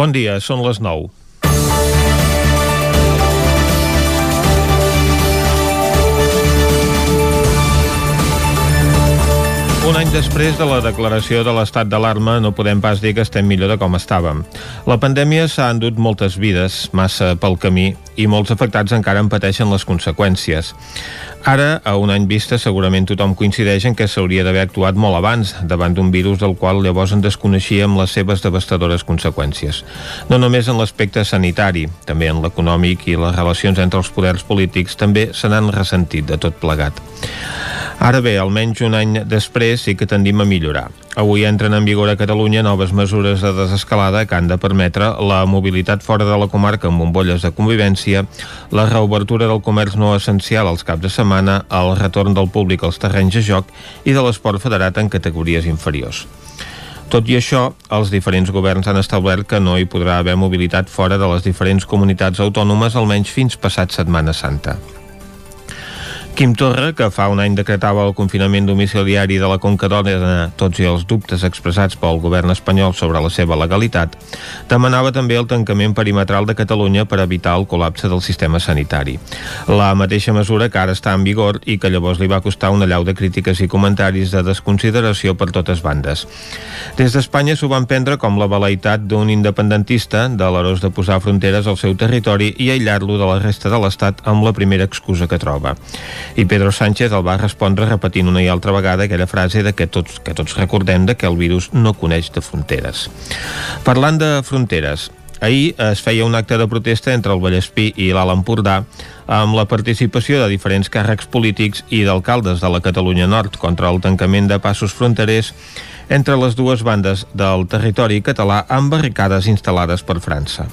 Bon dia, són les 9. Un any després de la declaració de l'estat d'alarma no podem pas dir que estem millor de com estàvem. La pandèmia s'ha endut moltes vides, massa pel camí, i molts afectats encara en pateixen les conseqüències. Ara, a un any vista, segurament tothom coincideix en que s'hauria d'haver actuat molt abans davant d'un virus del qual llavors en desconeixíem les seves devastadores conseqüències. No només en l'aspecte sanitari, també en l'econòmic i les relacions entre els poders polítics també se n'han ressentit de tot plegat. Ara bé, almenys un any després sí que tendim a millorar. Avui entren en vigor a Catalunya noves mesures de desescalada que han de permetre la mobilitat fora de la comarca amb bombolles de convivència, la reobertura del comerç no essencial als caps de setmana, el retorn del públic als terrenys de joc i de l'esport federat en categories inferiors. Tot i això, els diferents governs han establert que no hi podrà haver mobilitat fora de les diferents comunitats autònomes almenys fins passat Setmana Santa. Quim Torra, que fa un any decretava el confinament domiciliari de la Conca d'Òdena, tots i els dubtes expressats pel govern espanyol sobre la seva legalitat, demanava també el tancament perimetral de Catalunya per evitar el col·lapse del sistema sanitari. La mateixa mesura que ara està en vigor i que llavors li va costar una llau de crítiques i comentaris de desconsideració per totes bandes. Des d'Espanya s'ho van prendre com la veleïtat d'un independentista de l'erós de posar fronteres al seu territori i aïllar-lo de la resta de l'Estat amb la primera excusa que troba. I Pedro Sánchez el va respondre repetint una i altra vegada aquella frase de que tots, que tots recordem de que el virus no coneix de fronteres. Parlant de fronteres, Ahir es feia un acte de protesta entre el Vallespí i l'Alt Empordà amb la participació de diferents càrrecs polítics i d'alcaldes de la Catalunya Nord contra el tancament de passos fronterers entre les dues bandes del territori català amb barricades instal·lades per França.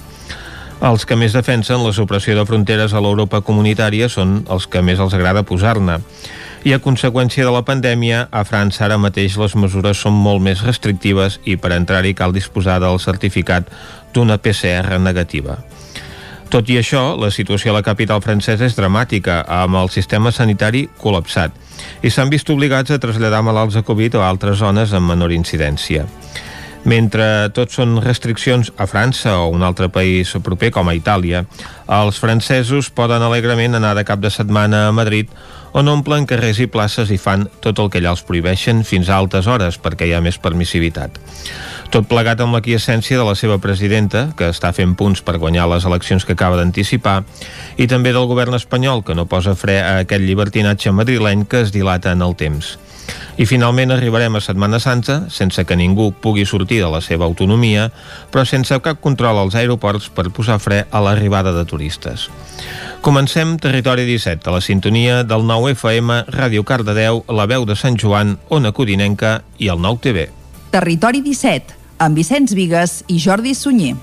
Els que més defensen la supressió de fronteres a l'Europa comunitària són els que més els agrada posar-ne. I a conseqüència de la pandèmia, a França ara mateix les mesures són molt més restrictives i per entrar-hi cal disposar del certificat d'una PCR negativa. Tot i això, la situació a la capital francesa és dramàtica, amb el sistema sanitari col·lapsat, i s'han vist obligats a traslladar malalts de Covid a altres zones amb menor incidència. Mentre tot són restriccions a França o un altre país proper com a Itàlia, els francesos poden alegrement anar de cap de setmana a Madrid on omplen carrers i places i fan tot el que allà els prohibeixen fins a altes hores perquè hi ha més permissivitat. Tot plegat amb l'aquiescència de la seva presidenta, que està fent punts per guanyar les eleccions que acaba d'anticipar, i també del govern espanyol, que no posa fre a aquest llibertinatge madrileny que es dilata en el temps. I finalment arribarem a Setmana Santa sense que ningú pugui sortir de la seva autonomia, però sense cap control als aeroports per posar fre a l'arribada de turistes. Comencem Territori 17, a la sintonia del 9 FM, Ràdio Cardedeu, La Veu de Sant Joan, Ona Codinenca i el 9 TV. Territori 17, amb Vicenç Vigues i Jordi Sunyer.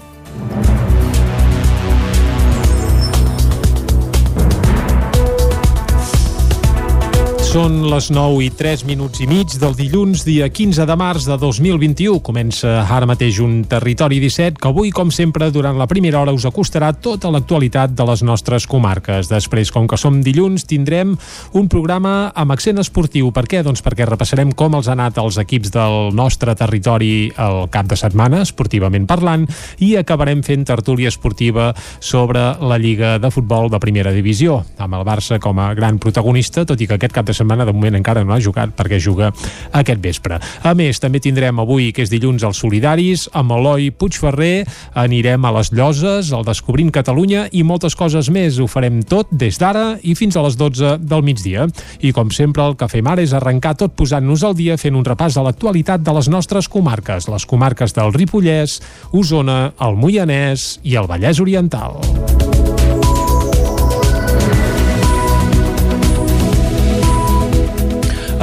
Són les 9 i 3 minuts i mig del dilluns, dia 15 de març de 2021. Comença ara mateix un Territori 17 que avui, com sempre, durant la primera hora us acostarà tota l'actualitat de les nostres comarques. Després, com que som dilluns, tindrem un programa amb accent esportiu. Per què? Doncs perquè repassarem com els ha anat els equips del nostre territori el cap de setmana, esportivament parlant, i acabarem fent tertúlia esportiva sobre la Lliga de Futbol de Primera Divisió, amb el Barça com a gran protagonista, tot i que aquest cap de setmana setmana de moment encara no ha jugat perquè juga aquest vespre. A més, també tindrem avui, que és dilluns, els solidaris, amb Eloi Puigferrer, anirem a les Lloses, al Descobrint Catalunya i moltes coses més. Ho farem tot des d'ara i fins a les 12 del migdia. I com sempre, el que fem ara és arrencar tot posant-nos al dia fent un repàs a l'actualitat de les nostres comarques, les comarques del Ripollès, Osona, el Moianès i el Vallès Oriental.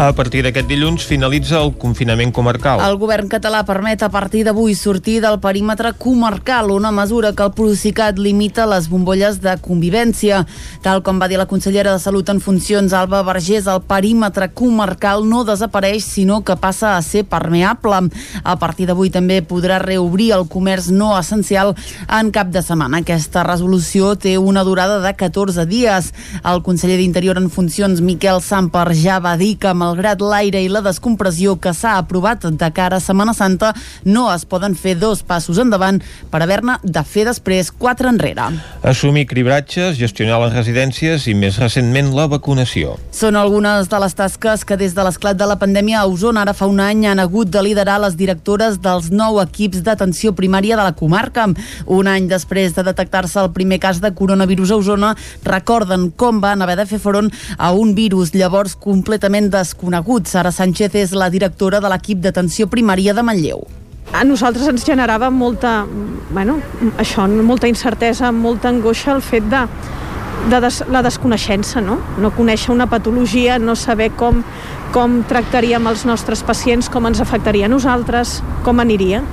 A partir d'aquest dilluns finalitza el confinament comarcal. El govern català permet a partir d'avui sortir del perímetre comarcal, una mesura que el Procicat limita les bombolles de convivència. Tal com va dir la consellera de Salut en funcions, Alba Vergés, el perímetre comarcal no desapareix, sinó que passa a ser permeable. A partir d'avui també podrà reobrir el comerç no essencial en cap de setmana. Aquesta resolució té una durada de 14 dies. El conseller d'Interior en funcions, Miquel Samper, ja va dir que amb malgrat l'aire i la descompressió que s'ha aprovat de cara a Setmana Santa, no es poden fer dos passos endavant per haver-ne de fer després quatre enrere. Assumir cribratges, gestionar les residències i més recentment la vacunació. Són algunes de les tasques que des de l'esclat de la pandèmia a Osona ara fa un any han hagut de liderar les directores dels nou equips d'atenció primària de la comarca. Un any després de detectar-se el primer cas de coronavirus a Osona, recorden com van haver de fer front a un virus llavors completament desconegut. Sara Sánchez és la directora de l'equip d'atenció primària de Manlleu a nosaltres ens generava molta, bueno, això, molta incertesa, molta angoixa el fet de, de des, la desconeixença, no? No conèixer una patologia, no saber com, com tractaríem els nostres pacients, com ens afectaria a nosaltres, com aniria.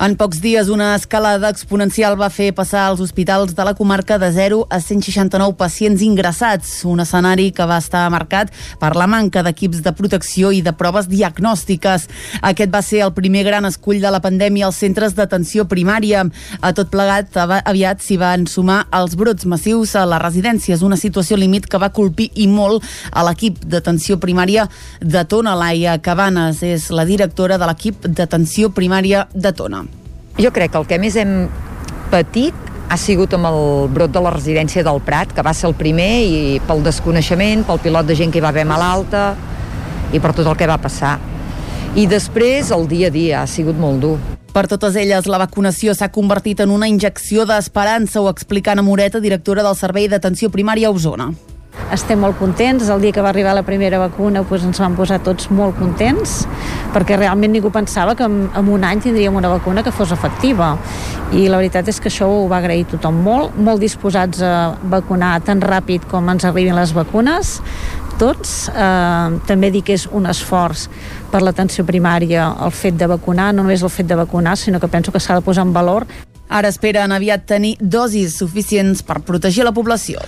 En pocs dies, una escalada exponencial va fer passar als hospitals de la comarca de 0 a 169 pacients ingressats, un escenari que va estar marcat per la manca d'equips de protecció i de proves diagnòstiques. Aquest va ser el primer gran escull de la pandèmia als centres d'atenció primària. A tot plegat, aviat s'hi van sumar els brots massius a les residències, una situació límit que va colpir i molt a l'equip d'atenció primària de Tona. Laia Cabanes és la directora de l'equip d'atenció primària de Tona. Jo crec que el que més hem patit ha sigut amb el brot de la residència del Prat, que va ser el primer, i pel desconeixement, pel pilot de gent que hi va haver malalta, i per tot el que va passar. I després, el dia a dia, ha sigut molt dur. Per totes elles, la vacunació s'ha convertit en una injecció d'esperança, ho explica Ana Moreta, directora del Servei d'Atenció Primària a Osona estem molt contents. El dia que va arribar la primera vacuna doncs ens vam posar tots molt contents perquè realment ningú pensava que en, en un any tindríem una vacuna que fos efectiva. I la veritat és que això ho va agrair tothom molt, molt disposats a vacunar tan ràpid com ens arribin les vacunes, tots. Eh, també dic que és un esforç per l'atenció primària el fet de vacunar, no només el fet de vacunar, sinó que penso que s'ha de posar en valor. Ara esperen aviat tenir dosis suficients per protegir la població.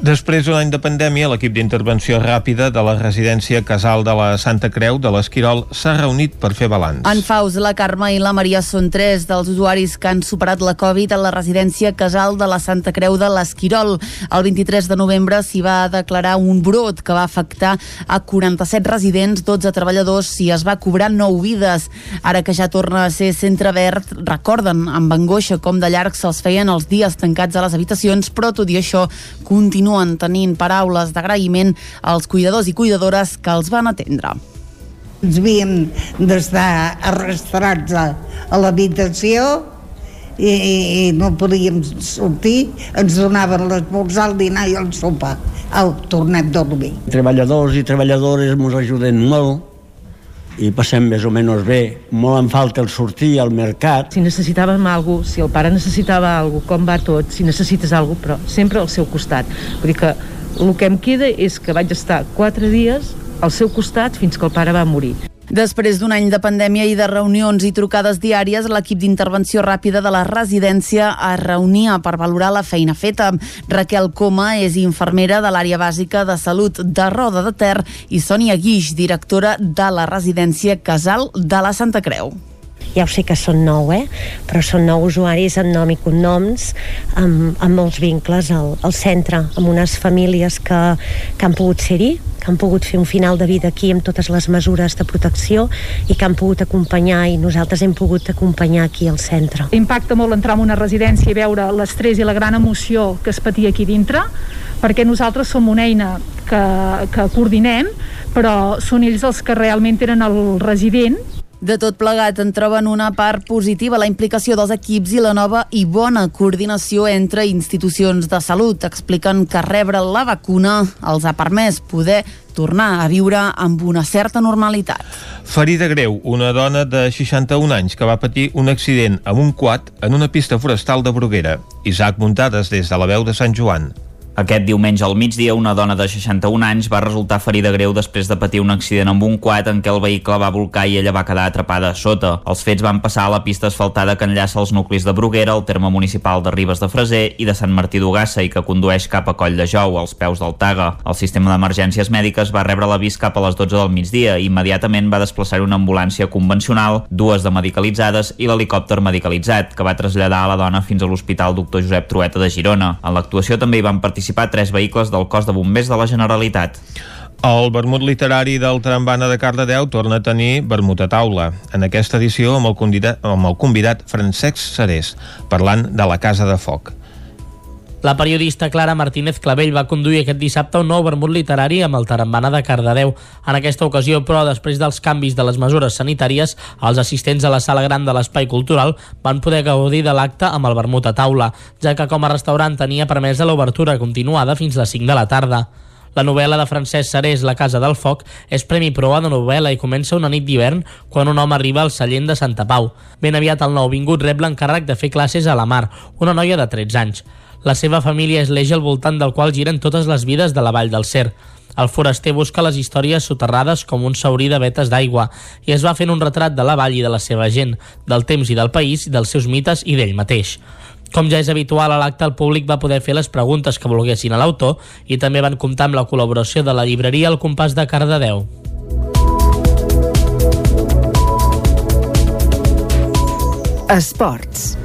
Després d'un any de pandèmia, l'equip d'intervenció ràpida de la residència Casal de la Santa Creu de l'Esquirol s'ha reunit per fer balanç. En Faus, la Carme i la Maria són tres dels usuaris que han superat la Covid a la residència Casal de la Santa Creu de l'Esquirol. El 23 de novembre s'hi va declarar un brot que va afectar a 47 residents, 12 treballadors i es va cobrar 9 vides. Ara que ja torna a ser centre verd, recorden amb angoixa com de llarg se'ls feien els dies tancats a les habitacions, però tot i això continua continuen tenint paraules d'agraïment als cuidadors i cuidadores que els van atendre. Ens havíem d'estar arrastrats a, a l'habitació i, i no podíem sortir, ens donaven l'esmorzar, el dinar i el sopar. Au, tornem a dormir. Treballadors i treballadores ens ajuden molt, i passem més o menys bé. Molt en falta el sortir al mercat. Si necessitàvem alguna cosa, si el pare necessitava alguna com va tot, si necessites alguna cosa, però sempre al seu costat. Vull dir que el que em queda és que vaig estar quatre dies al seu costat fins que el pare va morir. Després d'un any de pandèmia i de reunions i trucades diàries, l'equip d'intervenció ràpida de la residència es reunia per valorar la feina feta. Raquel Coma és infermera de l'àrea bàsica de salut de Roda de Ter i Sònia Guix, directora de la residència Casal de la Santa Creu ja ho sé que són nou, eh? però són nou usuaris amb nom i cognoms, amb, amb molts vincles al, al centre, amb unes famílies que, que han pogut ser-hi, que han pogut fer un final de vida aquí amb totes les mesures de protecció i que han pogut acompanyar i nosaltres hem pogut acompanyar aquí al centre. Impacta molt entrar en una residència i veure l'estrès i la gran emoció que es patia aquí dintre, perquè nosaltres som una eina que, que coordinem, però són ells els que realment tenen el resident de tot plegat en troben una part positiva la implicació dels equips i la nova i bona coordinació entre institucions de salut. Expliquen que rebre la vacuna els ha permès poder tornar a viure amb una certa normalitat. Ferida greu, una dona de 61 anys que va patir un accident amb un quad en una pista forestal de Bruguera. Isaac Muntades des de la veu de Sant Joan. Aquest diumenge al migdia, una dona de 61 anys va resultar ferida greu després de patir un accident amb un quad en què el vehicle va volcar i ella va quedar atrapada a sota. Els fets van passar a la pista asfaltada que enllaça els nuclis de Bruguera, el terme municipal de Ribes de Freser i de Sant Martí d'Ugassa i que condueix cap a Coll de Jou, als peus del Taga. El sistema d'emergències mèdiques va rebre l'avís cap a les 12 del migdia i immediatament va desplaçar una ambulància convencional, dues de medicalitzades i l'helicòpter medicalitzat, que va traslladar a la dona fins a l'Hospital Doctor Josep Trueta de Girona. En l'actuació també hi van participar participar tres vehicles del cos de bombers de la Generalitat. El vermut literari del Trambana de Cardedeu torna a tenir vermut a taula. En aquesta edició amb el convidat, amb el convidat Francesc Serés, parlant de la Casa de Foc. La periodista Clara Martínez Clavell va conduir aquest dissabte un nou vermut literari amb el Tarambana de Cardedeu. En aquesta ocasió, però, després dels canvis de les mesures sanitàries, els assistents a la sala gran de l'Espai Cultural van poder gaudir de l'acte amb el vermut a taula, ja que com a restaurant tenia permesa l'obertura continuada fins a les 5 de la tarda. La novel·la de Francesc Sarés, La casa del foc, és Premi Proa de novel·la i comença una nit d'hivern quan un home arriba al cellent de Santa Pau. Ben aviat el nouvingut rep l'encàrrec de fer classes a la Mar, una noia de 13 anys. La seva família és l'eix al voltant del qual giren totes les vides de la Vall del Cer. El foraster busca les històries soterrades com un saurí de vetes d'aigua i es va fent un retrat de la vall i de la seva gent, del temps i del país, dels seus mites i d'ell mateix. Com ja és habitual a l'acte, el públic va poder fer les preguntes que volguessin a l'autor i també van comptar amb la col·laboració de la llibreria El Compàs de Cardedeu. Esports.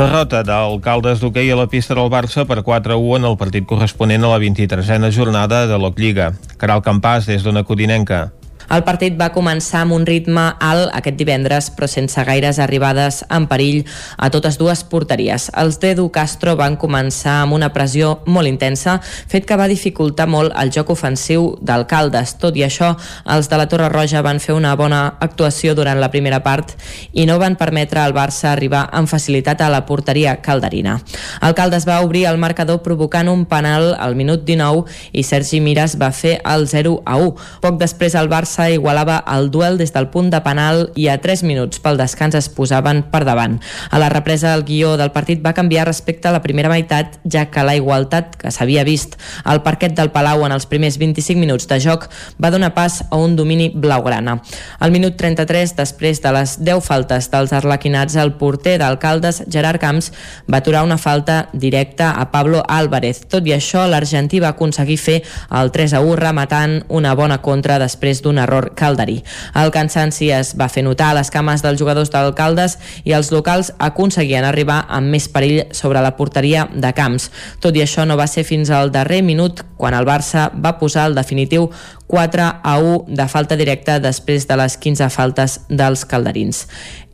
Derrota d'alcaldes d'hoquei a la pista del Barça per 4-1 en el partit corresponent a la 23a jornada de l'Oc-Lliga. Caral Campàs, des d'una Codinenca. El partit va començar amb un ritme alt aquest divendres, però sense gaires arribades en perill a totes dues porteries. Els d'Edu Castro van començar amb una pressió molt intensa, fet que va dificultar molt el joc ofensiu d'alcaldes. Tot i això, els de la Torre Roja van fer una bona actuació durant la primera part i no van permetre al Barça arribar amb facilitat a la porteria calderina. Alcaldes va obrir el marcador provocant un penal al minut 19 i Sergi Miras va fer el 0 a 1. Poc després el Barça Barça igualava el duel des del punt de penal i a 3 minuts pel descans es posaven per davant. A la represa el guió del partit va canviar respecte a la primera meitat, ja que la igualtat que s'havia vist al parquet del Palau en els primers 25 minuts de joc va donar pas a un domini blaugrana. Al minut 33, després de les 10 faltes dels arlequinats, el porter d'alcaldes Gerard Camps va aturar una falta directa a Pablo Álvarez. Tot i això, l'argentí va aconseguir fer el 3 a 1 rematant una bona contra després d'un error calderí. El cansanci es va fer notar a les cames dels jugadors d'alcaldes i els locals aconseguien arribar amb més perill sobre la porteria de camps. Tot i això no va ser fins al darrer minut quan el Barça va posar el definitiu 4 a 1 de falta directa després de les 15 faltes dels calderins.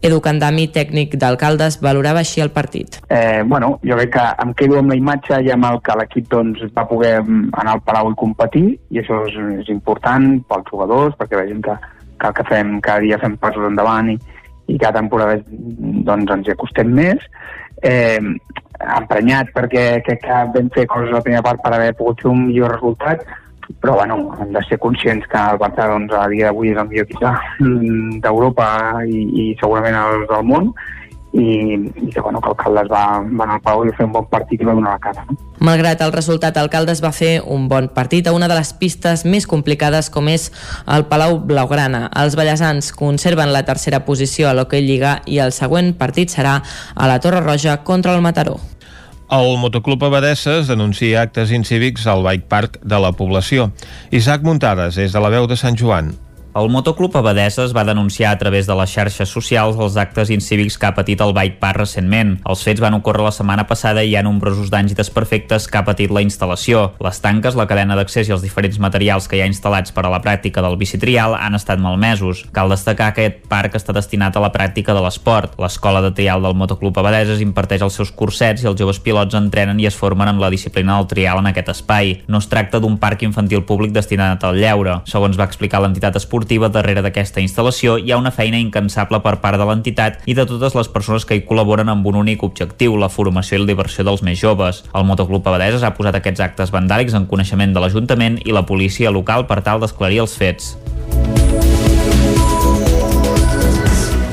Edu Candami, tècnic d'alcaldes, valorava així el partit. Eh, bueno, jo crec que em quedo amb la imatge i amb el que l'equip doncs, va poder anar al Palau i competir, i això és, és important pels jugadors, perquè vegin que, que el que fem cada dia fem passos endavant i, i cada temporada doncs, ens hi acostem més. Eh, emprenyat perquè crec que vam fer coses a la primera part per haver pogut fer un millor resultat, però bueno, hem de ser conscients que el Barça doncs, a dia d'avui és el millor equip d'Europa i, i segurament el del món i, i que, bueno, que Alcaldes va, va anar al Palau i fer un bon partit i va donar la cara. No? Malgrat el resultat, Alcaldes va fer un bon partit a una de les pistes més complicades com és el Palau Blaugrana. Els ballesans conserven la tercera posició a l'Hockey Lliga i el següent partit serà a la Torre Roja contra el Mataró. El Motoclub Abadesses denuncia actes incívics al bike park de la població. Isaac Muntades, des de la veu de Sant Joan. El Motoclub Abadeses va denunciar a través de les xarxes socials els actes incívics que ha patit el Bike Park recentment. Els fets van ocórrer la setmana passada i hi ha nombrosos danys i desperfectes que ha patit la instal·lació. Les tanques, la cadena d'accés i els diferents materials que hi ha instal·lats per a la pràctica del bicitrial han estat malmesos. Cal destacar que aquest parc està destinat a la pràctica de l'esport. L'escola de trial del Motoclub Abadeses imparteix els seus cursets i els joves pilots entrenen i es formen en la disciplina del trial en aquest espai. No es tracta d'un parc infantil públic destinat al lleure. Segons va explicar l'entitat esportiva, esportiva darrere d'aquesta instal·lació hi ha una feina incansable per part de l'entitat i de totes les persones que hi col·laboren amb un únic objectiu, la formació i la diversió dels més joves. El Motoclub Abadeses ha posat aquests actes vandàlics en coneixement de l'Ajuntament i la policia local per tal d'esclarir els fets.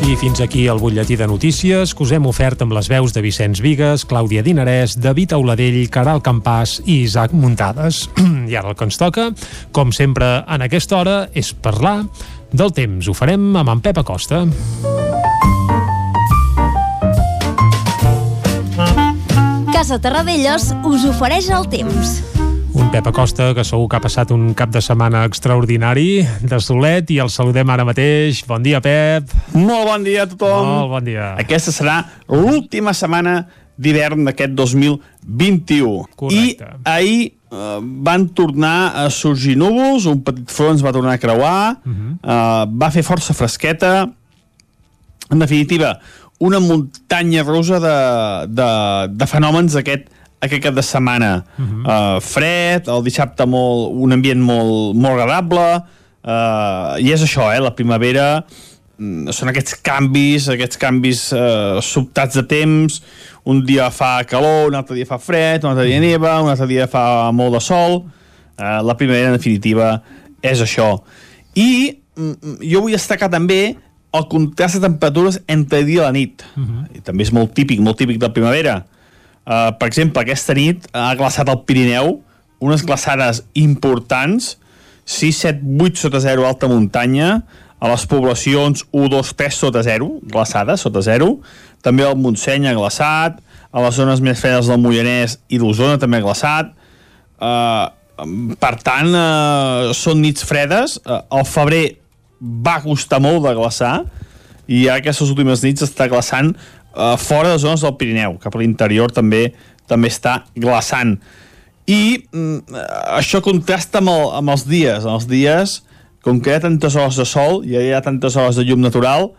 I fins aquí el butlletí de notícies que us hem ofert amb les veus de Vicenç Vigues, Clàudia Dinarès, David Auladell, Caral Campàs i Isaac Muntades. I ara el que ens toca, com sempre en aquesta hora, és parlar del temps. Ho farem amb en Pep Acosta. Casa Terradellos us ofereix el temps. Un Pep Acosta que segur que ha passat un cap de setmana extraordinari de solet i el saludem ara mateix. Bon dia, Pep. Molt bon dia a tothom. Molt bon dia. Aquesta serà l'última setmana d'hivern d'aquest 2021. Correcte. I ahir eh, van tornar a sorgir núvols, un petit front va tornar a creuar, uh -huh. eh, va fer força fresqueta, en definitiva, una muntanya rusa de, de, de fenòmens aquest, aquest cap de setmana. Uh -huh. uh, fred, el dissabte molt, un ambient molt, molt agradable, uh, i és això, eh, la primavera mm, són aquests canvis, aquests canvis uh, sobtats de temps, un dia fa calor, un altre dia fa fred, un altre dia neva, un altre dia fa molt de sol, uh, la primavera en definitiva és això. I mm, jo vull destacar també el contrast de temperatures entre dia i la nit. Uh -huh. I també és molt típic, molt típic de la primavera. Uh, per exemple, aquesta nit ha glaçat el Pirineu, unes glaçades importants, 6, 7, 8 sota 0 alta muntanya, a les poblacions 1, 2, 3 sota 0, glaçades sota 0, també el Montseny ha glaçat, a les zones més fredes del Mollanès i d'Osona també ha glaçat, uh, per tant, uh, són nits fredes, uh, el febrer va costar molt de glaçar i aquestes últimes nits està glaçant uh, fora de zones del Pirineu, cap a l'interior també també està glaçant. I mm, això contrasta amb, el, amb els dies. En els dies, com que hi ha tantes hores de sol i hi ha tantes hores de llum natural,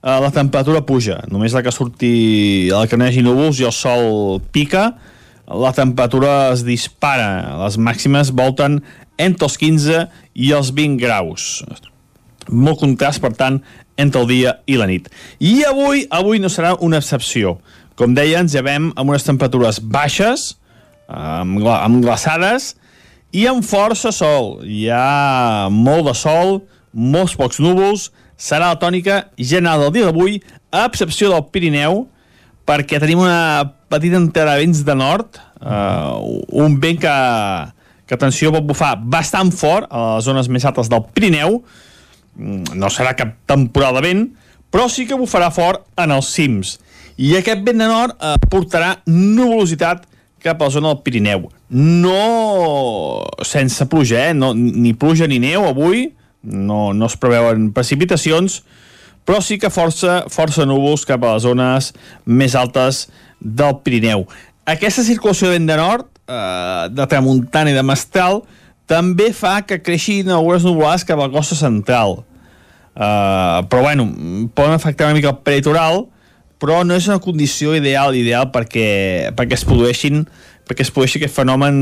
eh, la temperatura puja. Només la que surti, la que negi núvols i el sol pica, la temperatura es dispara. Les màximes volten entre els 15 i els 20 graus molt contrast, per tant, entre el dia i la nit. I avui, avui no serà una excepció. Com deia, ens llevem amb unes temperatures baixes, amb, amb glaçades, i amb força sol. Hi ha molt de sol, molts pocs núvols, serà la tònica general del dia d'avui, a excepció del Pirineu, perquè tenim una petita entrada de nord, uh, un vent que, que, atenció, pot bufar bastant fort a les zones més altes del Pirineu, no serà cap temporal de vent, però sí que bufarà fort en els cims. I aquest vent de nord eh, portarà nuvolositat cap a la zona del Pirineu. No sense pluja, eh? No, ni pluja ni neu avui, no, no es preveuen precipitacions, però sí que força, força núvols cap a les zones més altes del Pirineu. Aquesta circulació de vent de nord, eh, de tramuntana i de mestral, també fa que creixin algunes nuvolades cap a la costa central. Uh, però bueno, poden afectar una mica el peritoral, però no és una condició ideal ideal perquè, perquè es produeixin perquè es produeixi aquest fenomen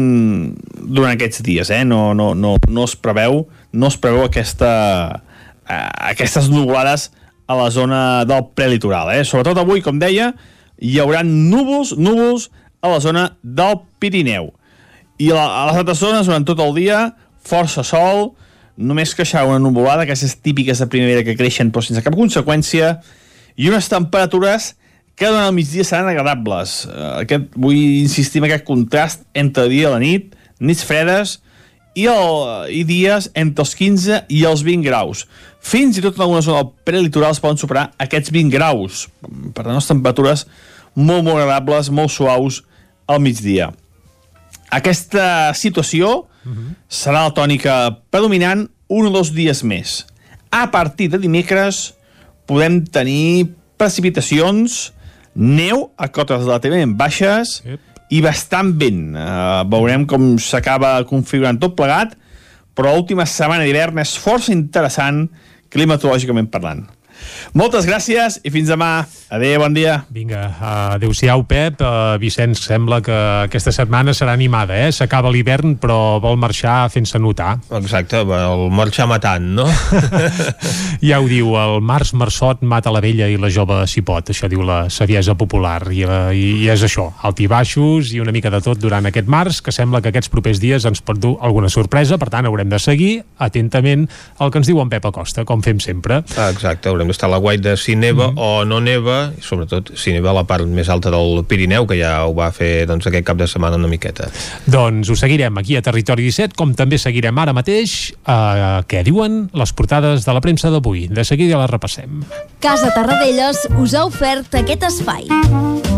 durant aquests dies, eh? no, no, no, no es preveu no es preveu aquesta, uh, aquestes nuvolades a la zona del prelitoral. Eh? Sobretot avui, com deia, hi haurà núvols, núvols a la zona del Pirineu. I a, a les altres zones, durant tot el dia, força sol, només queixar una nuvolada, aquestes típiques de primavera que creixen però sense cap conseqüència, i unes temperatures que durant el migdia seran agradables. Eh, aquest, vull insistir en aquest contrast entre dia i la nit, nits fredes, i, el, i dies entre els 15 i els 20 graus. Fins i tot en alguna zona del prelitoral es poden superar aquests 20 graus. Per tant, les temperatures molt, molt agradables, molt suaus al migdia. Aquesta situació uh -huh. serà la tònica predominant un o dos dies més. A partir de dimecres podem tenir precipitacions, neu a cotes relativament baixes yep. i bastant vent. Uh, veurem com s'acaba configurant tot plegat, però l'última setmana d'hivern és força interessant climatològicament parlant. Moltes gràcies i fins demà. Adéu, bon dia. Vinga, adeu-siau, Pep. Uh, Vicenç, sembla que aquesta setmana serà animada, eh? S'acaba l'hivern, però vol marxar fent-se notar. Exacte, vol marxar matant, no? ja ho diu, el març marçot mata la vella i la jove s'hi pot, això diu la saviesa popular. I, uh, i, I és això, alt i baixos i una mica de tot durant aquest març, que sembla que aquests propers dies ens pot dur alguna sorpresa, per tant haurem de seguir atentament el que ens diu en Pep Acosta, com fem sempre. Ah, exacte, haurem a la guai de si neva mm. o no neva, i sobretot si neva a la part més alta del Pirineu, que ja ho va fer doncs, aquest cap de setmana una miqueta. Doncs ho seguirem aquí a Territori 17, com també seguirem ara mateix eh, què diuen les portades de la premsa d'avui. De seguida les repassem. Casa Tarradellas us ha ofert aquest espai.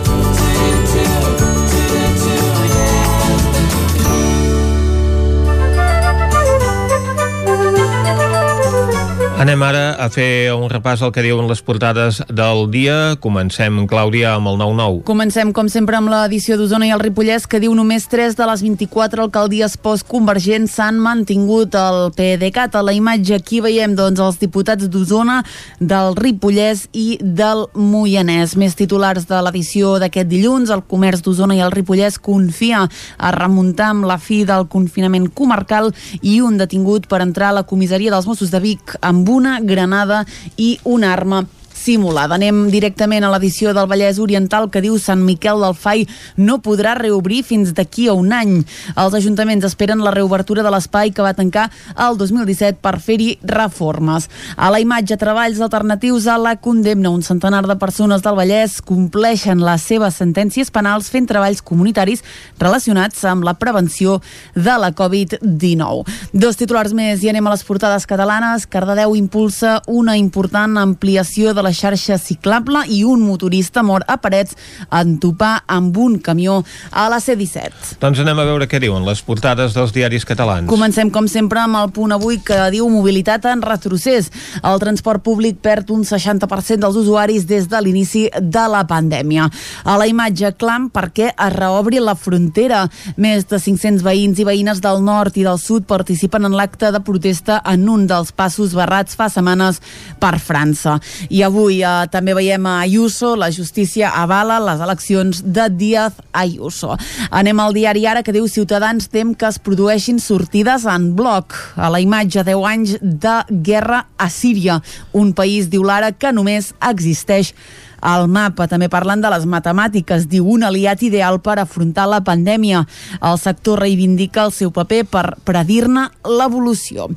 Anem ara a fer un repàs al que diuen les portades del dia. Comencem, Clàudia, amb el 9-9. Comencem, com sempre, amb l'edició d'Osona i el Ripollès, que diu només 3 de les 24 alcaldies postconvergents s'han mantingut el PDeCAT. A la imatge aquí veiem doncs, els diputats d'Osona, del Ripollès i del Moianès. Més titulars de l'edició d'aquest dilluns. El comerç d'Osona i el Ripollès confia a remuntar amb la fi del confinament comarcal i un detingut per entrar a la comissaria dels Mossos de Vic amb una granada i una arma simulada. Anem directament a l'edició del Vallès Oriental que diu Sant Miquel del Fai no podrà reobrir fins d'aquí a un any. Els ajuntaments esperen la reobertura de l'espai que va tancar el 2017 per fer-hi reformes. A la imatge treballs alternatius a la condemna. Un centenar de persones del Vallès compleixen les seves sentències penals fent treballs comunitaris relacionats amb la prevenció de la Covid-19. Dos titulars més i anem a les portades catalanes. Cardedeu impulsa una important ampliació de la xarxa ciclable i un motorista mor a Parets en topar amb un camió a la C-17. Doncs anem a veure què diuen les portades dels diaris catalans. Comencem, com sempre, amb el punt avui que diu mobilitat en retrocés. El transport públic perd un 60% dels usuaris des de l'inici de la pandèmia. A la imatge clam perquè es reobri la frontera. Més de 500 veïns i veïnes del nord i del sud participen en l'acte de protesta en un dels passos barrats fa setmanes per França. I avui eh, també veiem a Ayuso, la justícia avala les eleccions de Díaz Ayuso. Anem al diari Ara que diu Ciutadans tem que es produeixin sortides en bloc. A la imatge 10 anys de guerra a Síria, un país, diu l'Ara, que només existeix al mapa. També parlen de les matemàtiques, diu un aliat ideal per afrontar la pandèmia. El sector reivindica el seu paper per predir-ne l'evolució.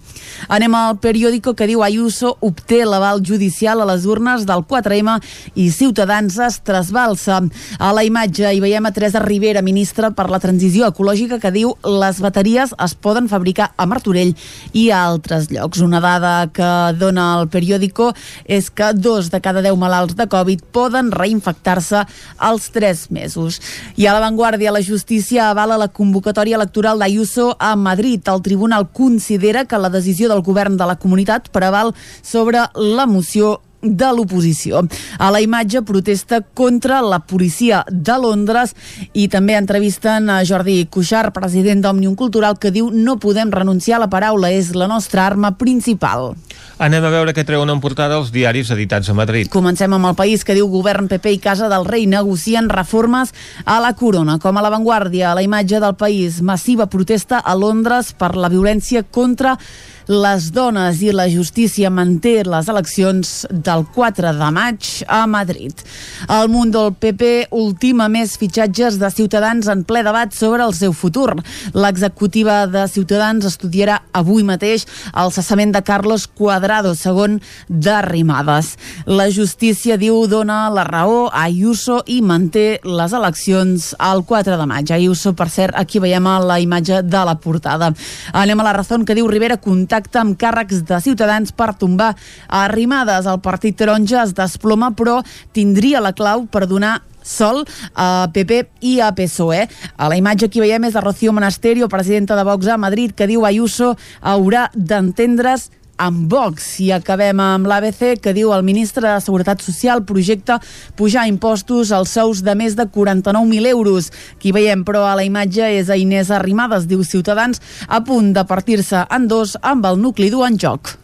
Anem al periòdico que diu Ayuso obté l'aval judicial a les urnes del 4M i Ciutadans es trasbalsa. A la imatge hi veiem a Teresa Rivera, ministra per la transició ecològica, que diu les bateries es poden fabricar a Martorell i a altres llocs. Una dada que dona el periòdico és que dos de cada deu malalts de Covid poden reinfectar-se als 3 mesos. I a l'avantguàrdia, la justícia avala la convocatòria electoral d'Ayuso a Madrid. El tribunal considera que la decisió del govern de la comunitat preval sobre la moció de l'oposició. A la imatge protesta contra la policia de Londres i també entrevisten a Jordi Cuixart, president d'Òmnium Cultural, que diu no podem renunciar a la paraula, és la nostra arma principal. Anem a veure què treuen en portada els diaris editats a Madrid. Comencem amb el país que diu govern PP i Casa del Rei negocien reformes a la corona. Com a l'avantguàrdia, a la imatge del país, massiva protesta a Londres per la violència contra les dones i la justícia manté les eleccions del 4 de maig a Madrid. El munt del PP ultima més fitxatges de Ciutadans en ple debat sobre el seu futur. L'executiva de Ciutadans estudiarà avui mateix el cessament de Carlos Cuadrado, segon d'Arrimades. La justícia diu dona la raó a Ayuso i manté les eleccions al 4 de maig. Ayuso, per cert, aquí veiem la imatge de la portada. Anem a la raó que diu Rivera contacta amb càrrecs de Ciutadans per tombar arrimades. El partit taronja es desploma, però tindria la clau per donar sol a PP i a PSOE. A la imatge que veiem és de Rocío Monasterio, presidenta de Vox a Madrid, que diu Ayuso haurà d'entendre's amb Vox. I acabem amb l'ABC, que diu el ministre de Seguretat Social projecta pujar impostos als sous de més de 49.000 euros. Qui veiem, però, a la imatge és a Inés Arrimadas, diu Ciutadans, a punt de partir-se en dos amb el nucli dur en joc.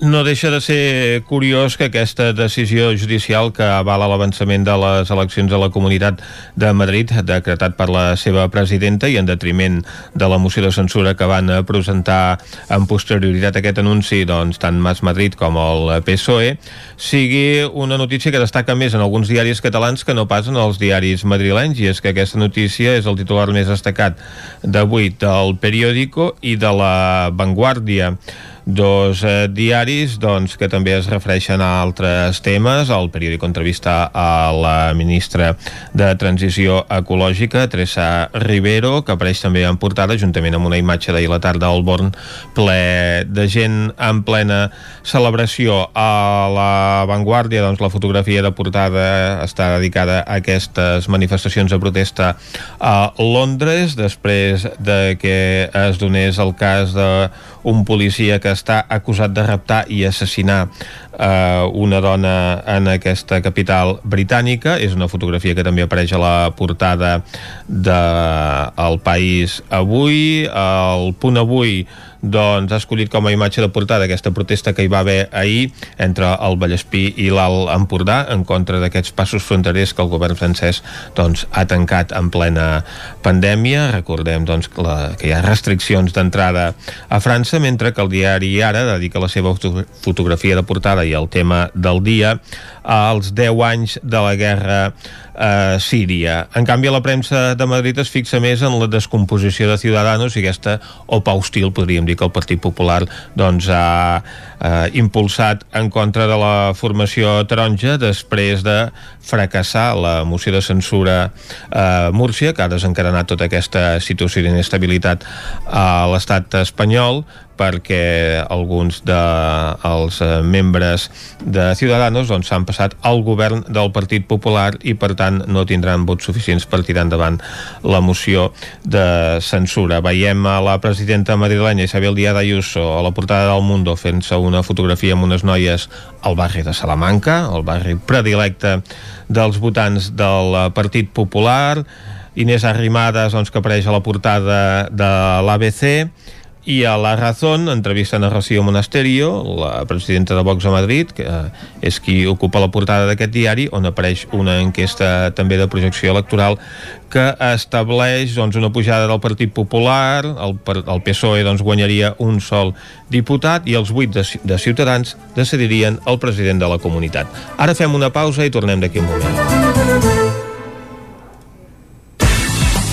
No deixa de ser curiós que aquesta decisió judicial que avala l'avançament de les eleccions a la Comunitat de Madrid, decretat per la seva presidenta i en detriment de la moció de censura que van presentar en posterioritat aquest anunci doncs, tant Mas Madrid com el PSOE, sigui una notícia que destaca més en alguns diaris catalans que no pas en els diaris madrilenys, i és que aquesta notícia és el titular més destacat d'avui del periòdico i de la Vanguardia. Dos eh, diaris doncs, que també es refereixen a altres temes. El periòdic entrevista a la ministra de Transició Ecològica, Teresa Rivero, que apareix també en portada, juntament amb una imatge d'ahir la tarda al Born, ple de gent en plena celebració. A la Vanguardia, doncs, la fotografia de portada està dedicada a aquestes manifestacions de protesta a Londres, després de que es donés el cas d'un policia que està acusat de raptar i assassinar eh, una dona en aquesta capital britànica. És una fotografia que també apareix a la portada del de País Avui. El Punt Avui doncs, ha escollit com a imatge de portada aquesta protesta que hi va haver ahir entre el Vallespí i l'Alt Empordà en contra d'aquests passos fronterers que el govern francès doncs, ha tancat en plena pandèmia. Recordem doncs, que, la, que hi ha restriccions d'entrada a França, mentre que el diari Ara dedica la seva fotografia de portada i el tema del dia als 10 anys de la guerra a eh, Síria. En canvi, la premsa de Madrid es fixa més en la descomposició de Ciudadanos i aquesta opa hostil, podríem dir que el Partit Popular doncs, ha eh, impulsat en contra de la formació taronja després de fracassar la moció de censura a eh, Múrcia, que ha desencadenat tota aquesta situació d'inestabilitat a l'estat espanyol, perquè alguns dels de, eh, membres de Ciudadanos doncs, s'han passat al govern del Partit Popular i per tant no tindran vots suficients per tirar endavant la moció de censura. Veiem a la presidenta madrilenya Isabel Díaz Ayuso a la portada del Mundo fent-se una fotografia amb unes noies al barri de Salamanca, el barri predilecte dels votants del Partit Popular, Inés Arrimadas doncs, que apareix a la portada de l'ABC i a La Razón entrevisten a Rocío Monasterio, la presidenta de Vox a Madrid, que és qui ocupa la portada d'aquest diari, on apareix una enquesta també de projecció electoral que estableix doncs, una pujada del Partit Popular, el, el PSOE doncs, guanyaria un sol diputat i els vuit de, de Ciutadans decidirien el president de la comunitat. Ara fem una pausa i tornem d'aquí un moment.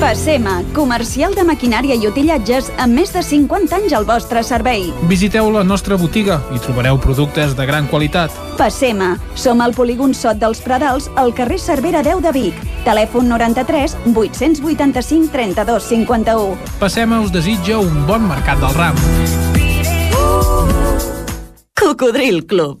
Passema, comercial de maquinària i utillatges amb més de 50 anys al vostre servei. Visiteu la nostra botiga i trobareu productes de gran qualitat. Passema, som al polígon Sot dels Pradals, al carrer Cervera 10 de Vic. Telèfon 93 885 32 51. Passema us desitja un bon mercat del ram. Cocodril Club.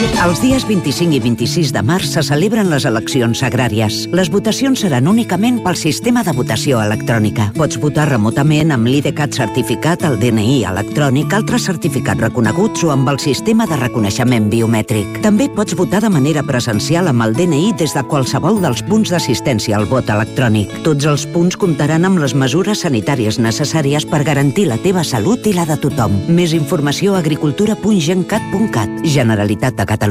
Els dies 25 i 26 de març se celebren les eleccions agràries. Les votacions seran únicament pel sistema de votació electrònica. Pots votar remotament amb l'IDCAT certificat, el DNI electrònic, altres certificats reconeguts o amb el sistema de reconeixement biomètric. També pots votar de manera presencial amb el DNI des de qualsevol dels punts d'assistència al vot electrònic. Tots els punts comptaran amb les mesures sanitàries necessàries per garantir la teva salut i la de tothom. Més informació a agricultura.gencat.cat. Generalitat de Catalunya.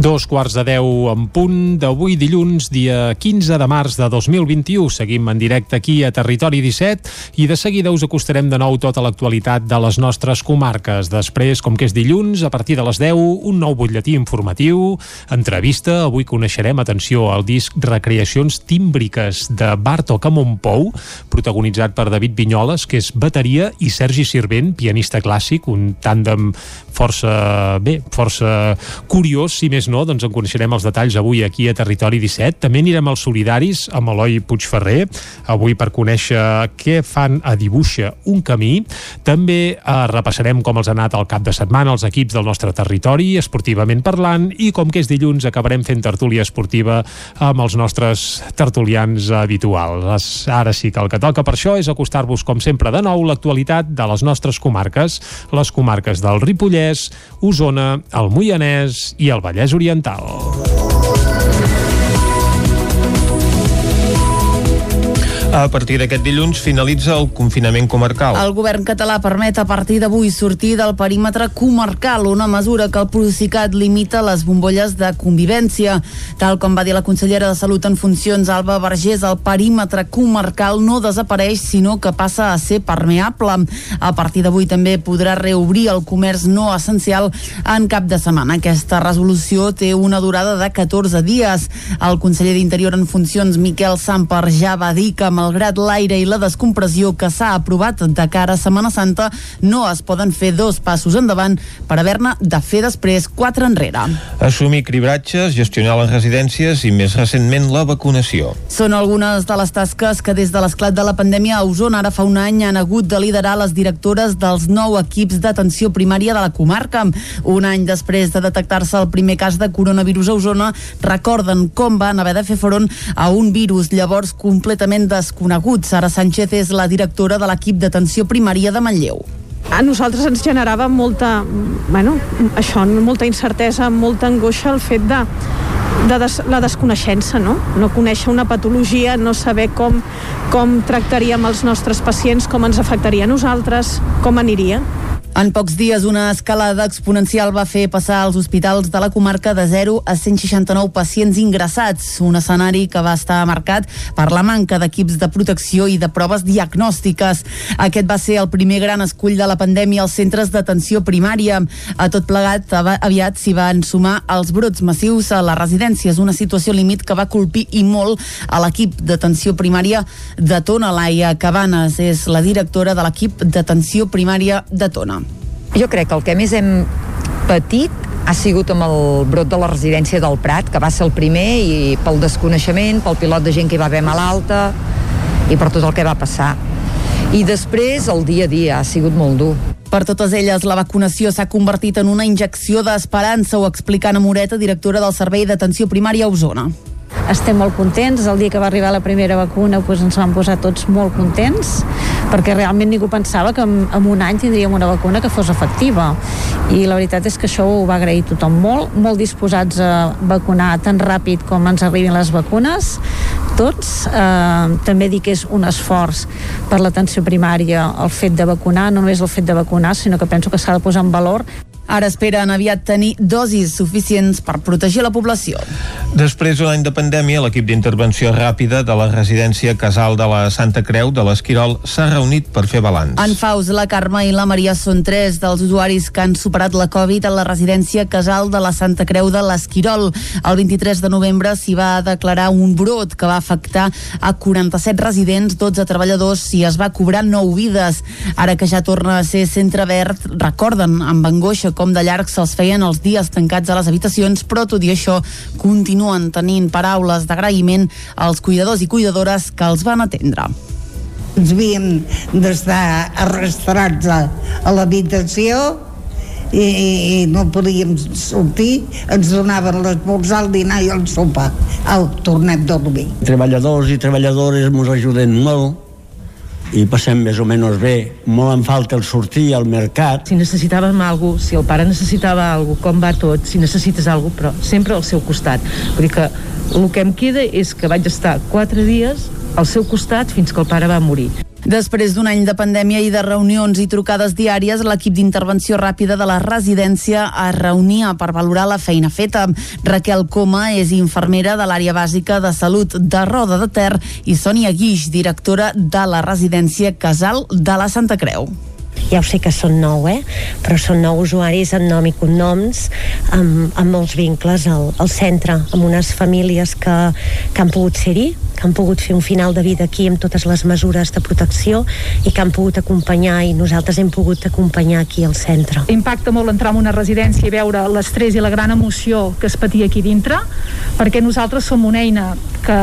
Dos quarts de deu en punt d'avui dilluns, dia 15 de març de 2021. Seguim en directe aquí a Territori 17 i de seguida us acostarem de nou tota l'actualitat de les nostres comarques. Després, com que és dilluns, a partir de les 10, un nou butlletí informatiu, entrevista. Avui coneixerem, atenció, el disc Recreacions Tímbriques de Bartok a Montpou, protagonitzat per David Vinyoles, que és bateria, i Sergi Sirvent, pianista clàssic, un tàndem força, bé, força curiós, si més no, doncs en coneixerem els detalls avui aquí a Territori 17. També anirem als solidaris amb Eloi Puigferrer, avui per conèixer què fan a Dibuixa un camí. També eh, repassarem com els ha anat el cap de setmana els equips del nostre territori, esportivament parlant, i com que és dilluns acabarem fent tertúlia esportiva amb els nostres tertulians habituals. Ara sí que el que toca per això és acostar-vos, com sempre, de nou l'actualitat de les nostres comarques, les comarques del Ripollès, Osona, el Moianès i el Vallès Oriental. Oriental. A partir d'aquest dilluns finalitza el confinament comarcal. El govern català permet a partir d'avui sortir del perímetre comarcal, una mesura que el Procicat limita les bombolles de convivència. Tal com va dir la consellera de Salut en funcions, Alba Vergés, el perímetre comarcal no desapareix, sinó que passa a ser permeable. A partir d'avui també podrà reobrir el comerç no essencial en cap de setmana. Aquesta resolució té una durada de 14 dies. El conseller d'Interior en funcions, Miquel Samper, ja va dir que malgrat l'aire i la descompressió que s'ha aprovat de cara a Setmana Santa, no es poden fer dos passos endavant per haver-ne de fer després quatre enrere. Assumir cribratges, gestionar les residències i més recentment la vacunació. Són algunes de les tasques que des de l'esclat de la pandèmia a Osona ara fa un any han hagut de liderar les directores dels nou equips d'atenció primària de la comarca. Un any després de detectar-se el primer cas de coronavirus a Osona, recorden com van haver de fer front a un virus llavors completament desconegut. Sara Sánchez és la directora de l'equip d'atenció primària de Manlleu a nosaltres ens generava molta, bueno, això, molta incertesa, molta angoixa el fet de, de des, la desconeixença, no? No conèixer una patologia, no saber com, com tractaríem els nostres pacients, com ens afectaria a nosaltres, com aniria. En pocs dies, una escalada exponencial va fer passar als hospitals de la comarca de 0 a 169 pacients ingressats, un escenari que va estar marcat per la manca d'equips de protecció i de proves diagnòstiques. Aquest va ser el primer gran escull de la pandèmia als centres d'atenció primària. A tot plegat, aviat s'hi van sumar els brots massius a les residències, una situació límit que va colpir i molt a l'equip d'atenció primària de Tona. Laia Cabanes és la directora de l'equip d'atenció primària de Tona. Jo crec que el que més hem patit ha sigut amb el brot de la residència del Prat, que va ser el primer i pel desconeixement, pel pilot de gent que hi va haver malalta i per tot el que va passar. I després el dia a dia ha sigut molt dur. Per totes elles, la vacunació s'ha convertit en una injecció d'esperança, ho explica Ana Moreta, directora del Servei d'Atenció Primària a Osona estem molt contents. El dia que va arribar la primera vacuna doncs ens vam posar tots molt contents perquè realment ningú pensava que en, un any tindríem una vacuna que fos efectiva. I la veritat és que això ho va agrair tothom molt, molt disposats a vacunar tan ràpid com ens arribin les vacunes, tots. Eh, també dir que és un esforç per l'atenció primària el fet de vacunar, no només el fet de vacunar, sinó que penso que s'ha de posar en valor Ara esperen aviat tenir dosis suficients per protegir la població. Després d'un any de pandèmia, l'equip d'intervenció ràpida de la residència Casal de la Santa Creu de l'Esquirol s'ha reunit per fer balanç. En Faus, la Carme i la Maria són tres dels usuaris que han superat la Covid a la residència Casal de la Santa Creu de l'Esquirol. El 23 de novembre s'hi va declarar un brot que va afectar a 47 residents, 12 treballadors i es va cobrar 9 vides. Ara que ja torna a ser centre verd, recorden amb angoixa com de llarg se'ls feien els dies tancats a les habitacions, però tot i això continuen tenint paraules d'agraïment als cuidadors i cuidadores que els van atendre ens havíem d'estar arrastrats a, a l'habitació i, i no podíem sortir, ens donaven l'esmorzar, el dinar i el sopar. Au, tornem a dormir. Treballadors i treballadores ens ajuden molt i passem més o menys bé. Molt en falta el sortir al mercat. Si necessitàvem alguna cosa, si el pare necessitava alguna cosa, com va tot, si necessites alguna cosa, però sempre al seu costat. Vull dir que el que em queda és que vaig estar quatre dies al seu costat fins que el pare va morir. Després d'un any de pandèmia i de reunions i trucades diàries, l'equip d'intervenció ràpida de la residència es reunia per valorar la feina feta. Raquel Coma és infermera de l'àrea bàsica de salut de Roda de Ter i Sònia Guix, directora de la residència Casal de la Santa Creu ja ho sé que són nou, eh? però són nou usuaris amb nom i cognoms, amb, amb molts vincles al, al centre, amb unes famílies que, que han pogut ser-hi, que han pogut fer un final de vida aquí amb totes les mesures de protecció i que han pogut acompanyar i nosaltres hem pogut acompanyar aquí al centre. Impacta molt entrar en una residència i veure l'estrès i la gran emoció que es patia aquí dintre, perquè nosaltres som una eina que,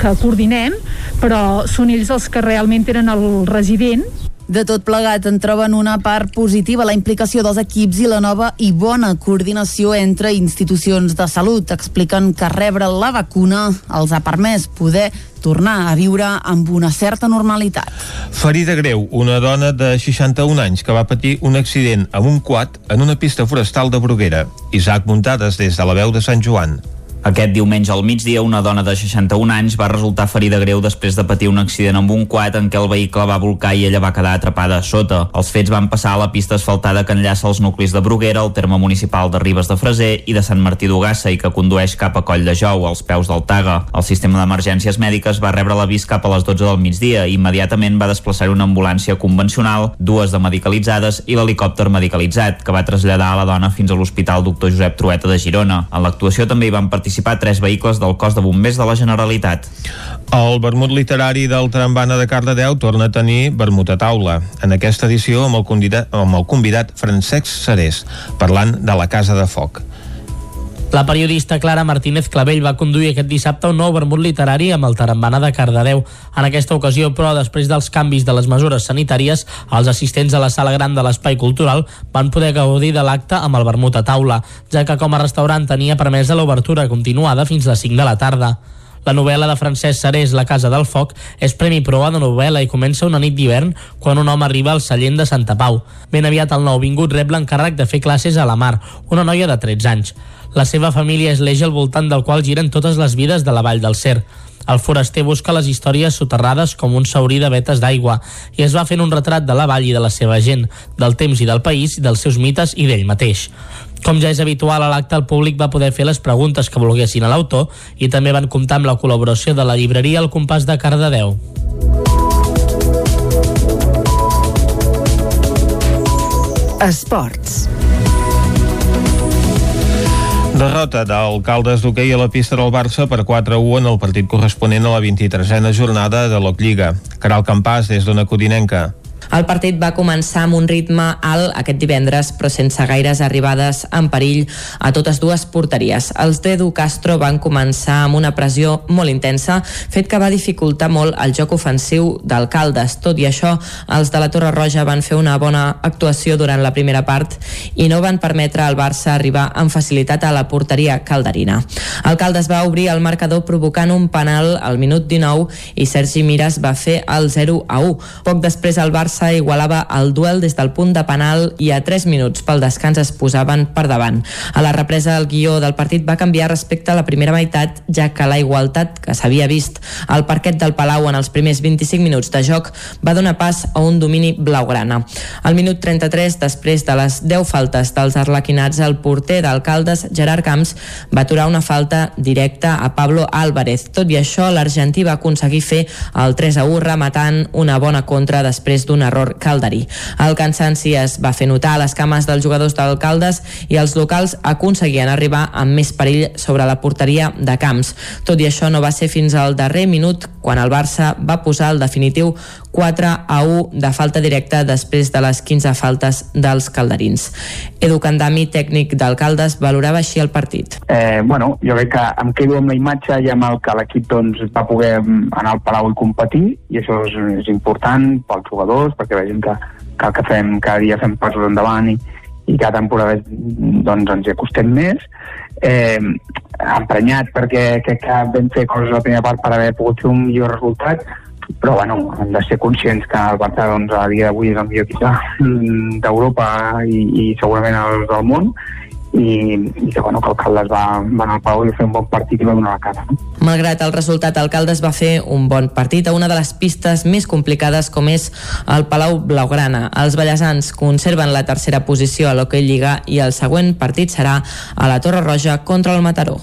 que coordinem, però són ells els que realment tenen el resident de tot plegat en troben una part positiva la implicació dels equips i la nova i bona coordinació entre institucions de salut. Expliquen que rebre la vacuna els ha permès poder tornar a viure amb una certa normalitat. Ferida greu, una dona de 61 anys que va patir un accident amb un quad en una pista forestal de Bruguera. Isaac Muntades des de la veu de Sant Joan. Aquest diumenge al migdia, una dona de 61 anys va resultar ferida greu després de patir un accident amb un quad en què el vehicle va volcar i ella va quedar atrapada a sota. Els fets van passar a la pista asfaltada que enllaça els nuclis de Bruguera, el terme municipal de Ribes de Freser i de Sant Martí d'Ugassa i que condueix cap a Coll de Jou, als peus del Taga. El sistema d'emergències mèdiques va rebre l'avís cap a les 12 del migdia i immediatament va desplaçar una ambulància convencional, dues de medicalitzades i l'helicòpter medicalitzat, que va traslladar a la dona fins a l'Hospital Doctor Josep Trueta de Girona. En l'actuació també hi van participar participar tres vehicles del cos de bombers de la Generalitat. El vermut literari del Trambana de Cardedeu torna a tenir vermut a taula. En aquesta edició amb el convidat, amb el convidat Francesc Serés, parlant de la Casa de Foc. La periodista Clara Martínez Clavell va conduir aquest dissabte un nou vermut literari amb el Tarambana de Cardedeu. En aquesta ocasió, però, després dels canvis de les mesures sanitàries, els assistents a la sala gran de l'Espai Cultural van poder gaudir de l'acte amb el vermut a taula, ja que com a restaurant tenia permesa l'obertura continuada fins a les 5 de la tarda. La novel·la de Francesc Sarés, La casa del foc, és Premi Proa de novel·la i comença una nit d'hivern quan un home arriba al cellent de Santa Pau. Ben aviat el nouvingut rep l'encàrrec de fer classes a la Mar, una noia de 13 anys. La seva família és l'eix al voltant del qual giren totes les vides de la Vall del Cer. El foraster busca les històries soterrades com un saurí de vetes d'aigua i es va fent un retrat de la vall i de la seva gent, del temps i del país, dels seus mites i d'ell mateix. Com ja és habitual a l'acte, el públic va poder fer les preguntes que volguessin a l'autor i també van comptar amb la col·laboració de la llibreria El Compàs de Cardedeu. Esports. Derrota d'alcaldes d'hoquei a la pista del Barça per 4-1 en el partit corresponent a la 23a jornada de l'Oc-Lliga. Caral Campàs, des d'Ona Codinenca. El partit va començar amb un ritme alt aquest divendres, però sense gaires arribades en perill a totes dues porteries. Els d'Edu Castro van començar amb una pressió molt intensa, fet que va dificultar molt el joc ofensiu d'alcaldes. Tot i això, els de la Torre Roja van fer una bona actuació durant la primera part i no van permetre al Barça arribar amb facilitat a la porteria calderina. Alcaldes va obrir el marcador provocant un penal al minut 19 i Sergi Miras va fer el 0 a 1. Poc després el Barça Barça igualava el duel des del punt de penal i a 3 minuts pel descans es posaven per davant. A la represa el guió del partit va canviar respecte a la primera meitat, ja que la igualtat que s'havia vist al parquet del Palau en els primers 25 minuts de joc va donar pas a un domini blaugrana. Al minut 33, després de les 10 faltes dels arlequinats, el porter d'alcaldes, Gerard Camps, va aturar una falta directa a Pablo Álvarez. Tot i això, l'argentí va aconseguir fer el 3 a 1 rematant una bona contra després d'un error calderí. El cansanci es va fer notar a les cames dels jugadors d'alcaldes i els locals aconseguien arribar amb més perill sobre la porteria de camps. Tot i això no va ser fins al darrer minut quan el Barça va posar el definitiu 4 a 1 de falta directa després de les 15 faltes dels calderins. Edu Candami, tècnic d'alcaldes, valorava així el partit. Eh, bueno, jo crec que em quedo amb la imatge i amb el que l'equip doncs, va poder anar al Palau i competir i això és, és important pels jugadors perquè vegin que, que el que fem cada dia fem passos endavant i, i cada temporada doncs, ens hi acostem més eh, emprenyat perquè crec que vam fer coses a la primera part per haver pogut fer un millor resultat però bueno, hem de ser conscients que el Barça doncs, a dia d'avui és el millor equip d'Europa i, i segurament el del món i, i que, bueno, que el Caldes va, va anar al Pau i fer un bon partit i va donar la cara. No? Malgrat el resultat, el Caldes va fer un bon partit a una de les pistes més complicades com és el Palau Blaugrana. Els ballesans conserven la tercera posició a l'Hockey Lliga i el següent partit serà a la Torre Roja contra el Mataró.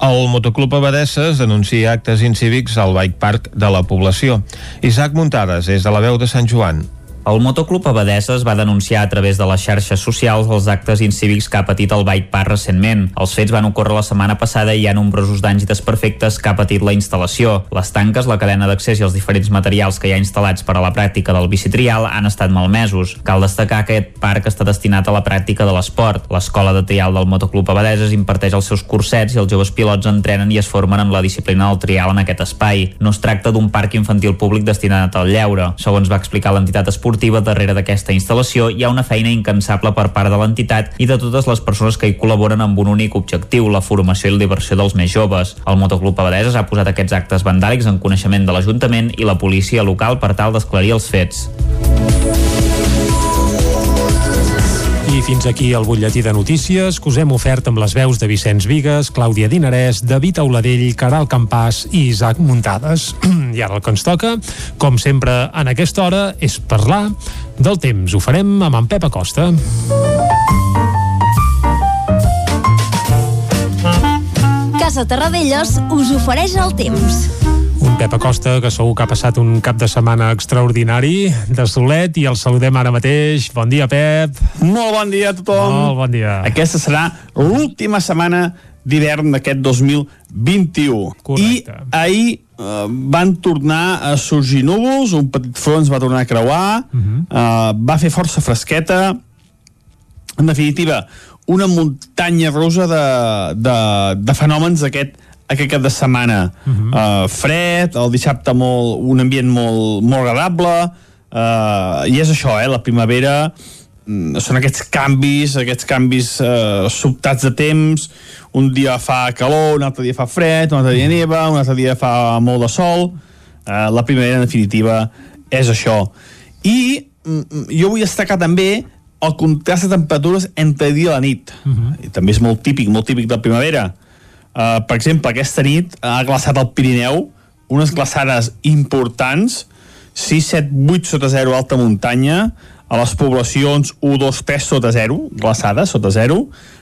El Motoclub Abadesses denuncia actes incívics al bike park de la població. Isaac Muntades, és de la veu de Sant Joan. El Motoclub Abadeses va denunciar a través de les xarxes socials els actes incívics que ha patit el Bike Park recentment. Els fets van ocórrer la setmana passada i hi ha nombrosos danys i desperfectes que ha patit la instal·lació. Les tanques, la cadena d'accés i els diferents materials que hi ha instal·lats per a la pràctica del bicitrial han estat malmesos. Cal destacar que aquest parc està destinat a la pràctica de l'esport. L'escola de trial del Motoclub Abadeses imparteix els seus cursets i els joves pilots entrenen i es formen en la disciplina del trial en aquest espai. No es tracta d'un parc infantil públic destinat al lleure. Segons va explicar l'entitat esportiva, esportiva darrere d'aquesta instal·lació hi ha una feina incansable per part de l'entitat i de totes les persones que hi col·laboren amb un únic objectiu, la formació i la diversió dels més joves. El Motoclub Abadeses ha posat aquests actes vandàlics en coneixement de l'Ajuntament i la policia local per tal d'esclarir els fets. I fins aquí el butlletí de notícies que us hem ofert amb les veus de Vicenç Vigues, Clàudia Dinarès, David Auladell, Caral Campàs i Isaac Muntades. I ara el que ens toca, com sempre en aquesta hora, és parlar del temps. Ho farem amb en Pep Acosta. Casa Terradellos us ofereix el temps. Pep Acosta que segur que ha passat un cap de setmana extraordinari de solet i el saludem ara mateix. Bon dia, Pep. Molt bon dia a tothom. Molt bon dia. Aquesta serà l'última setmana d'hivern d'aquest 2021. Correcte. I ahir eh, van tornar a sorgir núvols, un petit front va tornar a creuar, uh -huh. eh, va fer força fresqueta, en definitiva, una muntanya rusa de, de, de fenòmens aquest aquest cap de setmana uh -huh. uh, fred, el dissabte molt, un ambient molt, molt agradable uh, i és això, eh, la primavera mm, són aquests canvis aquests canvis uh, sobtats de temps. Un dia fa calor, un altre dia fa fred un altre dia neva, un altre dia fa molt de sol. Uh, la primavera en definitiva és això. I mm, jo vull destacar també el contrast de temperatures entre dia i la nit. Uh -huh. I també és molt típic, molt típic de la primavera. Uh, per exemple, aquesta nit ha glaçat el Pirineu, unes glaçades importants, 6, 7, 8 sota 0 alta muntanya, a les poblacions 1, 2, 3 sota 0, glaçades sota 0,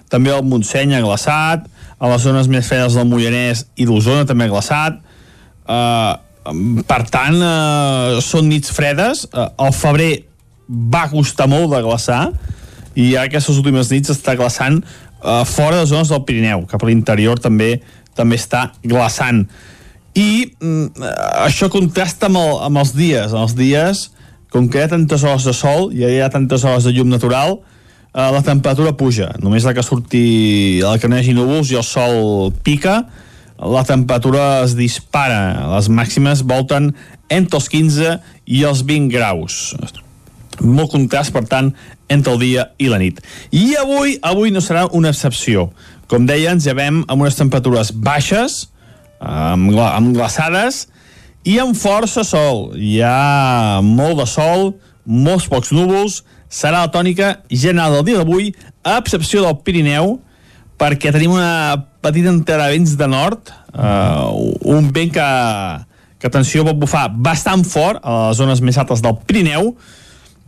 també el Montseny ha glaçat, a les zones més fredes del Mollanès i d'Osona també ha glaçat, uh, per tant, uh, són nits fredes, uh, el febrer va costar molt de glaçar, i aquestes últimes nits està glaçant uh, fora de zones del Pirineu, cap a l'interior també també està glaçant. I mm, això contrasta amb, el, amb els dies. En els dies, com que hi ha tantes hores de sol i hi ha tantes hores de llum natural, eh, la temperatura puja. Només la que surti, la que no hi hagi núvols i el sol pica, la temperatura es dispara. Les màximes volten entre els 15 i els 20 graus. Molt contrast, per tant, entre el dia i la nit. I avui, avui no serà una excepció. Com deia, ens llevem amb unes temperatures baixes, amb, amb glaçades, i amb força sol. Hi ha molt de sol, molts pocs núvols, serà la tònica general del dia d'avui, a excepció del Pirineu, perquè tenim una petita entrada de nord, uh, un vent que, que atenció, pot bufar bastant fort a les zones més altes del Pirineu,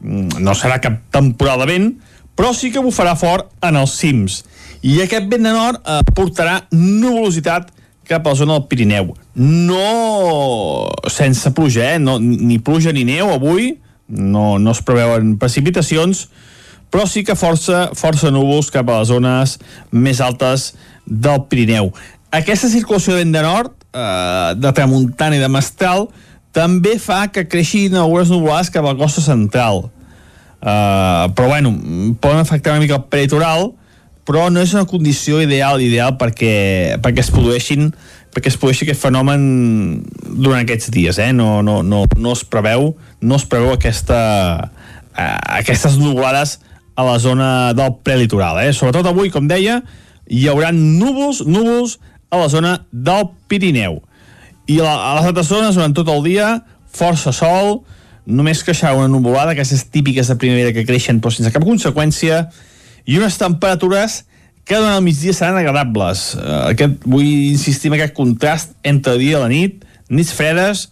no serà cap temporada de vent, però sí que bufarà fort en els cims. I aquest vent de nord eh, portarà nuvolositat cap a la zona del Pirineu. No sense pluja, eh? No, ni pluja ni neu avui, no, no es preveuen precipitacions, però sí que força, força núvols cap a les zones més altes del Pirineu. Aquesta circulació de vent de nord, eh, de tramuntana i de mestral, també fa que creixin algunes nuvolades cap a la costa central. Uh, però bueno, poden afectar una mica el peritoral, però no és una condició ideal ideal perquè, perquè es produeixin perquè es produeixi aquest fenomen durant aquests dies, eh? no, no, no, no es preveu no es preveu aquesta, uh, aquestes nuvolades a la zona del prelitoral. Eh? Sobretot avui, com deia, hi haurà núvols, núvols a la zona del Pirineu. I a, les altres zones, durant tot el dia, força sol, només creixerà una nuvolada, aquestes típiques de primavera que creixen però sense cap conseqüència, i unes temperatures que durant el migdia seran agradables. Uh, aquest, vull insistir en aquest contrast entre dia i la nit, nits fredes,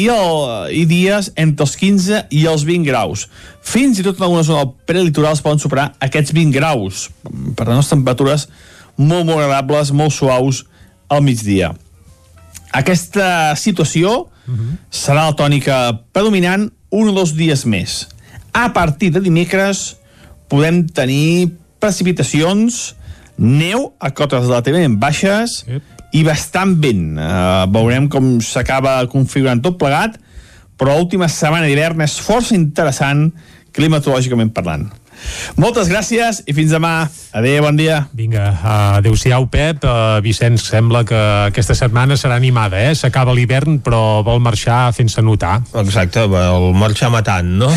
i, el, i dies entre els 15 i els 20 graus. Fins i tot en alguna zona del prelitoral es poden superar aquests 20 graus. Per tant, les temperatures molt, molt agradables, molt suaus al migdia. Aquesta situació uh -huh. serà la tònica predominant un o dos dies més. A partir de dimecres podem tenir precipitacions, neu a cotes relativament baixes Ep. i bastant vent. Uh, veurem com s'acaba configurant tot plegat, però l'última setmana d'hivern és força interessant climatològicament parlant. Moltes gràcies i fins demà. Adéu, bon dia. Vinga, adeu-siau, Pep. Uh, Vicenç, sembla que aquesta setmana serà animada, eh? S'acaba l'hivern, però vol marxar fent-se notar. Exacte, vol marxar matant, no?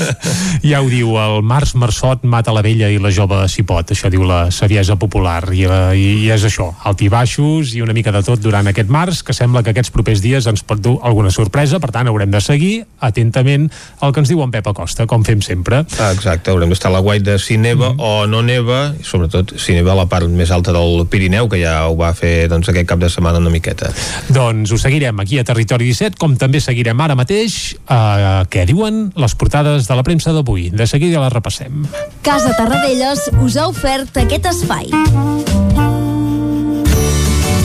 ja ho diu, el març marçot mata la vella i la jove si pot, això diu la saviesa popular. I, uh, i, i és això, alt i baixos i una mica de tot durant aquest març, que sembla que aquests propers dies ens pot dur alguna sorpresa, per tant haurem de seguir atentament el que ens diu en Pep Acosta, com fem sempre. Ah, exacte, haurem d'estar a la guai de si neva mm. o no neva, i sobretot si neva a la part més alta del Pirineu, que ja ho va fer doncs, aquest cap de setmana una miqueta. Doncs ho seguirem aquí a Territori 17, com també seguirem ara mateix eh, què diuen les portades de la premsa d'avui. De seguida les repassem. Casa Tarradellas us ha ofert aquest espai.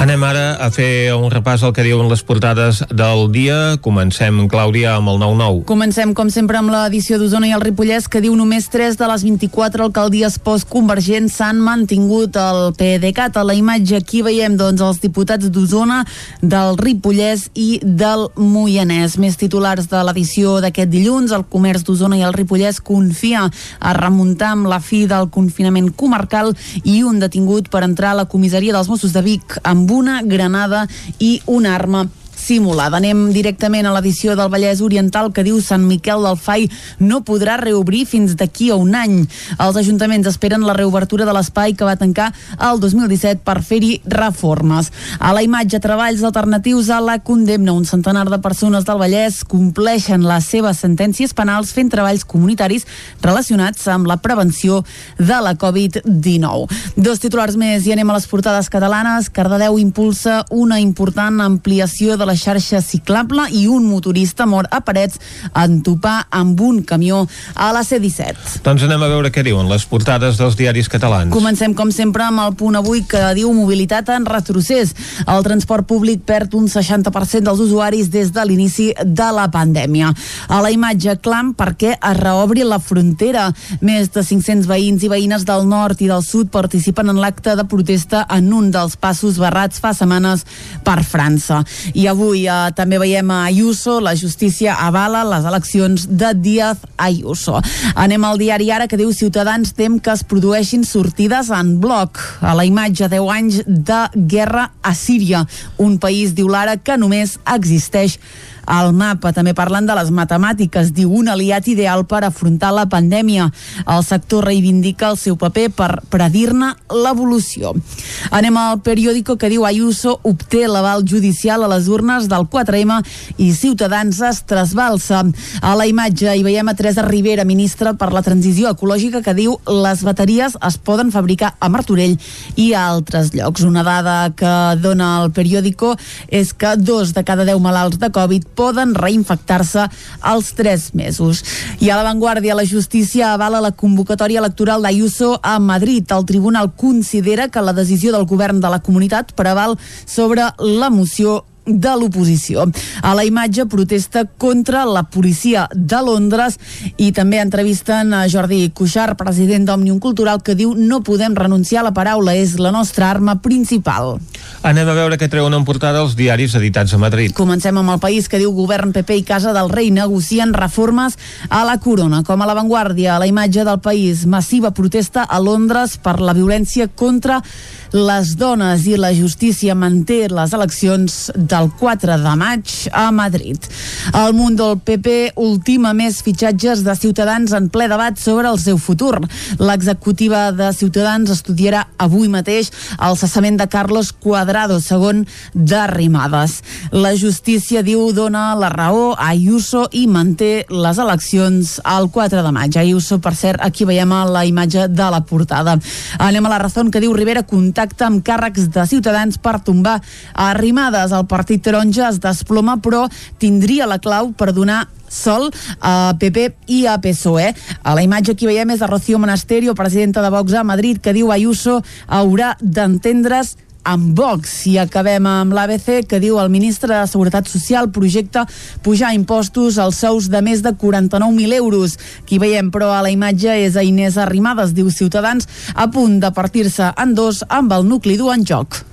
Anem ara a fer un repàs al que diuen les portades del dia. Comencem, Clàudia, amb el 9-9. Comencem, com sempre, amb l'edició d'Osona i el Ripollès, que diu només 3 de les 24 alcaldies postconvergents s'han mantingut el PDeCAT. A la imatge aquí veiem doncs, els diputats d'Osona, del Ripollès i del Moianès. Més titulars de l'edició d'aquest dilluns. El comerç d'Osona i el Ripollès confia a remuntar amb la fi del confinament comarcal i un detingut per entrar a la comissaria dels Mossos de Vic amb una granada i una arma simulada. Anem directament a l'edició del Vallès Oriental que diu Sant Miquel del Fai no podrà reobrir fins d'aquí a un any. Els ajuntaments esperen la reobertura de l'espai que va tancar el 2017 per fer-hi reformes. A la imatge treballs alternatius a la condemna. Un centenar de persones del Vallès compleixen les seves sentències penals fent treballs comunitaris relacionats amb la prevenció de la Covid-19. Dos titulars més i anem a les portades catalanes. Cardedeu impulsa una important ampliació de la xarxa ciclable i un motorista mor a Parets en topar amb un camió a la C-17. Doncs anem a veure què diuen les portades dels diaris catalans. Comencem, com sempre, amb el punt avui que diu mobilitat en retrocés. El transport públic perd un 60% dels usuaris des de l'inici de la pandèmia. A la imatge clam perquè es reobri la frontera. Més de 500 veïns i veïnes del nord i del sud participen en l'acte de protesta en un dels passos barrats fa setmanes per França. I avui eh, també veiem a Ayuso, la justícia avala les eleccions de Díaz Ayuso. Anem al diari Ara que diu Ciutadans tem que es produeixin sortides en bloc. A la imatge 10 anys de guerra a Síria, un país, diu l'Ara, que només existeix al mapa. També parlen de les matemàtiques, diu un aliat ideal per afrontar la pandèmia. El sector reivindica el seu paper per predir-ne l'evolució. Anem al periòdico que diu Ayuso obté l'aval judicial a les urnes del 4M i Ciutadans es trasbalsa. A la imatge hi veiem a Teresa Rivera, ministra per la transició ecològica, que diu les bateries es poden fabricar a Martorell i a altres llocs. Una dada que dona el periòdico és que dos de cada deu malalts de Covid poden reinfectar-se als 3 mesos. I a l'avantguàrdia, la justícia avala la convocatòria electoral d'Ayuso a Madrid. El tribunal considera que la decisió del govern de la comunitat preval sobre la moció de l'oposició. A la imatge protesta contra la policia de Londres i també entrevisten a Jordi Cuixart, president d'Òmnium Cultural, que diu no podem renunciar a la paraula, és la nostra arma principal. Anem a veure què treuen en portada els diaris editats a Madrid. Comencem amb el país que diu govern PP i Casa del Rei negocien reformes a la corona. Com a l'avantguàrdia, la imatge del país, massiva protesta a Londres per la violència contra les dones i la justícia manté les eleccions del 4 de maig a Madrid. El món del PP ultima més fitxatges de Ciutadans en ple debat sobre el seu futur. L'executiva de Ciutadans estudiarà avui mateix el cessament de Carlos Cuadrado, segon d'Arrimades. La justícia, diu, dona la raó a Ayuso i manté les eleccions al 4 de maig. Ayuso, per cert, aquí veiem la imatge de la portada. Anem a la raó que diu Rivera compta contacte amb càrrecs de Ciutadans per tombar arrimades. El partit taronja es desploma, però tindria la clau per donar sol a PP i a PSOE. A la imatge que veiem és de Rocío Monasterio, presidenta de Vox a Madrid, que diu Ayuso haurà d'entendre's amb Vox. I acabem amb l'ABC, que diu el ministre de Seguretat Social projecta pujar impostos als sous de més de 49.000 euros. Qui veiem, però, a la imatge és a Inés Arrimadas, diu Ciutadans, a punt de partir-se en dos amb el nucli dur en joc.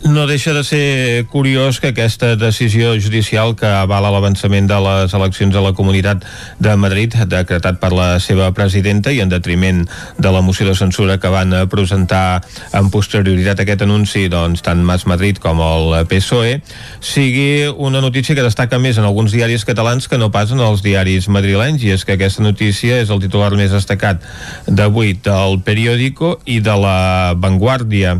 No deixa de ser curiós que aquesta decisió judicial que avala l'avançament de les eleccions a la Comunitat de Madrid, decretat per la seva presidenta i en detriment de la moció de censura que van presentar en posterioritat aquest anunci doncs, tant Mas Madrid com el PSOE, sigui una notícia que destaca més en alguns diaris catalans que no pas en els diaris madrilenys, i és que aquesta notícia és el titular més destacat d'avui del periòdico i de la Vanguardia.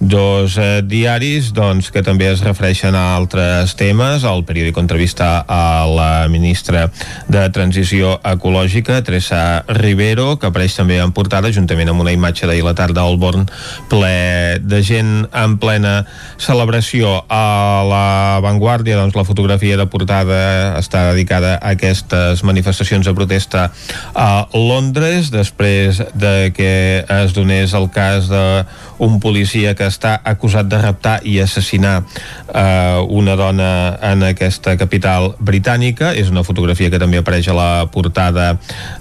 Dos eh, diaris doncs, que també es refereixen a altres temes. El periòdic entrevista a la ministra de Transició Ecològica, Teresa Rivero, que apareix també en portada, juntament amb una imatge d'ahir la tarda al Born, ple de gent en plena celebració. A la Vanguardia, doncs, la fotografia de portada està dedicada a aquestes manifestacions de protesta a Londres, després de que es donés el cas d'un policia que està acusat de raptar i assassinar eh, una dona en aquesta capital britànica. És una fotografia que també apareix a la portada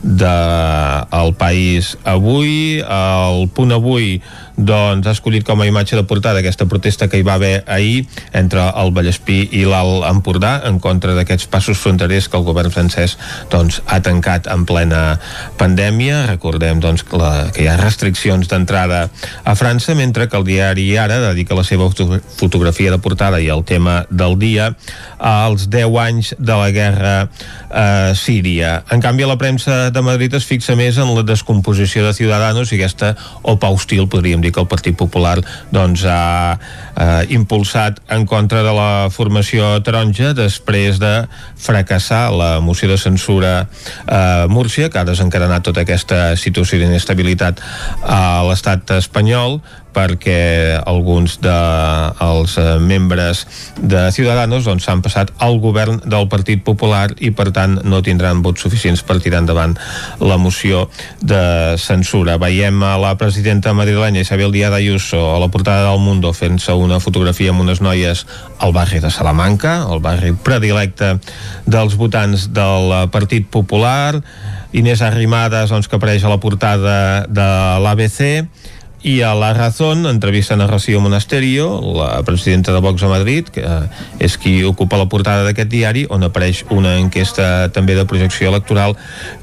de El País avui. El punt avui doncs, ha escollit com a imatge de portada aquesta protesta que hi va haver ahir entre el Vallespí i l'Alt Empordà en contra d'aquests passos fronterers que el govern francès doncs, ha tancat en plena pandèmia. Recordem doncs, la, que hi ha restriccions d'entrada a França, mentre que el diari Ara dedica la seva fotografia de portada i el tema del dia als 10 anys de la guerra a Síria. En canvi, la premsa de Madrid es fixa més en la descomposició de Ciudadanos i aquesta opa hostil, podríem dir que el Partit Popular doncs, ha eh, impulsat en contra de la formació taronja després de fracassar la moció de censura a Múrcia, que ha desencadenat tota aquesta situació d'inestabilitat a l'estat espanyol perquè alguns dels de, eh, membres de Ciudadanos doncs, s'han passat al govern del Partit Popular i per tant no tindran vots suficients per tirar endavant la moció de censura. Veiem a la presidenta madrilenya Isabel Díaz Ayuso a la portada del Mundo fent-se una fotografia amb unes noies al barri de Salamanca, el barri predilecte dels votants del Partit Popular Inés Arrimadas doncs, que apareix a la portada de l'ABC i a La Razón entrevisten a Rocío Monasterio, la presidenta de Vox a Madrid, que és qui ocupa la portada d'aquest diari, on apareix una enquesta també de projecció electoral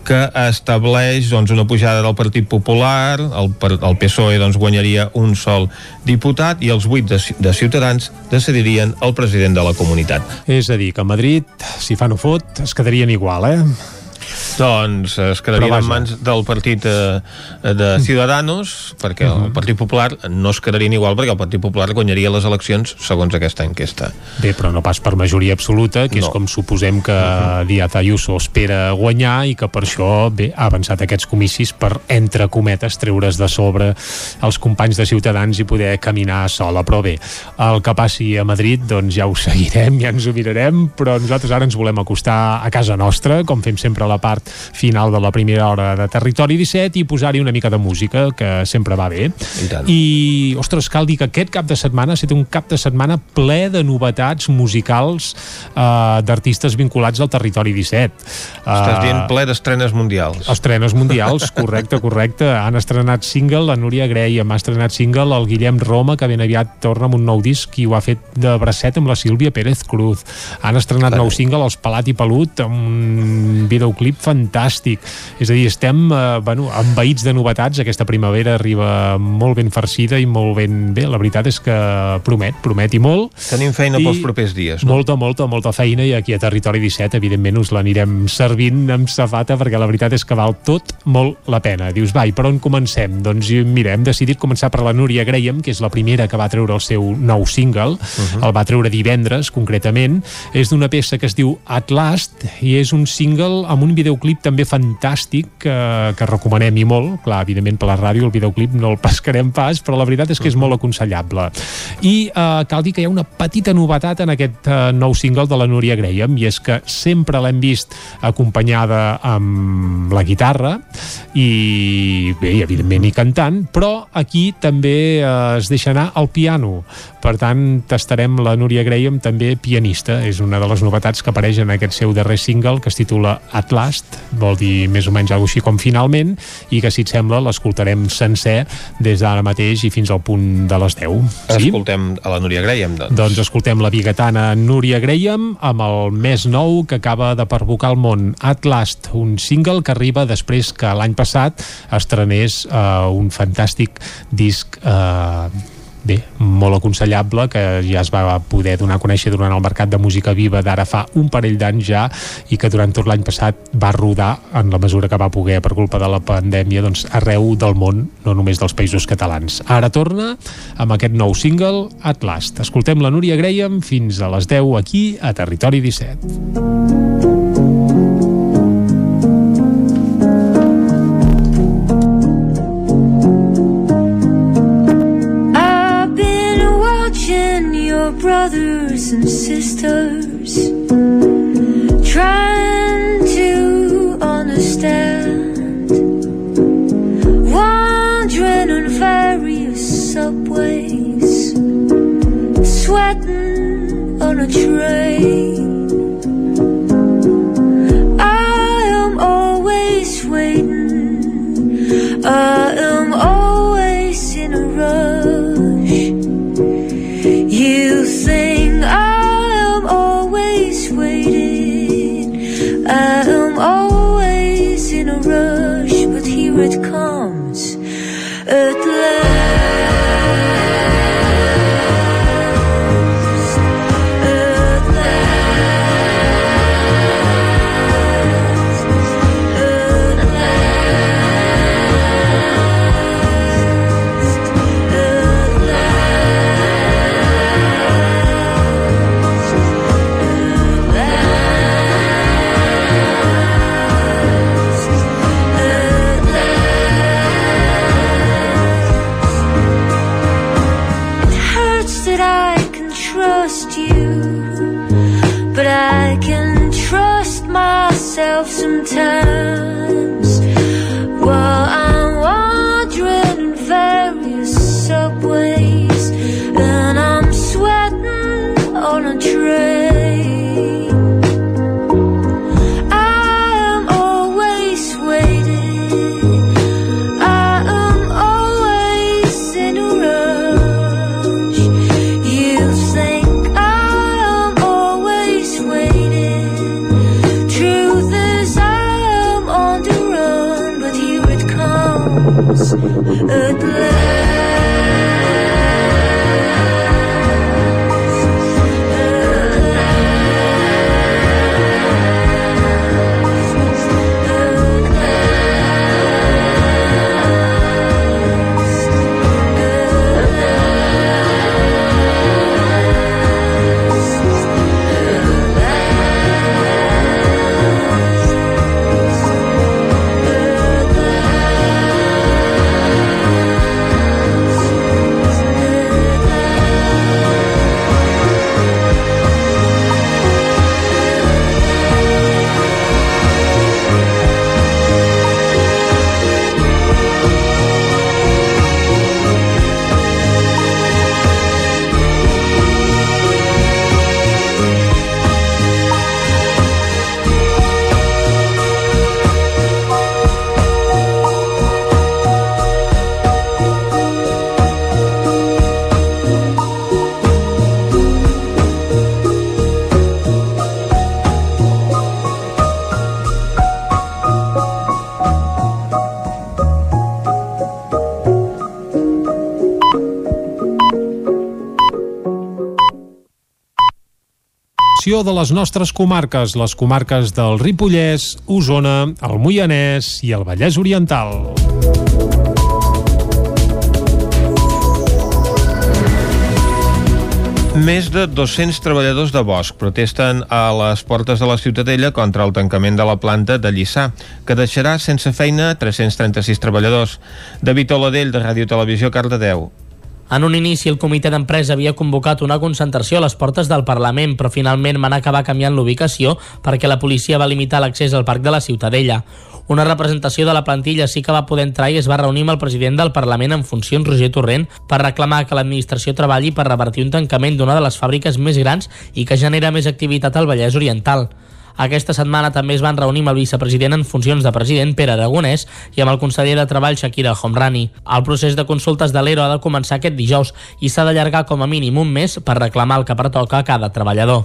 que estableix doncs, una pujada del Partit Popular, el, el PSOE doncs, guanyaria un sol diputat i els vuit de, de Ciutadans decidirien el president de la comunitat. És a dir, que a Madrid, si fa no fot, es quedarien igual, eh? Doncs es quedarien en mans del partit eh, de Ciudadanos, perquè uh -huh. el Partit Popular no es quedarien igual, perquè el Partit Popular guanyaria les eleccions segons aquesta enquesta. Bé, però no pas per majoria absoluta, que no. és com suposem que uh -huh. Díaz Ayuso espera guanyar i que per això bé, ha avançat aquests comicis per, entre cometes, treure's de sobre els companys de Ciutadans i poder caminar sola. Però bé, el que passi a Madrid, doncs ja ho seguirem, ja ens ho mirarem, però nosaltres ara ens volem acostar a casa nostra, com fem sempre a la part final de la primera hora de Territori 17 i posar-hi una mica de música, que sempre va bé. I tant. I, ostres, cal dir que aquest cap de setmana ha estat un cap de setmana ple de novetats musicals eh, d'artistes vinculats al Territori 17. Estàs Eh, dient ple d'estrenes mundials. Estrenes mundials, correcte, correcte. Han estrenat single la Núria Graham, ha estrenat single el Guillem Roma, que ben aviat torna amb un nou disc i ho ha fet de bracet amb la Sílvia Pérez Cruz. Han estrenat nou single els Palat i Pelut amb un videoclip fantàstic. És a dir, estem eh, bueno, envaïts de novetats. Aquesta primavera arriba molt ben farcida i molt ben bé. La veritat és que promet, promet i molt. Tenim feina I pels propers dies, no? Molta, molta, molta feina i aquí a Territori 17 evidentment us l'anirem servint amb safata perquè la veritat és que val tot molt la pena. Dius, vai, per on comencem? Doncs mira, hem decidit començar per la Núria Graham, que és la primera que va treure el seu nou single, Mhm. el va treure divendres concretament, és d'una peça que es diu At Last i és un single amb un videoclip també fantàstic que, que recomanem i molt, clar, evidentment per la ràdio el videoclip no el pescarem pas, però la veritat és que és molt aconsellable. I eh, cal dir que hi ha una petita novetat en aquest eh, nou single de la Núria Graham i és que sempre l'hem vist acompanyada amb la guitarra i bé, i evidentment i cantant, però aquí també eh, es deixa anar el piano. Per tant, tastarem la Núria Graham també pianista. És una de les novetats que apareix en aquest seu darrer single que es titula At Last, vol dir més o menys alguna així com finalment, i que si et sembla l'escoltarem sencer des d'ara mateix i fins al punt de les 10. Sí? Escoltem a la Núria Graham, doncs. Doncs escoltem la bigatana Núria Graham amb el més nou que acaba de perbocar el món, At Last, un single que arriba després que l'any passat estrenés uh, un fantàstic disc uh, bé, molt aconsellable que ja es va poder donar a conèixer durant el mercat de música viva d'ara fa un parell d'anys ja i que durant tot l'any passat va rodar en la mesura que va poder per culpa de la pandèmia doncs, arreu del món, no només dels països catalans. Ara torna amb aquest nou single At Last. Escoltem la Núria Graham fins a les 10 aquí a Territori 17. Brothers and sisters, trying to understand, wandering on various subways, sweating on a train. I am always waiting. I informació de les nostres comarques, les comarques del Ripollès, Osona, el Moianès i el Vallès Oriental. Més de 200 treballadors de bosc protesten a les portes de la Ciutadella contra el tancament de la planta de Lliçà, que deixarà sense feina 336 treballadors. David Oladell, de Ràdio Televisió, Cardedeu. En un inici, el comitè d'empresa havia convocat una concentració a les portes del Parlament, però finalment van acabar canviant l'ubicació perquè la policia va limitar l'accés al Parc de la Ciutadella. Una representació de la plantilla sí que va poder entrar i es va reunir amb el president del Parlament en funcions, Roger Torrent, per reclamar que l'administració treballi per revertir un tancament d'una de les fàbriques més grans i que genera més activitat al Vallès Oriental. Aquesta setmana també es van reunir amb el vicepresident en funcions de president, Pere Aragonès, i amb el conseller de Treball, Shakira Homrani. El procés de consultes de l'ERO ha de començar aquest dijous i s'ha d'allargar com a mínim un mes per reclamar el que pertoca a cada treballador.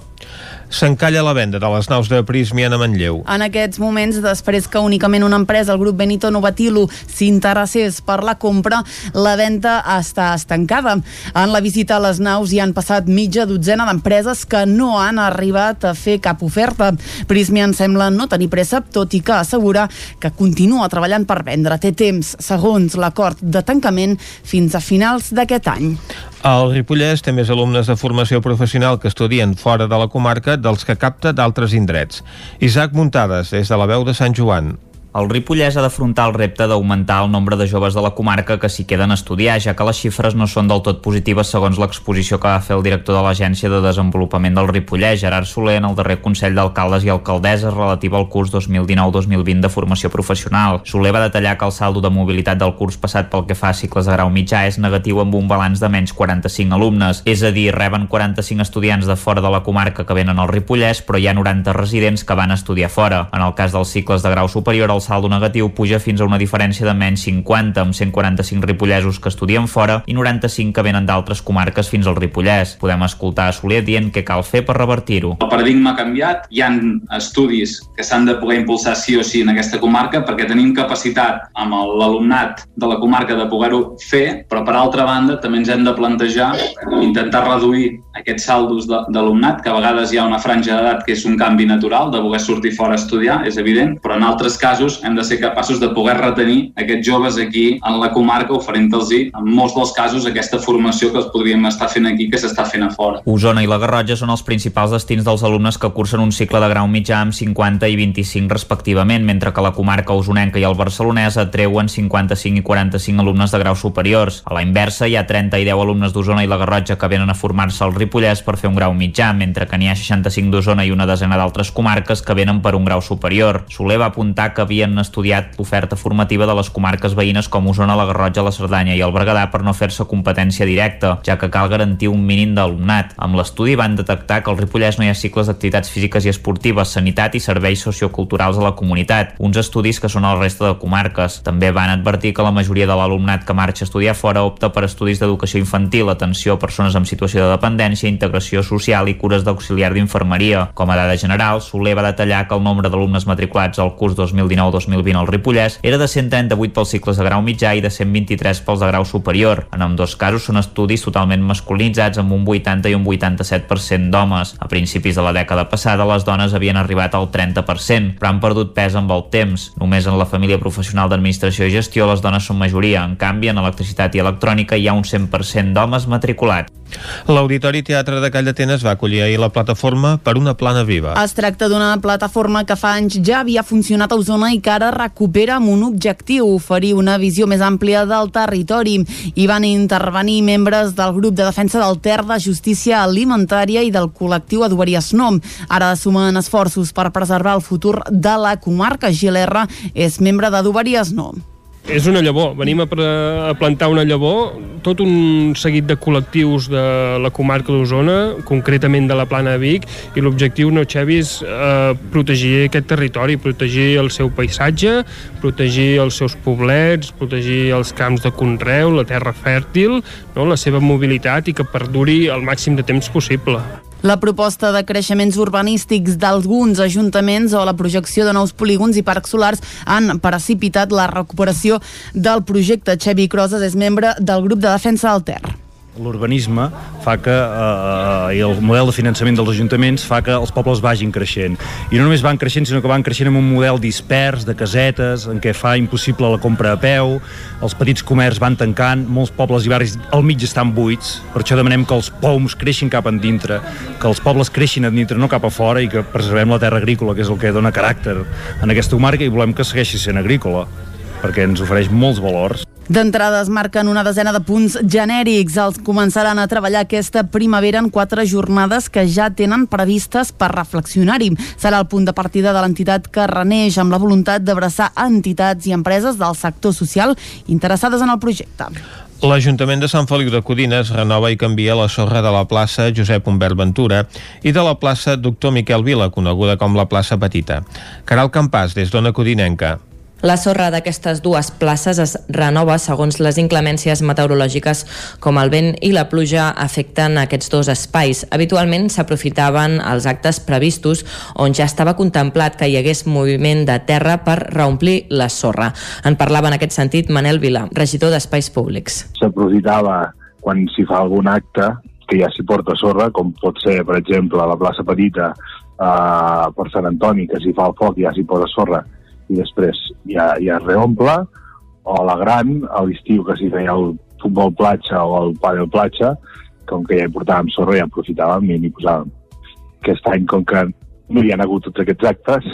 S'encalla la venda de les naus de Prismian a Manlleu. En aquests moments, després que únicament una empresa, el grup Benito Novatilo, s'interessés per la compra, la venda està estancada. En la visita a les naus hi han passat mitja dotzena d'empreses que no han arribat a fer cap oferta. Prismian sembla no tenir pressa, tot i que assegura que continua treballant per vendre. Té temps, segons l'acord de tancament, fins a finals d'aquest any. El Ripollès té més alumnes de formació professional que estudien fora de la comarca dels que capta d'altres indrets. Isaac Muntades, des de la veu de Sant Joan. El Ripollès ha d'afrontar el repte d'augmentar el nombre de joves de la comarca que s'hi queden a estudiar, ja que les xifres no són del tot positives segons l'exposició que va fer el director de l'Agència de Desenvolupament del Ripollès, Gerard Soler, en el darrer Consell d'Alcaldes i Alcaldesses relatiu al curs 2019-2020 de formació professional. Soler va detallar que el saldo de mobilitat del curs passat pel que fa a cicles de grau mitjà és negatiu amb un balanç de menys 45 alumnes, és a dir, reben 45 estudiants de fora de la comarca que venen al Ripollès, però hi ha 90 residents que van estudiar fora. En el cas dels cicles de grau superior, el saldo negatiu puja fins a una diferència de menys 50, amb 145 ripollesos que estudien fora i 95 que venen d'altres comarques fins al Ripollès. Podem escoltar a Soler dient què cal fer per revertir-ho. El paradigma ha canviat, hi han estudis que s'han de poder impulsar sí o sí en aquesta comarca perquè tenim capacitat amb l'alumnat de la comarca de poder-ho fer, però per altra banda també ens hem de plantejar intentar reduir aquests saldos d'alumnat, que a vegades hi ha una franja d'edat que és un canvi natural, de voler sortir fora a estudiar, és evident, però en altres casos hem de ser capaços de poder retenir aquests joves aquí en la comarca, oferint-los, en molts dels casos, aquesta formació que els podríem estar fent aquí, que s'està fent a fora. Osona i la Garrotxa són els principals destins dels alumnes que cursen un cicle de grau mitjà amb 50 i 25 respectivament, mentre que la comarca osonenca i el barcelonès atreuen 55 i 45 alumnes de grau superiors. A la inversa, hi ha 30 i 10 alumnes d'Osona i la Garrotxa que venen a formar-se al Ripollès per fer un grau mitjà, mentre que n'hi ha 65 d'Osona i una desena d'altres comarques que venen per un grau superior. Soler va apuntar que havien estudiat l'oferta formativa de les comarques veïnes com Osona, la Garrotxa, la Cerdanya i el Berguedà per no fer-se competència directa, ja que cal garantir un mínim d'alumnat. Amb l'estudi van detectar que al Ripollès no hi ha cicles d'activitats físiques i esportives, sanitat i serveis socioculturals a la comunitat, uns estudis que són a la resta de comarques. També van advertir que la majoria de l'alumnat que marxa a estudiar fora opta per estudis d'educació infantil, atenció a persones en situació de dependència, integració social i cures d'auxiliar d'infermeria. Com a dada general, Soler va detallar que el nombre d'alumnes matriculats al curs 2019-2020 al Ripollès era de 138 pels cicles de grau mitjà i de 123 pels de grau superior. En ambdós casos són estudis totalment masculinitzats amb un 80 i un 87% d'homes. A principis de la dècada passada les dones havien arribat al 30%, però han perdut pes amb el temps. Només en la família professional d'administració i gestió les dones són majoria. En canvi, en electricitat i electrònica hi ha un 100% d'homes matriculats. L'Auditori Teatre de Call d'Atenes va acollir ahir la plataforma per una plana viva. Es tracta d'una plataforma que fa anys ja havia funcionat a Osona i que ara recupera amb un objectiu, oferir una visió més àmplia del territori. Hi van intervenir membres del grup de defensa del Ter de Justícia Alimentària i del col·lectiu Adoberies Nom. Ara sumen esforços per preservar el futur de la comarca. Gil R és membre d'Adoberies Nom. És una llavor, venim a, a plantar una llavor, tot un seguit de col·lectius de la comarca d'Osona, concretament de la Plana de Vic, i l'objectiu, no, Xevi, és eh, protegir aquest territori, protegir el seu paisatge, protegir els seus poblets, protegir els camps de conreu, la terra fèrtil, no, la seva mobilitat i que perduri el màxim de temps possible. La proposta de creixements urbanístics d'alguns ajuntaments o la projecció de nous polígons i parcs solars han precipitat la recuperació del projecte. Xevi Crozes és membre del grup de defensa del Ter. L'urbanisme fa que eh, i el model de finançament dels ajuntaments fa que els pobles vagin creixent. I no només van creixent sinó que van creixent amb un model dispers de casetes en què fa impossible la compra a peu els petits comerç van tancant molts pobles i barris al mig estan buits. Per això demanem que els poums creixin cap endintre que els pobles creixin endintre no cap a fora i que preservem la terra agrícola que és el que dona caràcter en aquesta comarca i volem que segueixi sent agrícola perquè ens ofereix molts valors D'entrada es marquen una desena de punts genèrics. Els començaran a treballar aquesta primavera en quatre jornades que ja tenen previstes per reflexionar-hi. Serà el punt de partida de l'entitat que reneix amb la voluntat d'abraçar entitats i empreses del sector social interessades en el projecte. L'Ajuntament de Sant Feliu de Codines renova i canvia la sorra de la plaça Josep Humbert Ventura i de la plaça Doctor Miquel Vila, coneguda com la plaça Petita. Caral Campàs, des d'Ona Codinenca. La sorra d'aquestes dues places es renova segons les inclemències meteorològiques com el vent i la pluja afecten aquests dos espais. Habitualment s'aprofitaven els actes previstos on ja estava contemplat que hi hagués moviment de terra per reomplir la sorra. En parlava en aquest sentit Manel Vila, regidor d'Espais Públics. s'aprofitava quan s'hi fa algun acte que ja s'hi porta sorra, com pot ser, per exemple, a la plaça Petita eh, per Sant Antoni, que s'hi fa el foc i ja s'hi posa sorra i després ja, ja es reomple, o a la gran, a l'estiu que s'hi feia el futbol platja o el pàdel platja, com que ja hi portàvem sorra ja aprofitàvem i n'hi posàvem. Aquest any, com que no hi ha hagut tots aquests actes,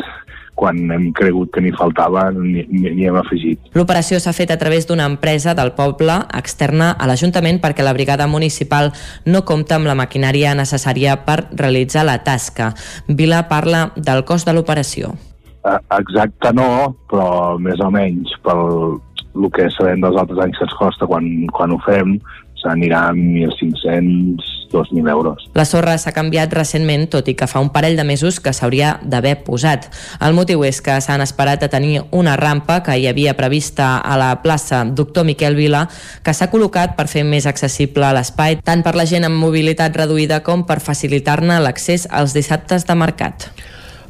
quan hem cregut que n'hi faltava, n'hi hem afegit. L'operació s'ha fet a través d'una empresa del poble externa a l'Ajuntament perquè la brigada municipal no compta amb la maquinària necessària per realitzar la tasca. Vila parla del cost de l'operació. Eh, Exacte no, però més o menys pel el que sabem dels altres anys que ens costa quan, quan ho fem, s'anirà a 1.500, 2.000 euros. La sorra s'ha canviat recentment, tot i que fa un parell de mesos que s'hauria d'haver posat. El motiu és que s'han esperat a tenir una rampa que hi havia prevista a la plaça Doctor Miquel Vila, que s'ha col·locat per fer més accessible l'espai, tant per la gent amb mobilitat reduïda com per facilitar-ne l'accés als dissabtes de mercat.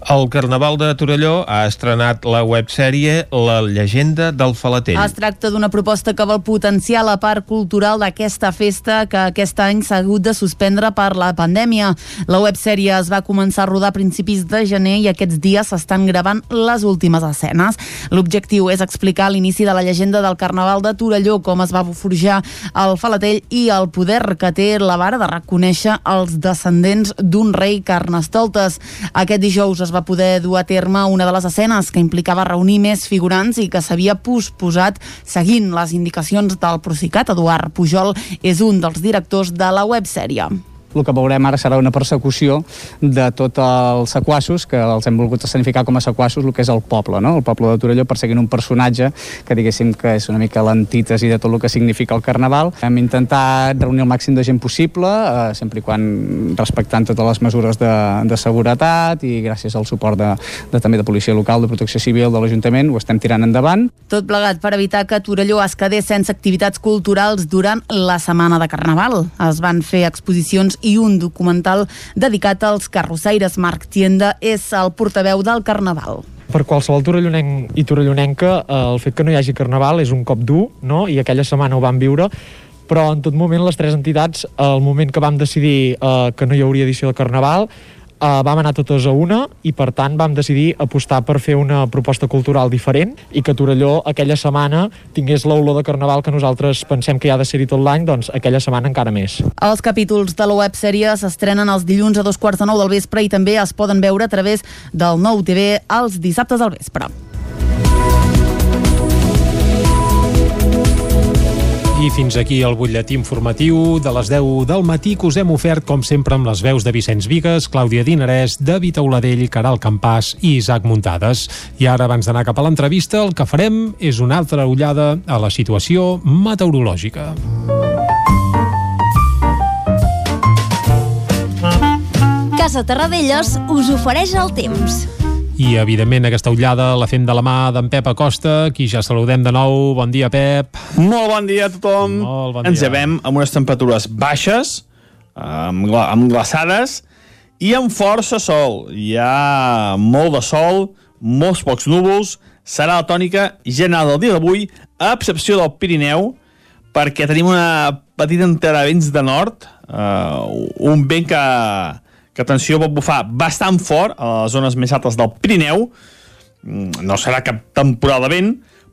El Carnaval de Torelló ha estrenat la websèrie La llegenda del Falatell. Es tracta d'una proposta que vol potenciar la part cultural d'aquesta festa que aquest any s'ha hagut de suspendre per la pandèmia. La websèrie es va començar a rodar a principis de gener i aquests dies s'estan gravant les últimes escenes. L'objectiu és explicar l'inici de la llegenda del Carnaval de Torelló, com es va forjar el Falatell i el poder que té la vara de reconèixer els descendents d'un rei carnestoltes. Aquest dijous es va poder dur a terme una de les escenes que implicava reunir més figurants i que s'havia posposat seguint les indicacions del Procicat. Eduard Pujol és un dels directors de la websèrie. El que veurem ara serà una persecució de tots els sequassos, que els hem volgut escenificar com a sequassos, el que és el poble, no? el poble de Torelló, perseguint un personatge que diguéssim que és una mica l'antítesi de tot el que significa el Carnaval. Hem intentat reunir el màxim de gent possible, eh, sempre i quan respectant totes les mesures de, de seguretat i gràcies al suport de, de, també de policia local, de protecció civil, de l'Ajuntament, ho estem tirant endavant. Tot plegat per evitar que Torelló es quedés sense activitats culturals durant la setmana de Carnaval. Es van fer exposicions i un documental dedicat als carrossaires. Marc Tienda és el portaveu del Carnaval. per qualsevol torellonenc i torellonenca eh, el fet que no hi hagi carnaval és un cop dur, no? i aquella setmana ho vam viure, però en tot moment les tres entitats, al moment que vam decidir eh, que no hi hauria edició de carnaval, eh, vam anar totes a una i per tant vam decidir apostar per fer una proposta cultural diferent i que Torelló aquella setmana tingués l'olor de carnaval que nosaltres pensem que hi ha de ser-hi tot l'any, doncs aquella setmana encara més. Els capítols de la websèrie s'estrenen els dilluns a dos quarts de nou del vespre i també es poden veure a través del nou TV els dissabtes al vespre. I fins aquí el butlletí informatiu de les 10 del matí que us hem ofert, com sempre, amb les veus de Vicenç Vigues, Clàudia Dinarès, David Auladell, Caral Campàs i Isaac Muntades. I ara, abans d'anar cap a l'entrevista, el que farem és una altra ullada a la situació meteorològica. Casa Terradellos us ofereix el temps. I, evidentment, aquesta ullada la fem de la mà d'en Pep Acosta, qui ja saludem de nou. Bon dia, Pep. Molt bon dia a tothom. Molt bon Ens dia. llevem amb unes temperatures baixes, amb, gla- amb glaçades, i amb força sol. Hi ha molt de sol, molts pocs núvols, serà la tònica general del dia d'avui, a excepció del Pirineu, perquè tenim una petita de vents de nord, eh, un vent que, que, atenció, pot bufar bastant fort a les zones més altes del Pirineu, Mm, no serà cap temporal de vent,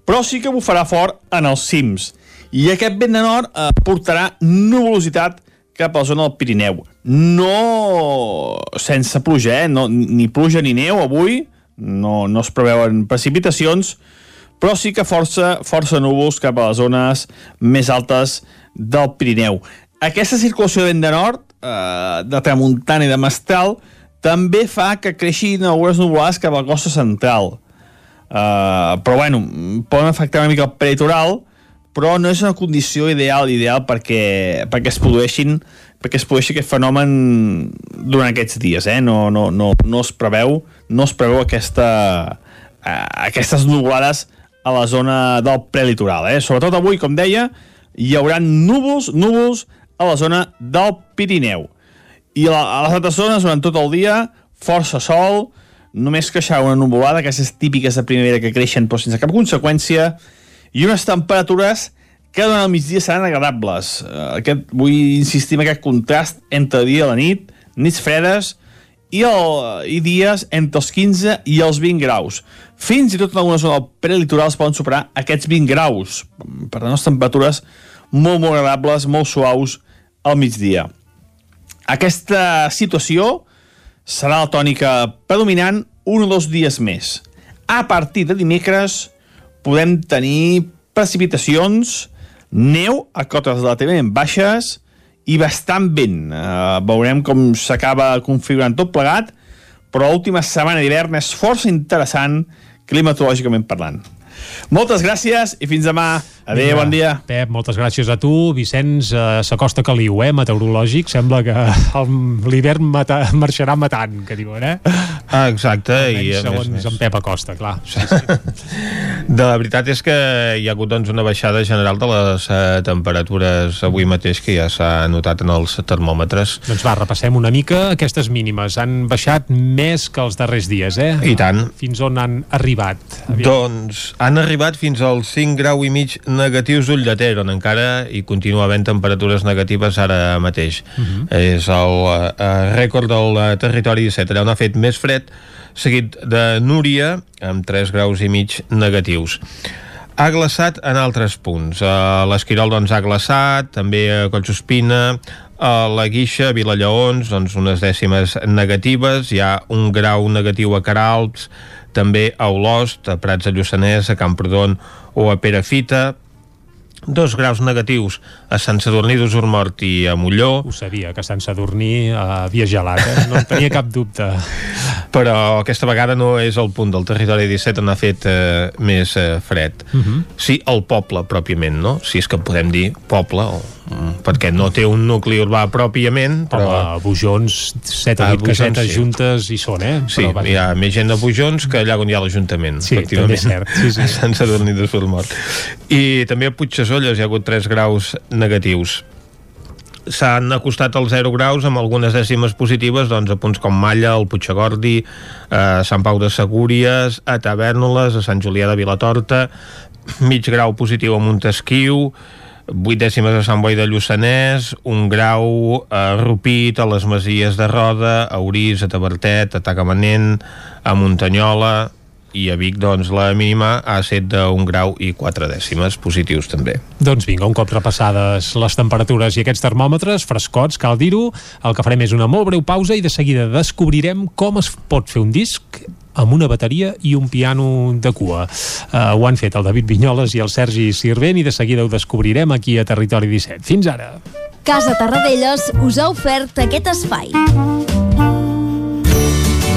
però sí que bufarà fort en els cims. I aquest vent de nord eh, portarà nuvolositat cap a la zona del Pirineu. No sense pluja, eh? No, ni pluja ni neu avui, no, no es preveuen precipitacions, però sí que força, força núvols cap a les zones més altes del Pirineu. Aquesta circulació de vent de nord, eh, de tramuntana i de mestral, també fa que creixin algunes nuvolades cap a la costa central. Uh, però bueno, poden afectar una mica el peritoral, però no és una condició ideal ideal perquè, perquè es produeixin perquè es produeixi aquest fenomen durant aquests dies, eh? no, no, no, no es preveu no es preveu aquesta, uh, aquestes nuvolades a la zona del prelitoral. Eh? Sobretot avui, com deia, hi haurà núvols, núvols a la zona del Pirineu. I a, a les altres zones, durant tot el dia, força sol, només queixar una nuvolada, aquestes típiques de primavera que creixen però sense cap conseqüència, i unes temperatures que durant el migdia seran agradables. Eh, aquest, vull insistir en aquest contrast entre dia i la nit, nits fredes, i, el, i dies entre els 15 i els 20 graus. Fins i tot en alguna zona del prelitoral es poden superar aquests 20 graus. Per tant, les temperatures molt, molt agradables, molt suaus al migdia. Aquesta situació serà la tònica predominant un o dos dies més. A partir de dimecres podem tenir precipitacions, neu a cotes relativament baixes i bastant vent. Uh, veurem com s'acaba configurant tot plegat, però l'última setmana d'hivern és força interessant climatològicament parlant. Moltes gràcies i fins demà. Adéu, Vinga, bon dia. Pep, moltes gràcies a tu. Vicenç, eh, s'acosta caliu, eh, meteorològic. Sembla que l'hivern mata, marxarà matant, que diuen, eh? Ah, exacte. Almenys, I a segons més, més. en Pep Acosta, clar. Sí, sí. De la veritat és que hi ha hagut doncs, una baixada general de les eh, temperatures avui mateix que ja s'ha notat en els termòmetres. doncs va, repassem una mica aquestes mínimes. Han baixat més que els darrers dies, eh? I tant. Fins on han arribat? Doncs han arribat fins als 5 grau i mig negatius d'ull de Ter, on encara hi continua havent temperatures negatives ara mateix. Mhm. És el eh, rècord del eh, territori 17. Allà on ha fet més fred, seguit de Núria, amb 3 graus i mig negatius. Ha glaçat en altres punts. A l'Esquirol doncs, ha glaçat, també a Collsospina, a la Guixa, a Vilallaons, doncs unes dècimes negatives, hi ha un grau negatiu a Caralps, també a Olost, a Prats de Lluçanès, a Camprodon o a Perafita, dos graus negatius a Sant Sadurní d'Usurmort i a Molló. Ho sabia, que Sant Sadurní eh, havia gelat, eh? No en tenia cap dubte. Però aquesta vegada no és el punt del territori 17 on ha fet eh, més eh, fred. Uh -huh. Sí, el poble, pròpiament, no? Si és que podem dir poble, o, mm, perquè no té un nucli urbà pròpiament, però... Home, a Bujons, 7 o A 8 Bujons, casetes sí. juntes hi són, eh? Sí, Però, hi ha més gent de Pujons que allà on hi ha l'Ajuntament, Sí, efectivament. també és cert, sí, sí. A Sant Sadurní de Surmort. I també a Puigcesolles hi ha hagut 3 graus negatius. S'han acostat als 0 graus amb algunes dècimes positives doncs, a punts com Malla, el Puigagordi, a Sant Pau de Segúries, a Tavernoles, a Sant Julià de Vilatorta, mig grau positiu a Montesquiu, 8 dècimes a Sant Boi de Lluçanès, un grau a Rupit, a les Masies de Roda, a Orís, a Tabertet, a Tagamanent, a Muntanyola, i a Vic, doncs, la mínima ha set d'un grau i 4 dècimes positius, també. Doncs vinga, un cop repassades les temperatures i aquests termòmetres frescots, cal dir-ho, el que farem és una molt breu pausa i de seguida descobrirem com es pot fer un disc amb una bateria i un piano de cua. Uh, ho han fet el David Vinyoles i el Sergi Sirvent i de seguida ho descobrirem aquí a Territori 17. Fins ara! Casa Tarradellas us ha ofert aquest espai.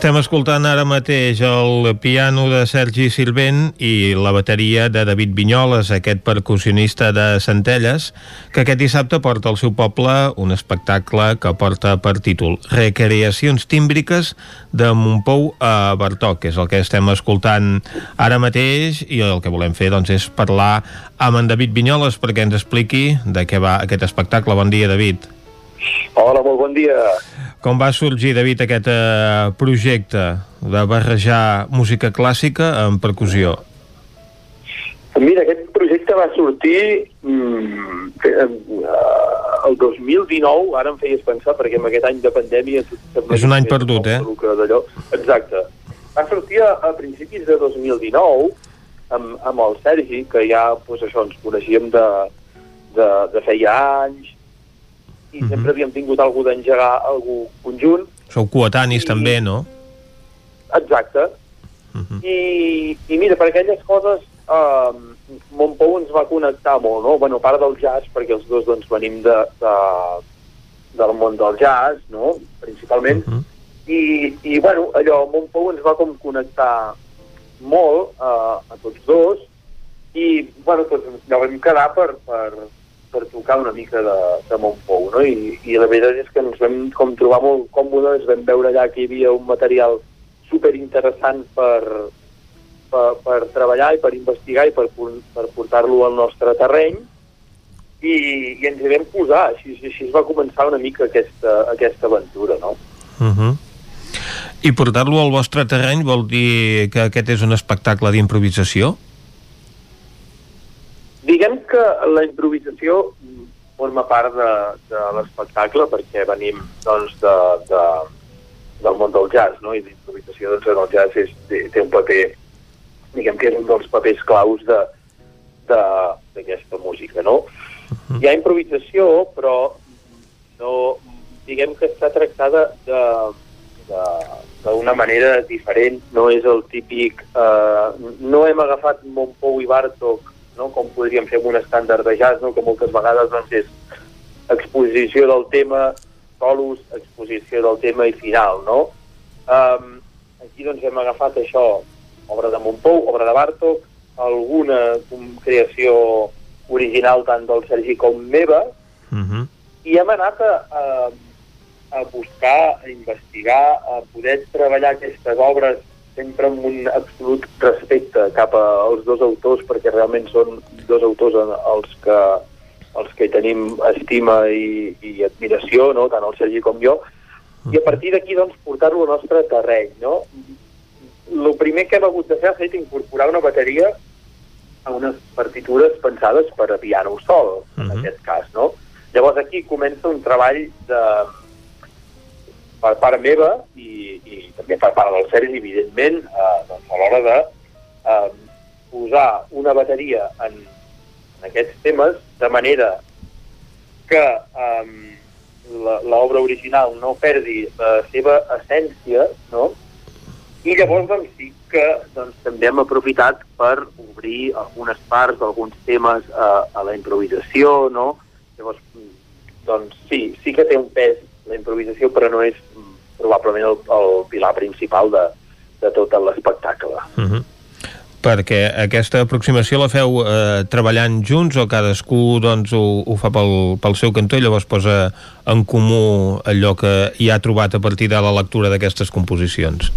Estem escoltant ara mateix el piano de Sergi Silvent i la bateria de David Vinyoles, aquest percussionista de Centelles, que aquest dissabte porta al seu poble un espectacle que porta per títol Recreacions tímbriques de Montpou a Bartoc, que és el que estem escoltant ara mateix i el que volem fer doncs, és parlar amb en David Vinyoles perquè ens expliqui de què va aquest espectacle. Bon dia, David. Hola, molt bon dia. Com va sorgir, David, aquest eh, projecte de barrejar música clàssica amb percussió? Mira, aquest projecte va sortir mm, el 2019, ara em feies pensar, perquè amb aquest any de pandèmia... És un any perdut, eh? Exacte. Va sortir a, a principis de 2019 amb, amb el Sergi, que ja pues, això ens coneixíem de, de, de feia anys, i sempre havíem tingut algú d'engegar algú conjunt, Sou coetanis també, no? Exacte. I, I mira, per aquelles coses, eh, Montpou ens va connectar molt, no? Bueno, a part del jazz, perquè els dos doncs, venim de, de, del món del jazz, no? Principalment. I, I, bueno, allò, Montpou ens va com connectar molt eh, a tots dos i, bueno, doncs ens vam quedar per, per, per tocar una mica de, de Montpou, no? I, I la veritat és que ens vam com trobar molt còmodes, vam veure allà que hi havia un material super interessant per, per, per treballar i per investigar i per, per portar-lo al nostre terreny i, i ens hi vam posar, així, així es va començar una mica aquesta, aquesta aventura, no? Uh -huh. I portar-lo al vostre terreny vol dir que aquest és un espectacle d'improvisació? Diguem que la improvisació forma part de, de l'espectacle perquè venim doncs, de, de, del món del jazz, no? i l'improvisació doncs, en el jazz és, té, un paper, diguem que és un dels papers claus de de- d'aquesta música, no? Hi ha improvisació, però no, diguem que està tractada de de- d'una manera diferent, no és el típic... Eh, no hem agafat Montpou i Bartók no? com podríem fer amb un estàndard de jazz, no? que moltes vegades doncs, és exposició del tema, solos, exposició del tema i final, no? Um, aquí doncs hem agafat això, obra de Montpou, obra de Bartók, alguna creació original tant del Sergi com meva, Uh -huh. i hem anat a, a, a buscar, a investigar, a poder treballar aquestes obres sempre amb un absolut respecte cap als dos autors, perquè realment són dos autors els que, els que tenim estima i, i admiració, no? tant el Sergi com jo, i a partir d'aquí doncs, portar-lo al nostre terreny. No? El primer que hem hagut de fer ha estat incorporar una bateria a unes partitures pensades per a piano sol, en aquest cas, no? Llavors aquí comença un treball de, per part meva i, i també per part del Sergi, evidentment, eh, doncs a l'hora de eh, posar una bateria en, en aquests temes de manera que eh, l'obra original no perdi la seva essència, no? I llavors, doncs, sí que doncs, també hem aprofitat per obrir algunes parts, alguns temes a, a la improvisació, no? Llavors, mm, doncs sí, sí que té un pes la improvisació, però no és mm, probablement el, el pilar principal de, de tot l'espectacle. Uh -huh. Perquè aquesta aproximació la feu eh, treballant junts o cadascú doncs, ho, ho fa pel, pel seu cantó i llavors posa en comú allò que hi ha trobat a partir de la lectura d'aquestes composicions?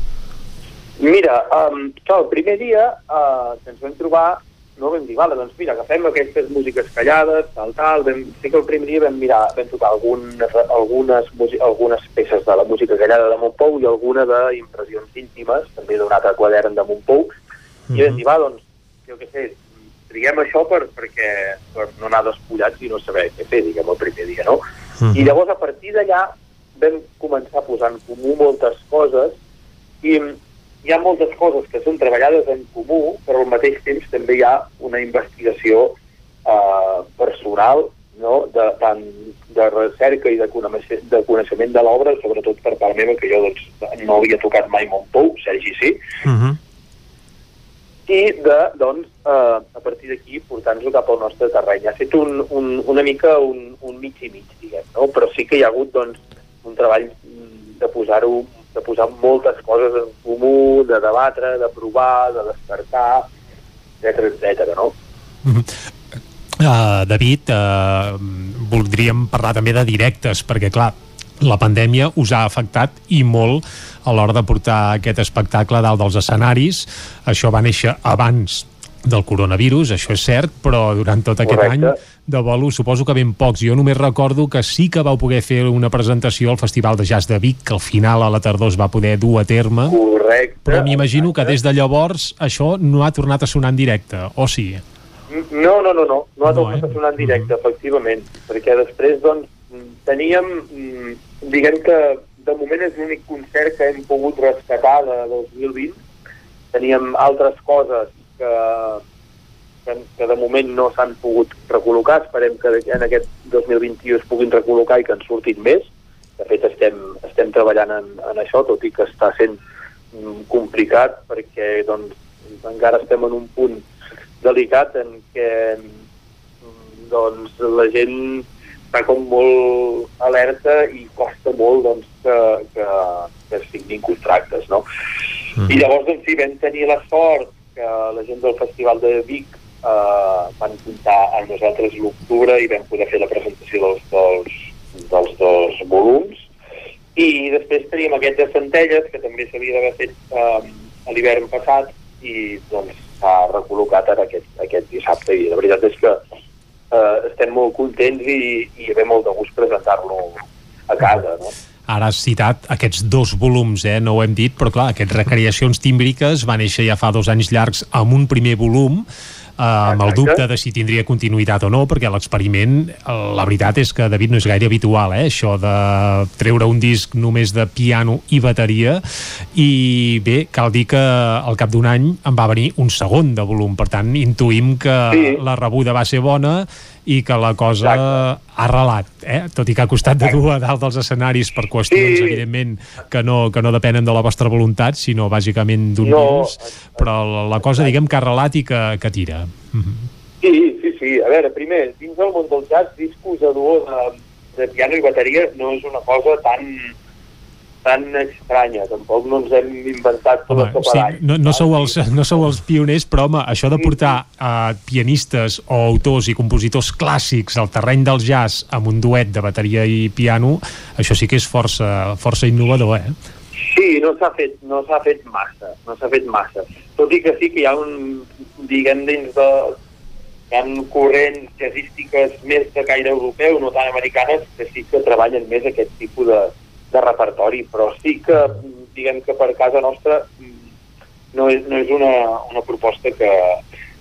Mira, um, clar, el primer dia uh, que ens vam trobar, no vam dir, vale, doncs mira, agafem aquestes músiques callades, tal, tal, vam, sí que el primer dia vam mirar, vam tocar algunes, algunes, algunes peces de la música callada de Montpou i alguna d'impressions íntimes, també d'un altre quadern de Montpou, i vam dir, va, doncs, jo què sé, triguem això per, perquè, per no anar despullats i no saber què fer, diguem, el primer dia, no? I llavors, a partir d'allà, vam començar a posar en comú moltes coses i hi ha moltes coses que són treballades en comú, però al mateix temps també hi ha una investigació eh, personal, no? de, tant de recerca i de coneixement de, coneixement de l'obra, sobretot per part meva, que jo doncs, no havia tocat mai Montpou, Sergi sí, Uh -huh. i de, doncs, eh, a partir d'aquí portar-nos-ho cap al nostre terreny. Ha fet un, un, una mica un, un mig i mig, diguem, no? però sí que hi ha hagut doncs, un treball mm, de posar-ho de posar moltes coses en comú, de debatre, de provar, de descartar, etc etc. no? Uh, David, uh, voldríem parlar també de directes, perquè clar, la pandèmia us ha afectat i molt a l'hora de portar aquest espectacle dalt dels escenaris. Això va néixer abans del coronavirus, això és cert, però durant tot aquest Correcte. any de bolo suposo que ben pocs. Jo només recordo que sí que vau poder fer una presentació al Festival de Jazz de Vic, que al final a la tardor es va poder dur a terme. Correcte. Però m'imagino que des de llavors això no ha tornat a sonar en directe, o sí? No, no, no, no, no ha No, tornat eh? a sonar en directe, efectivament, perquè després, doncs, teníem, mm, diguem que de moment és l'únic concert que hem pogut rescatar de 2020. Teníem altres coses que, que, que de moment no s'han pogut recol·locar, esperem que en aquest 2021 es puguin recol·locar i que en surtin més. De fet, estem, estem treballant en, en això, tot i que està sent mm, complicat perquè doncs, encara estem en un punt delicat en què mm, doncs, la gent està com molt alerta i costa molt doncs, que, que, que es signin contractes. No? Mm. I llavors doncs, sí, vam tenir la sort que la gent del Festival de Vic eh, van comptar amb nosaltres l'octubre i vam poder fer la presentació dels, dels, dels dos volums. I després teníem aquest de Centelles, que també s'havia d'haver fet eh, a l'hivern passat, i doncs s'ha recol·locat ara aquest, aquest dissabte. I la veritat és que eh, estem molt contents i, i ve molt de gust presentar-lo a casa, no? Ara has citat aquests dos volums, eh? no ho hem dit, però clar, aquests recreacions tímbriques va néixer ja fa dos anys llargs amb un primer volum, eh, amb el dubte de si tindria continuïtat o no, perquè l'experiment, la veritat és que, David, no és gaire habitual, eh? això de treure un disc només de piano i bateria, i bé, cal dir que al cap d'un any en va venir un segon de volum, per tant, intuïm que Sí. la rebuda va ser bona i que la cosa ha relat, eh? tot i que ha costat de dur a dalt dels escenaris per qüestions, Sí. evidentment, que no, que no depenen de la vostra voluntat, sinó bàsicament d'un No, virus, però la, la cosa, diguem, que ha relat i que, que tira. Sí, sí, sí. A veure, primer, dins del món del jazz, discos a duo de, de piano i bateria no és una cosa tan tan estranya, tampoc no ens hem inventat tot Home, per sí, no, no, sou els, no sou els pioners, però home, això de portar uh, pianistes o autors i compositors clàssics al terreny del jazz amb un duet de bateria i piano, això sí que és força, força innovador, eh? Sí, no s'ha fet, no s'ha fet massa, no s'ha fet massa. Tot i que sí que hi ha un, diguem, dins de, hi ha corrents jazzístiques més de caire europeu, no tan americanes, que sí que treballen més aquest tipus de, de repertori, però sí que, diguem que per casa nostra mm, no és, no és una, una proposta que,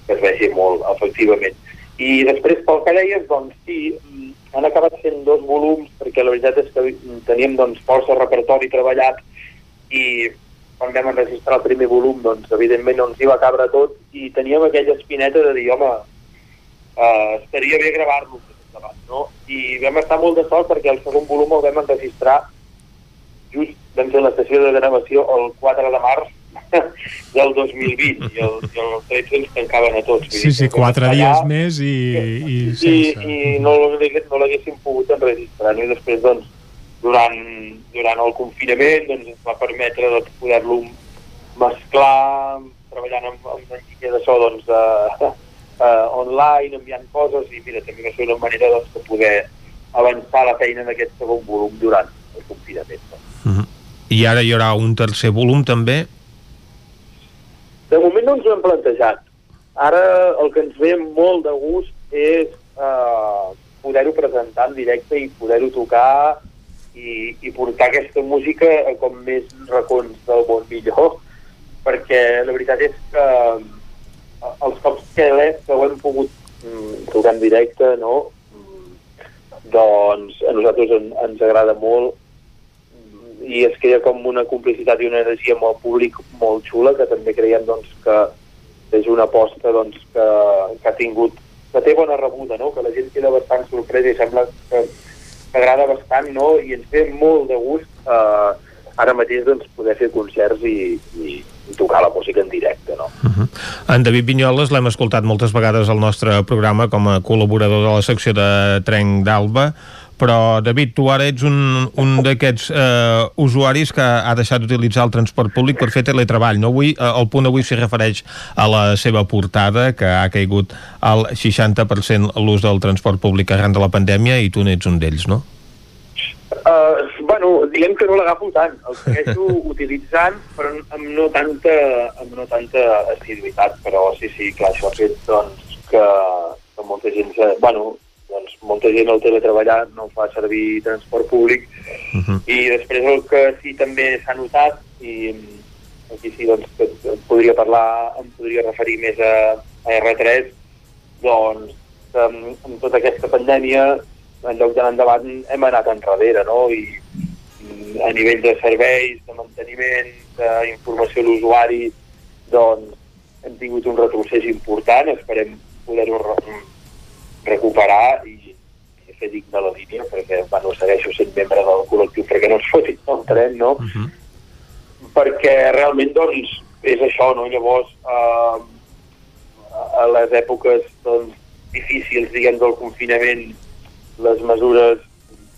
que es vegi molt, efectivament. I després, pel que deies, doncs sí, mm, han acabat sent dos volums, perquè la veritat és que teníem doncs, força repertori treballat i quan vam enregistrar el primer volum, doncs evidentment no ens hi va cabre tot i teníem aquella espineta de dir, home, uh, estaria bé gravar-lo no? I vam estar molt de sort perquè el segon volum el vam enregistrar just vam fer la sessió de gravació el 4 de març del 2020 i el, i el 13 ens tancaven a tots. Sí, sí, quatre estar dies allà més i, i i, sense. i no l'hagués- no l'haguéssim pogut enregistrar i després doncs durant, durant el confinament doncs, ens va permetre doncs, poder-lo mesclar treballant amb, amb enginyer de so doncs, uh, uh, online, enviant coses i mira, també va ser una manera doncs, de poder avançar la feina en aquest segon volum durant el confinament. No? I ara hi haurà un tercer volum també? De moment no ens ho hem plantejat. Ara el que ens ve molt de gust és eh, poder-ho presentar en directe i poder-ho tocar i, i portar aquesta música a com més racons del món millor, perquè la veritat és que eh, els cops que, que ho hem pogut mm, tocar en directe, no? Mm, doncs a nosaltres en, ens agrada molt i es crea com una complicitat i una energia amb el públic molt xula que també creiem doncs, que és una aposta doncs, que, que ha tingut que té bona rebuda, no? que la gent queda bastant sorpresa i sembla que, agrada bastant no? i ens ve molt de gust eh, ara mateix doncs, poder fer concerts i, i, tocar la música en directe. No? En David Vinyoles l'hem escoltat moltes vegades al nostre programa com a col·laborador de la secció de Trenc d'Alba, però David, tu ara ets un, un d'aquests eh, usuaris que ha deixat d'utilitzar el transport públic per fer teletreball, no? Avui, eh, el punt avui s'hi refereix a la seva portada, que ha caigut al 60% l'ús del transport públic arran de la pandèmia i tu n'ets un d'ells, no? Uh, bueno, diguem que no l'agafo tant, el segueixo utilitzant, però amb no tanta, amb no tanta assiduïtat, però sí, sí, clar, això ha fet doncs, que, que molta gent, bueno, doncs molta gent al teletreballar no fa servir transport públic Uh -huh. i després el que sí també s'ha notat i aquí sí doncs que em podria parlar, em podria referir més a, a R3 doncs amb, amb tota aquesta pandèmia en lloc d'anar endavant hem anat enrere no? i a nivell de serveis, de manteniment d'informació a l'usuari doncs hem tingut un retrocés important esperem poder-ho recuperar i, i fer digne la línia perquè bueno, segueixo sent membre del col·lectiu perquè no es fotin el tren no? Uh -huh. perquè realment doncs és això, no? Llavors eh, a les èpoques doncs, difícils, diguem, del confinament les mesures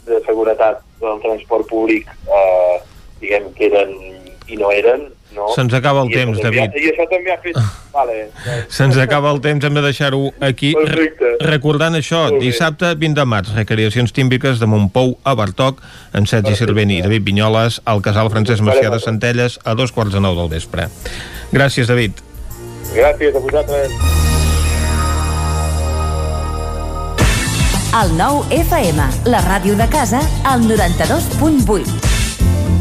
de seguretat del transport públic eh, diguem que eren i no eren no? Se'ns acaba el I això temps, també ha- David. I això també ha fet... vale, Se'ns acaba el temps, hem de deixar-ho aquí. Re recordant això, dissabte 20 de març, recreacions tímpiques de Montpou a Bartoc, en Sergi Cerveni i David Vinyoles, al casal Francesc Macià de Centelles, a dos quarts de nou del vespre. Gràcies, David. Gràcies a vosaltres. El nou FM, la ràdio de casa, al 92.8.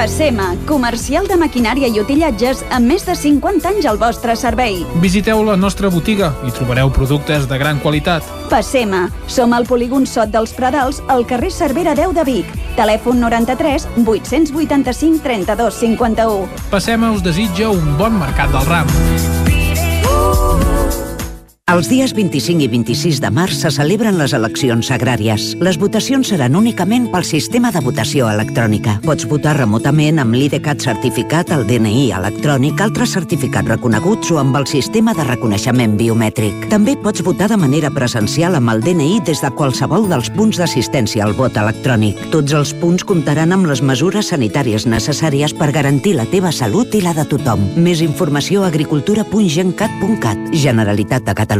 Passema, comercial de maquinària i utillatges amb més de 50 anys al vostre servei. Visiteu la nostra botiga i trobareu productes de gran qualitat. Passema, som al polígon Sot dels Pradals, al carrer Cervera 10 de Vic. Telèfon 93 885 32 51. Passema us desitja un bon mercat del ram. Els dies 25 i 26 de març se celebren les eleccions agràries. Les votacions seran únicament pel sistema de votació electrònica. Pots votar remotament amb l'IDCAT certificat, el DNI electrònic, altres certificats reconeguts o amb el sistema de reconeixement biomètric. També pots votar de manera presencial amb el DNI des de qualsevol dels punts d'assistència al vot electrònic. Tots els punts comptaran amb les mesures sanitàries necessàries per garantir la teva salut i la de tothom. Més informació a agricultura.gencat.cat. Generalitat de Catalunya.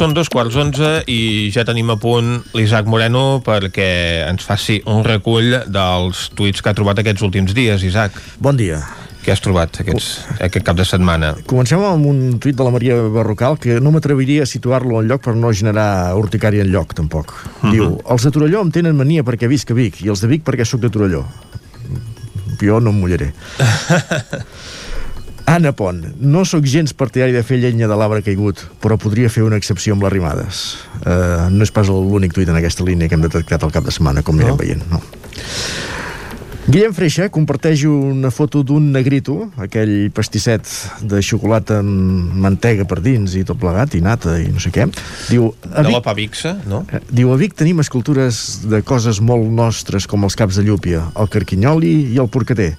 Són dos quarts onze i ja tenim a punt l'Isaac Moreno perquè ens faci un recull dels tuits que ha trobat aquests últims dies, Isaac. Bon dia. Què has trobat aquests, aquest cap de setmana? Comencem amb un tuit de la Maria Barrocal que no m'atreviria a situar-lo en lloc per no generar urticària en lloc, tampoc. Uh -huh. Diu, els de Torelló em tenen mania perquè visc a Vic i els de Vic perquè sóc de Torelló. Jo no em mullaré. Anna Pont, no sóc gens partidari de fer llenya de l'arbre caigut, però podria fer una excepció amb les rimades. Uh, no és pas l'únic tuit en aquesta línia que hem detectat al cap de setmana, com no? anirem veient. No. Guillem Freixa comparteix una foto d'un negrito, aquell pastisset de xocolata amb mantega per dins i tot plegat, i nata i no sé què. Diu, a Vic, de la Pavixa, no? Eh, diu, a Vic tenim escultures de coses molt nostres com els caps de llúpia, el carquinyoli i el porcater.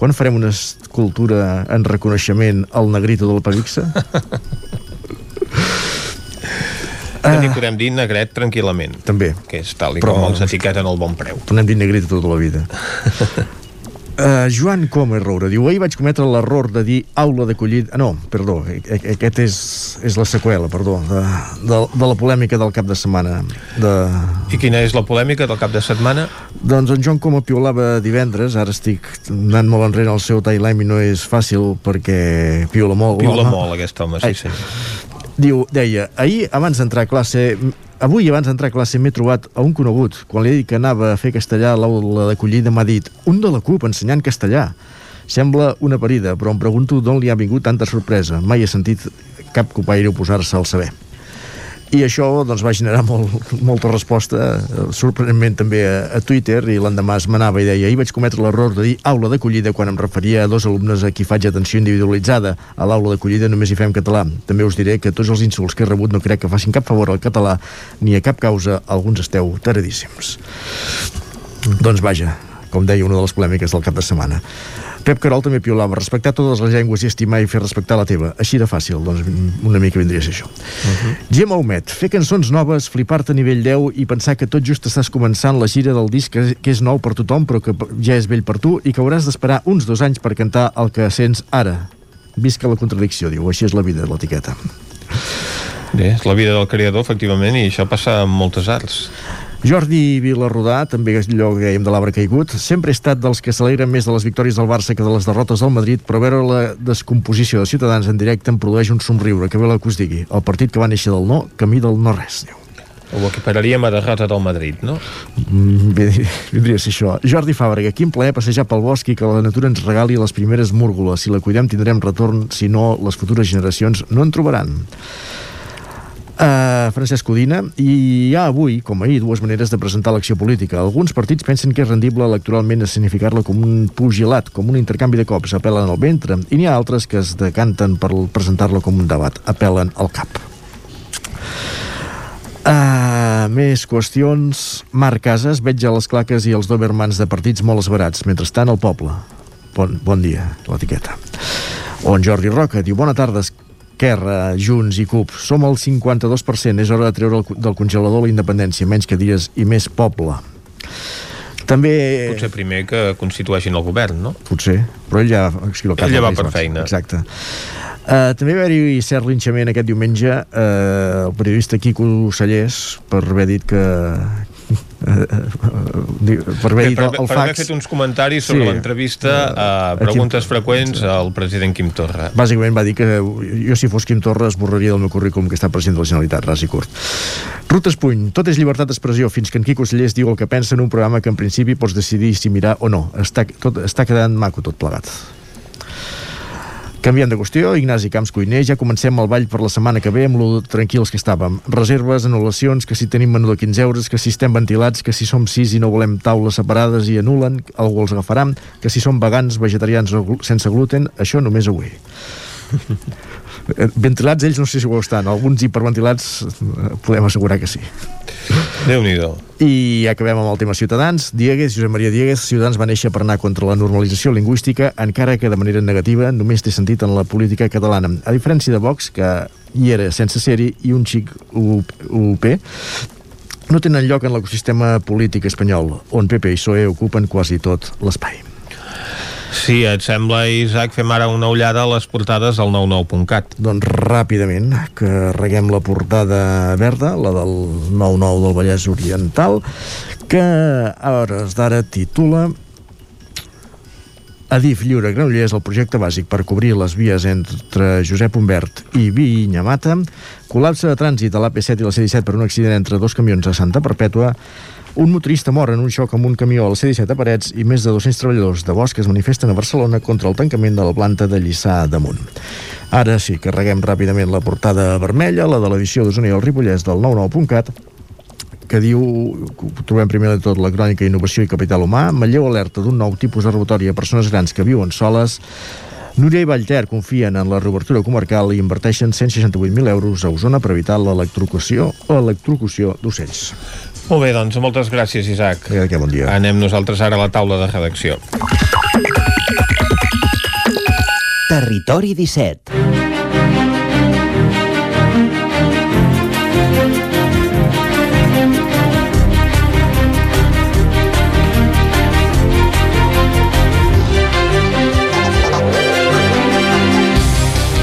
Quan farem una escultura en reconeixement al negrito de la Pavixa? Que n'hi podem dir negret tranquil·lament. També. Que és tal i Però, com els etiqueten el bon preu. N'hem dit negret tota la vida. Uh, Joan Comer Roura diu ahir vaig cometre l'error de dir aula d'acollida ah, no, perdó, aquest és, és la seqüela, perdó de, de, de la polèmica del cap de setmana de... i quina és la polèmica del cap de setmana? doncs en Joan Coma piolava divendres ara estic anant molt enrere al seu timeline i no és fàcil perquè piola molt piola molt aquest home, sí, sí Diu, deia, ahir abans d'entrar a classe avui abans d'entrar a classe m'he trobat a un conegut quan li he dit que anava a fer castellà a l'aula d'acollida m'ha dit un de la CUP ensenyant castellà. Sembla una parida però em pregunto d'on li ha vingut tanta sorpresa. Mai he sentit cap copaire oposar-se al saber i això doncs, va generar molt, molta resposta eh, sorprenentment també a, a Twitter i l'endemà es manava i deia ahir vaig cometre l'error de dir aula d'acollida quan em referia a dos alumnes a qui faig atenció individualitzada. A l'aula d'acollida només hi fem català. També us diré que tots els insults que he rebut no crec que facin cap favor al català ni a cap causa. Alguns esteu taradíssims. Doncs vaja com deia una de les polèmiques del cap de setmana Pep Carol també piolava, respectar totes les llengües i estimar i fer respectar la teva. Així de fàcil, doncs una mica vindria a ser això. Uh -huh. Gemma Humet, fer cançons noves, flipar-te a nivell 10 i pensar que tot just estàs començant la gira del disc que, que és nou per tothom però que ja és vell per tu i que hauràs d'esperar uns dos anys per cantar el que sents ara. Visca la contradicció, diu, així és la vida de l'etiqueta. Bé, és la vida del creador, efectivament, i això passa amb moltes arts. Jordi Vilarrodà, també és allò que dèiem de l'arbre caigut, sempre he estat dels que s'alegren més de les victòries del Barça que de les derrotes del Madrid, però veure la descomposició de Ciutadans en directe em produeix un somriure, que bé la que us digui. El partit que va néixer del no, camí del no res, diu. Ho equipararíem a derrota del Madrid, no? Mm, vindria a ser això. Jordi Fàbrega, quin plaer passejar pel bosc i que la natura ens regali les primeres múrgoles. Si la cuidem tindrem retorn, si no, les futures generacions no en trobaran uh, Francesc Codina, i hi ha avui, com ahir, dues maneres de presentar l'acció política. Alguns partits pensen que és rendible electoralment escenificar-la com un pugilat, com un intercanvi de cops, apel·len al ventre, i n'hi ha altres que es decanten per presentar-la com un debat, apel·len al cap. Uh, més qüestions. Marc Casas veig a les claques i els dobermans de partits molt esbarats. Mentrestant, el poble. Bon, bon dia, l'etiqueta. O en Jordi Roca diu, bona tarda, Esquerra, Junts i CUP. Som el 52%. És hora de treure del congelador la independència. Menys que dies i més poble. També... Potser primer que constitueixin el govern, no? Potser, però ell ja... Ell ja va per feina. Exacte. Uh, també va haver-hi cert linxament aquest diumenge uh, el periodista Quico Sallés per haver dit que, per haver, dit per, el, el per haver fet uns comentaris sobre sí, l'entrevista a preguntes Quim, freqüents al president Quim Torra. Bàsicament va dir que jo si fos Quim Torra esborraria del meu currículum que està president de la Generalitat, ras i curt. Rutes Puny, tot és llibertat d'expressió fins que en Quico Sallés diu el que pensa en un programa que en principi pots decidir si mirar o no. Està, tot, està quedant maco tot plegat. Canviant de qüestió, Ignasi Camps Cuiner, ja comencem el ball per la setmana que ve amb lo tranquils que estàvem. Reserves, anul·lacions, que si tenim menú de 15 euros, que si estem ventilats, que si som sis i no volem taules separades i anulen, algú els agafarà, que si som vegans, vegetarians sense gluten, això només avui. Ventilats ells no sé si ho estan, alguns hiperventilats eh, podem assegurar que sí. déu nhi I acabem amb el tema Ciutadans. Diegues, Josep Maria Diegues, Ciutadans va néixer per anar contra la normalització lingüística, encara que de manera negativa només té sentit en la política catalana. A diferència de Vox, que hi era sense ser-hi, i un xic UP, no tenen lloc en l'ecosistema polític espanyol, on PP i PSOE ocupen quasi tot l'espai. Sí, et sembla, Isaac, fem ara una ullada a les portades del 99.cat. Doncs ràpidament, que reguem la portada verda, la del 99 del Vallès Oriental, que a hores d'ara titula Adif Lliure Granollers, el projecte bàsic per cobrir les vies entre Josep Humbert i Vinyamata, col·lapse de trànsit a l'AP7 i la C-17 per un accident entre dos camions a Santa Perpètua, un motorista mor en un xoc amb un camió a la C-17 a Parets i més de 200 treballadors de bosc es manifesten a Barcelona contra el tancament de la planta de Lliçà damunt. Ara sí, carreguem ràpidament la portada vermella, la de l'edició d'Osona i el Ripollès del 99.cat, que diu, trobem primer de tot la crònica Innovació i Capital Humà, Matlleu alerta d'un nou tipus de robotori a persones grans que viuen soles, Núria i Vallter confien en la reobertura comarcal i inverteixen 168.000 euros a Osona per evitar l'electrocució o electrocució d'ocells. Molt bé, doncs moltes gràcies, Isaac. Que bon dia. Anem nosaltres ara a la taula de redacció. Territori 17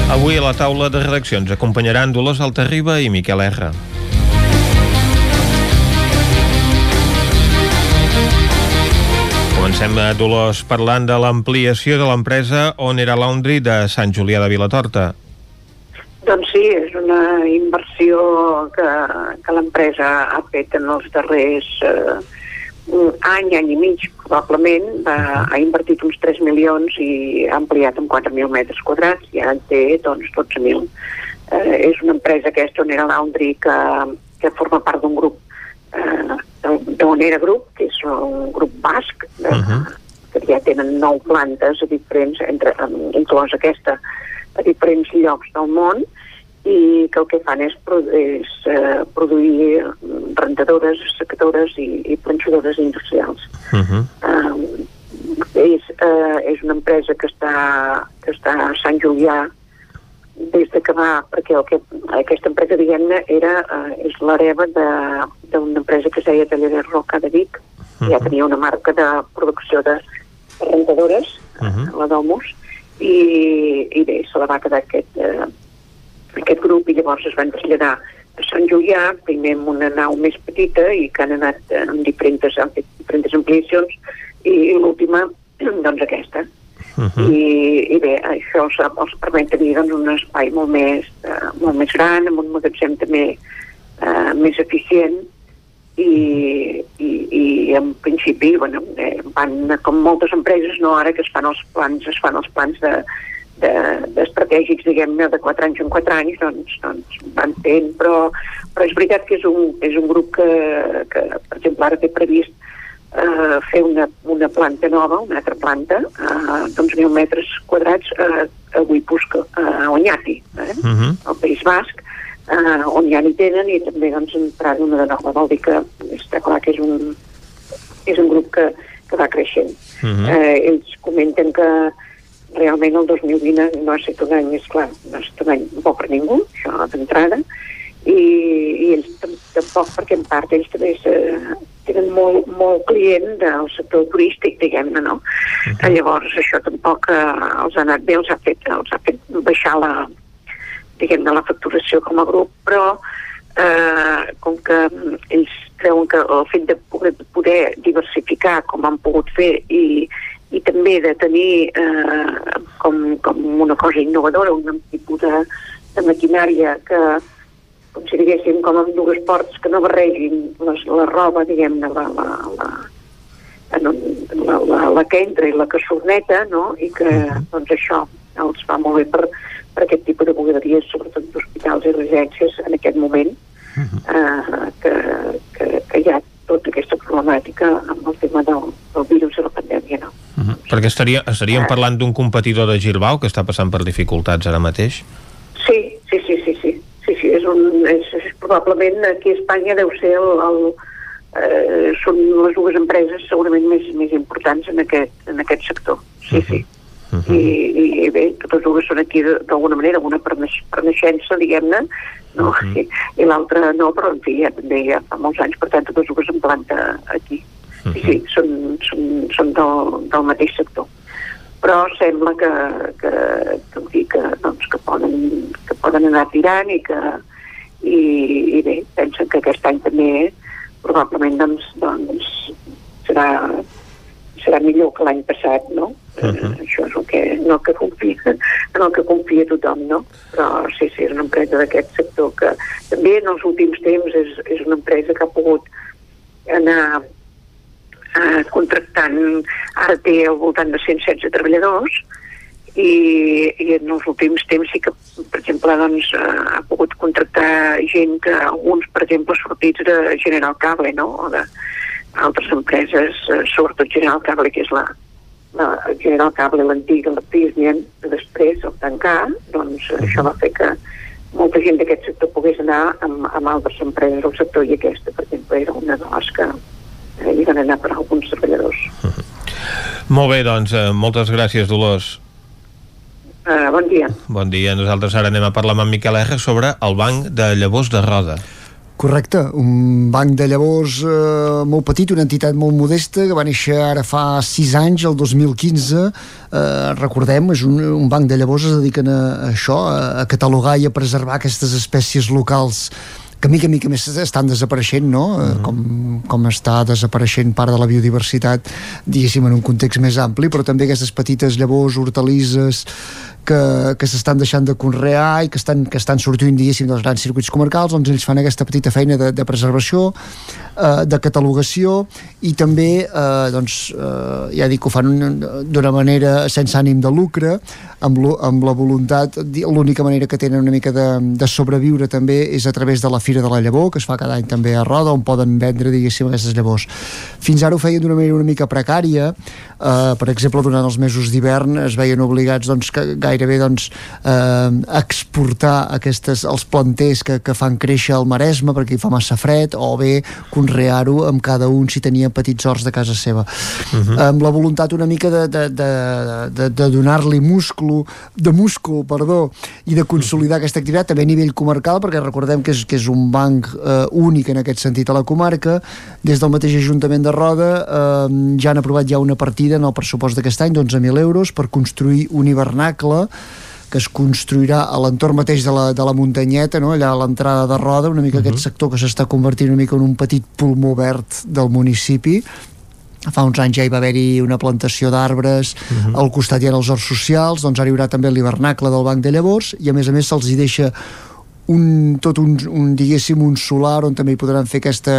Avui a la taula de redacció ens acompanyaran Dolors Altarriba i Miquel R. Comencem, a Dolors, parlant de l'ampliació de l'empresa Onera Laundry de Sant Julià de Vilatorta. Doncs sí, és una inversió que, que l'empresa ha fet en els darrers eh, un any, any i mig, probablement. Va, ha invertit uns 3 milions i ha ampliat amb 4.000 metres quadrats i ara en té doncs, 12.000. Eh, és una empresa aquesta, Onera Laundry, que, que forma part d'un grup d'Onera Group, que és un grup basc, de, uh -huh. que ja tenen nou plantes a diferents, entre, inclòs aquesta, a diferents llocs del món, i que el que fan és, és eh, produir rentadores, secadores i, i planxadores industrials. Uh -huh. eh, és, eh, és una empresa que està, que està a Sant Julià des de que va, perquè el que, aquesta empresa, diguem-ne, era, eh, és l'hereva d'una empresa que es deia Taller de Roca de Vic, uh -huh. ja tenia una marca de producció de rentadores, uh -huh. la Domus, i, i bé, se la va quedar aquest, eh, aquest grup i llavors es van traslladar a Sant Julià, primer amb una nau més petita i que han anat amb diferents, fet diferents ampliacions i l'última, doncs aquesta. Uh -huh. I, i bé, això els, els permet tenir doncs, un espai molt més, uh, molt més gran, amb un magatzem també uh, més eficient i, i, i en principi bueno, eh, van com moltes empreses no ara que es fan els plans es fan els plans de, de, d'estratègics, diguem-ne, de 4 anys en 4 anys, doncs, doncs van fent, però, però és veritat que és un, és un grup que, que, per exemple, ara té previst eh, fer una, una planta nova, una altra planta, eh, d'uns mil metres quadrats eh, a Huipusca, a Oñati, eh, Uh -huh. al País Basc, eh, on ja n'hi tenen i també doncs, entrar una de nova. Vol dir que està clar que és un, és un grup que, que va creixent. Uh -huh. eh, ells comenten que realment el 2020 no ha estat un any, és clar, no ha estat un any bo per ningú, això d'entrada, i, i ells tampoc, perquè en part ells també se, tenen molt, molt client del sector turístic, diguem-ne, no? Uh -huh. Llavors això tampoc eh, els ha anat bé, els ha fet, els ha fet baixar la, diguem-ne, la facturació com a grup, però eh, com que ells creuen que el fet de poder, poder diversificar com han pogut fer i, i també de tenir eh, com, com una cosa innovadora, un tipus de, de maquinària que, com si diguéssim, com amb dues portes que no barregin les, la roba, diguem-ne, la, la, la, la, la, la que entra i la que surt neta, no? i que doncs això els fa molt bé per, per aquest tipus de bugaderies, sobretot d'hospitals i residències en aquest moment, eh, que, que, que hi ha tota aquesta problemàtica amb el tema del, del virus i la pandèmia, no? Uh -huh. Perquè estaria, estaríem parlant d'un competidor de Girbau que està passant per dificultats ara mateix? Sí, sí, sí, sí, sí. Sí, sí, és un, és, és probablement aquí a Espanya deu ser el, el eh, són les dues empreses segurament més, més importants en aquest, en aquest sector. Sí, sí. Uh I, i, i bé, totes dues són aquí de- d'alguna manera, una per, naix, per naixença, diguem-ne, no? I, i l'altra no, però en fi, ja, també ja fa molts anys, per tant, totes dues en planta aquí. Sí, sí, són, són, són del, del mateix sector. Però sembla que, que, que, que, doncs, que, poden, que poden anar tirant i que i, i bé, pensen que aquest any també probablement doncs, doncs serà, serà millor que l'any passat, no? Uh -huh. Això és el que, en el que confia, en el que confia tothom, no? Però sí, sí, és una empresa d'aquest sector que també en els últims temps és, és una empresa que ha pogut anar eh, contractant, ara té al voltant de 116 treballadors, i, i en els últims temps sí que, per exemple, doncs, eh, ha pogut contractar gent que alguns, per exemple, sortits de General Cable, no?, o de altres empreses, eh, sobretot General Cable, que és la, la General Cable, l'antiga, la Prysmian, que després, al tancar, doncs uh -huh. això va fer que molta gent d'aquest sector pogués anar amb, amb altres empreses del sector i aquesta, per exemple, era una de les que eh, hi van anar per alguns treballadors. Uh -huh. Molt bé, doncs, eh, moltes gràcies, Dolors. Uh, bon dia. Bon dia. Nosaltres ara anem a parlar amb en Miquel R sobre el banc de llavors de Roda. Correcte, un banc de llavors eh, molt petit, una entitat molt modesta que va néixer ara fa 6 anys, el 2015 eh, recordem, és un, un banc de llavors es dediquen a, a això, a, a catalogar i a preservar aquestes espècies locals que mica mica més estan desapareixent, no? Uh -huh. com, com està desapareixent part de la biodiversitat, diguéssim, en un context més ampli, però també aquestes petites llavors, hortalisses, que, que s'estan deixant de conrear i que estan, que estan sortint, diguéssim, dels grans circuits comarcals, doncs ells fan aquesta petita feina de, de preservació, eh, de catalogació i també, eh, doncs, eh, ja dic ho fan d'una manera sense ànim de lucre, amb, amb la voluntat, l'única manera que tenen una mica de, de sobreviure també és a través de la Fira de la Llavor, que es fa cada any també a Roda, on poden vendre, diguéssim, aquestes llavors. Fins ara ho feien d'una manera una mica precària, eh, per exemple, durant els mesos d'hivern es veien obligats doncs, que gairebé doncs, eh, exportar aquestes, els planters que, que fan créixer el Maresme perquè hi fa massa fred, o bé conrear-ho amb cada un si tenia petits horts de casa seva. Uh -huh. Amb la voluntat una mica de, de, de, de, de donar-li múscul, de múscul, perdó, i de consolidar uh -huh. aquesta activitat també a nivell comarcal, perquè recordem que és, que és un un banc eh, únic en aquest sentit a la comarca. Des del mateix Ajuntament de Roda eh, ja han aprovat ja una partida en el pressupost d'aquest any d'11.000 euros per construir un hivernacle que es construirà a l'entorn mateix de la, de la muntanyeta, no? allà a l'entrada de Roda, una mica uh -huh. aquest sector que s'està convertint una mica en un petit pulmó verd del municipi, fa uns anys ja hi va haver-hi una plantació d'arbres uh -huh. al costat hi ha els horts socials doncs ara hi haurà també l'hivernacle del Banc de Llavors i a més a més se'ls hi deixa un, tot un, un, diguéssim, un solar on també hi podran fer aquesta,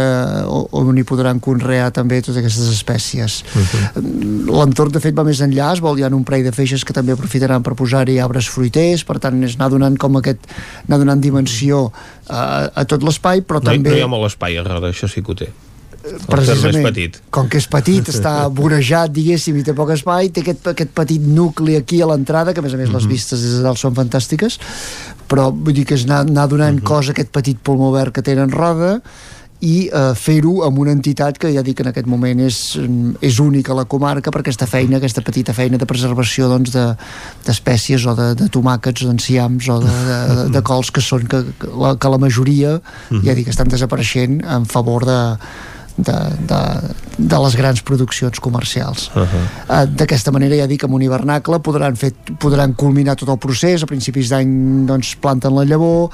on hi podran conrear també totes aquestes espècies. Uh -huh. L'entorn, de fet, va més enllà, es vol, hi ha un parell de feixes que també aprofitaran per posar-hi arbres fruiters, per tant, és anar donant com aquest, anar donant dimensió a, a tot l'espai, però no, també... No hi ha molt espai a Roda, això sí que ho té precisament, com petit. com que és petit, està vorejat, diguéssim, i té poc espai, té aquest, aquest petit nucli aquí a l'entrada, que a més a més mm -hmm. les mhm. vistes des de dalt són fantàstiques, però vull dir que és anar, anar donant mm -hmm. cos a aquest petit pulmó verd que tenen roda, i eh, fer-ho amb una entitat que ja dic que en aquest moment és, és única a la comarca per aquesta feina, aquesta petita feina de preservació doncs, d'espècies de, o de, de tomàquets, d'enciams o de, de, de, de cols que són que, que, la, que la majoria ja dic que estan desapareixent en favor de, de, de, de les grans produccions comercials. Uh -huh. uh, D'aquesta manera, ja dic, amb un hivernacle podran, fer, podran culminar tot el procés, a principis d'any doncs, planten la llavor,